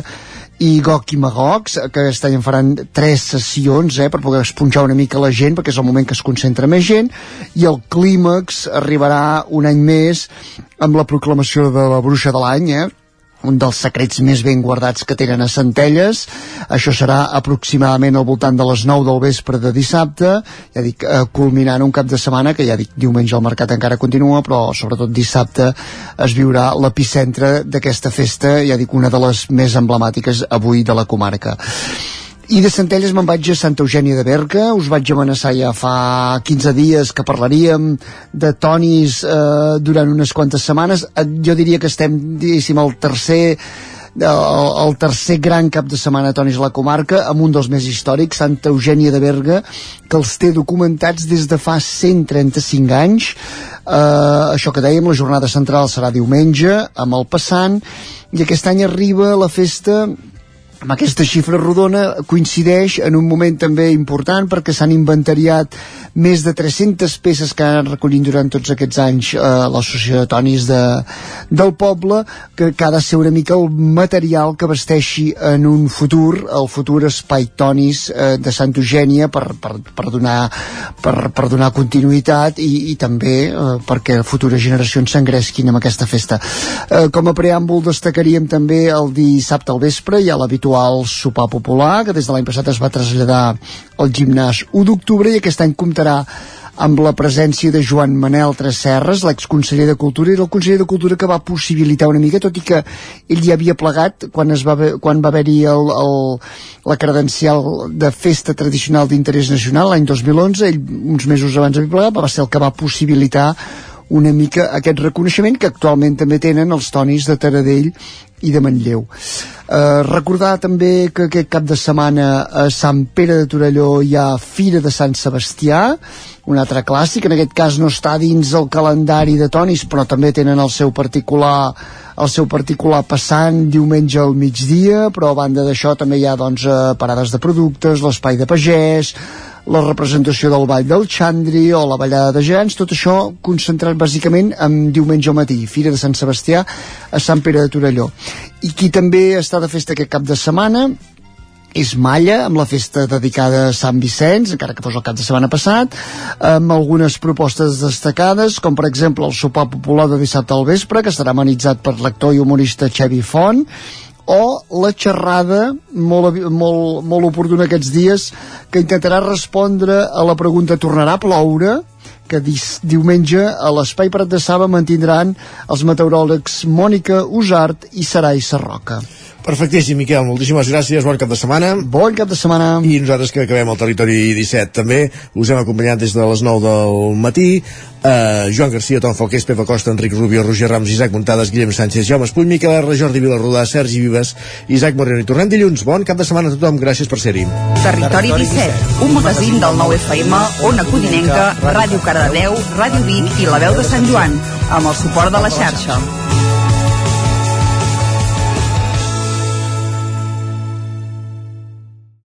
i Gok i Magocs, que aquest any en faran tres sessions eh, per poder esponjar una mica la gent, perquè és el moment que es concentra més gent, i el clímax arribarà un any més amb la proclamació de la bruixa de l'any, eh, un dels secrets més ben guardats que tenen a Centelles. Això serà aproximadament al voltant de les 9 del vespre de dissabte, ja dic, eh, culminant un cap de setmana, que ja dic, diumenge el mercat encara continua, però sobretot dissabte es viurà l'epicentre d'aquesta festa, ja dic, una de les més emblemàtiques avui de la comarca. I de Centelles me'n vaig a Santa Eugènia de Berga, us vaig amenaçar ja fa 15 dies que parlaríem de tonis eh, durant unes quantes setmanes. Eh, jo diria que estem, diguéssim, al tercer el, el tercer gran cap de setmana tonis a la comarca, amb un dels més històrics, Santa Eugènia de Berga, que els té documentats des de fa 135 anys. Eh, això que dèiem, la jornada central serà diumenge, amb el passant, i aquest any arriba la festa amb aquesta xifra rodona coincideix en un moment també important perquè s'han inventariat més de 300 peces que han recollint durant tots aquests anys eh, l'associació de tonis de, del poble que, que ha de ser una mica el material que vesteixi en un futur el futur espai tonis eh, de Santa Eugènia per, per, per, donar, per, per donar continuïtat i, i també eh, perquè futures generacions s'engresquin amb aquesta festa. Eh, com a preàmbul destacaríem també el dissabte al vespre hi ha l'habitual sopar popular que des de l'any passat es va traslladar al gimnàs 1 d'octubre i aquest any comptarà amb la presència de Joan Manel Tresserres, l'exconseller de Cultura, i el conseller de Cultura que va possibilitar una mica, tot i que ell ja havia plegat quan, es va, quan va haver-hi el, la credencial de festa tradicional d'interès nacional l'any 2011, ell uns mesos abans havia plegat, va ser el que va possibilitar una mica aquest reconeixement que actualment també tenen els tonis de Taradell i de Manlleu. Eh, recordar també que aquest cap de setmana a Sant Pere de Torelló hi ha Fira de Sant Sebastià, un altre clàssic, en aquest cas no està dins el calendari de tonis, però també tenen el seu particular el seu particular passant diumenge al migdia, però a banda d'això també hi ha doncs, eh, parades de productes, l'espai de pagès, la representació del Ball del Xandri o la Ballada de Gens, tot això concentrat bàsicament en diumenge al matí, Fira de Sant Sebastià a Sant Pere de Torelló. I qui també està de festa aquest cap de setmana és Malla, amb la festa dedicada a Sant Vicenç, encara que fos el cap de setmana passat, amb algunes propostes destacades, com per exemple el sopar popular de dissabte al vespre, que estarà amenitzat per l'actor i humorista Xevi Font, o la xerrada molt, molt, molt oportuna aquests dies que intentarà respondre a la pregunta tornarà a ploure que dis, diumenge a l'Espai Prat de Saba mantindran els meteoròlegs Mònica Usart i Sarai Sarroca. Perfectíssim, Miquel, moltíssimes gràcies, bon cap de setmana. Bon cap de setmana. I nosaltres que acabem el territori 17 també, us hem acompanyat des de les 9 del matí, uh, Joan Garcia, Tom Falqués, Pepa Costa, Enric Rubio, Roger Rams, Isaac Montades, Guillem Sánchez, Jaume Espull, Miquel R, Jordi Vilarrodà, Sergi Vives, Isaac Moreno i tornem dilluns. Bon cap de setmana a tothom, gràcies per ser-hi. Territori 17, un magazín del nou FM, Ona Codinenca, Ràdio Cardedeu, Ràdio Vic i La Veu de Sant Joan, amb el suport de la xarxa.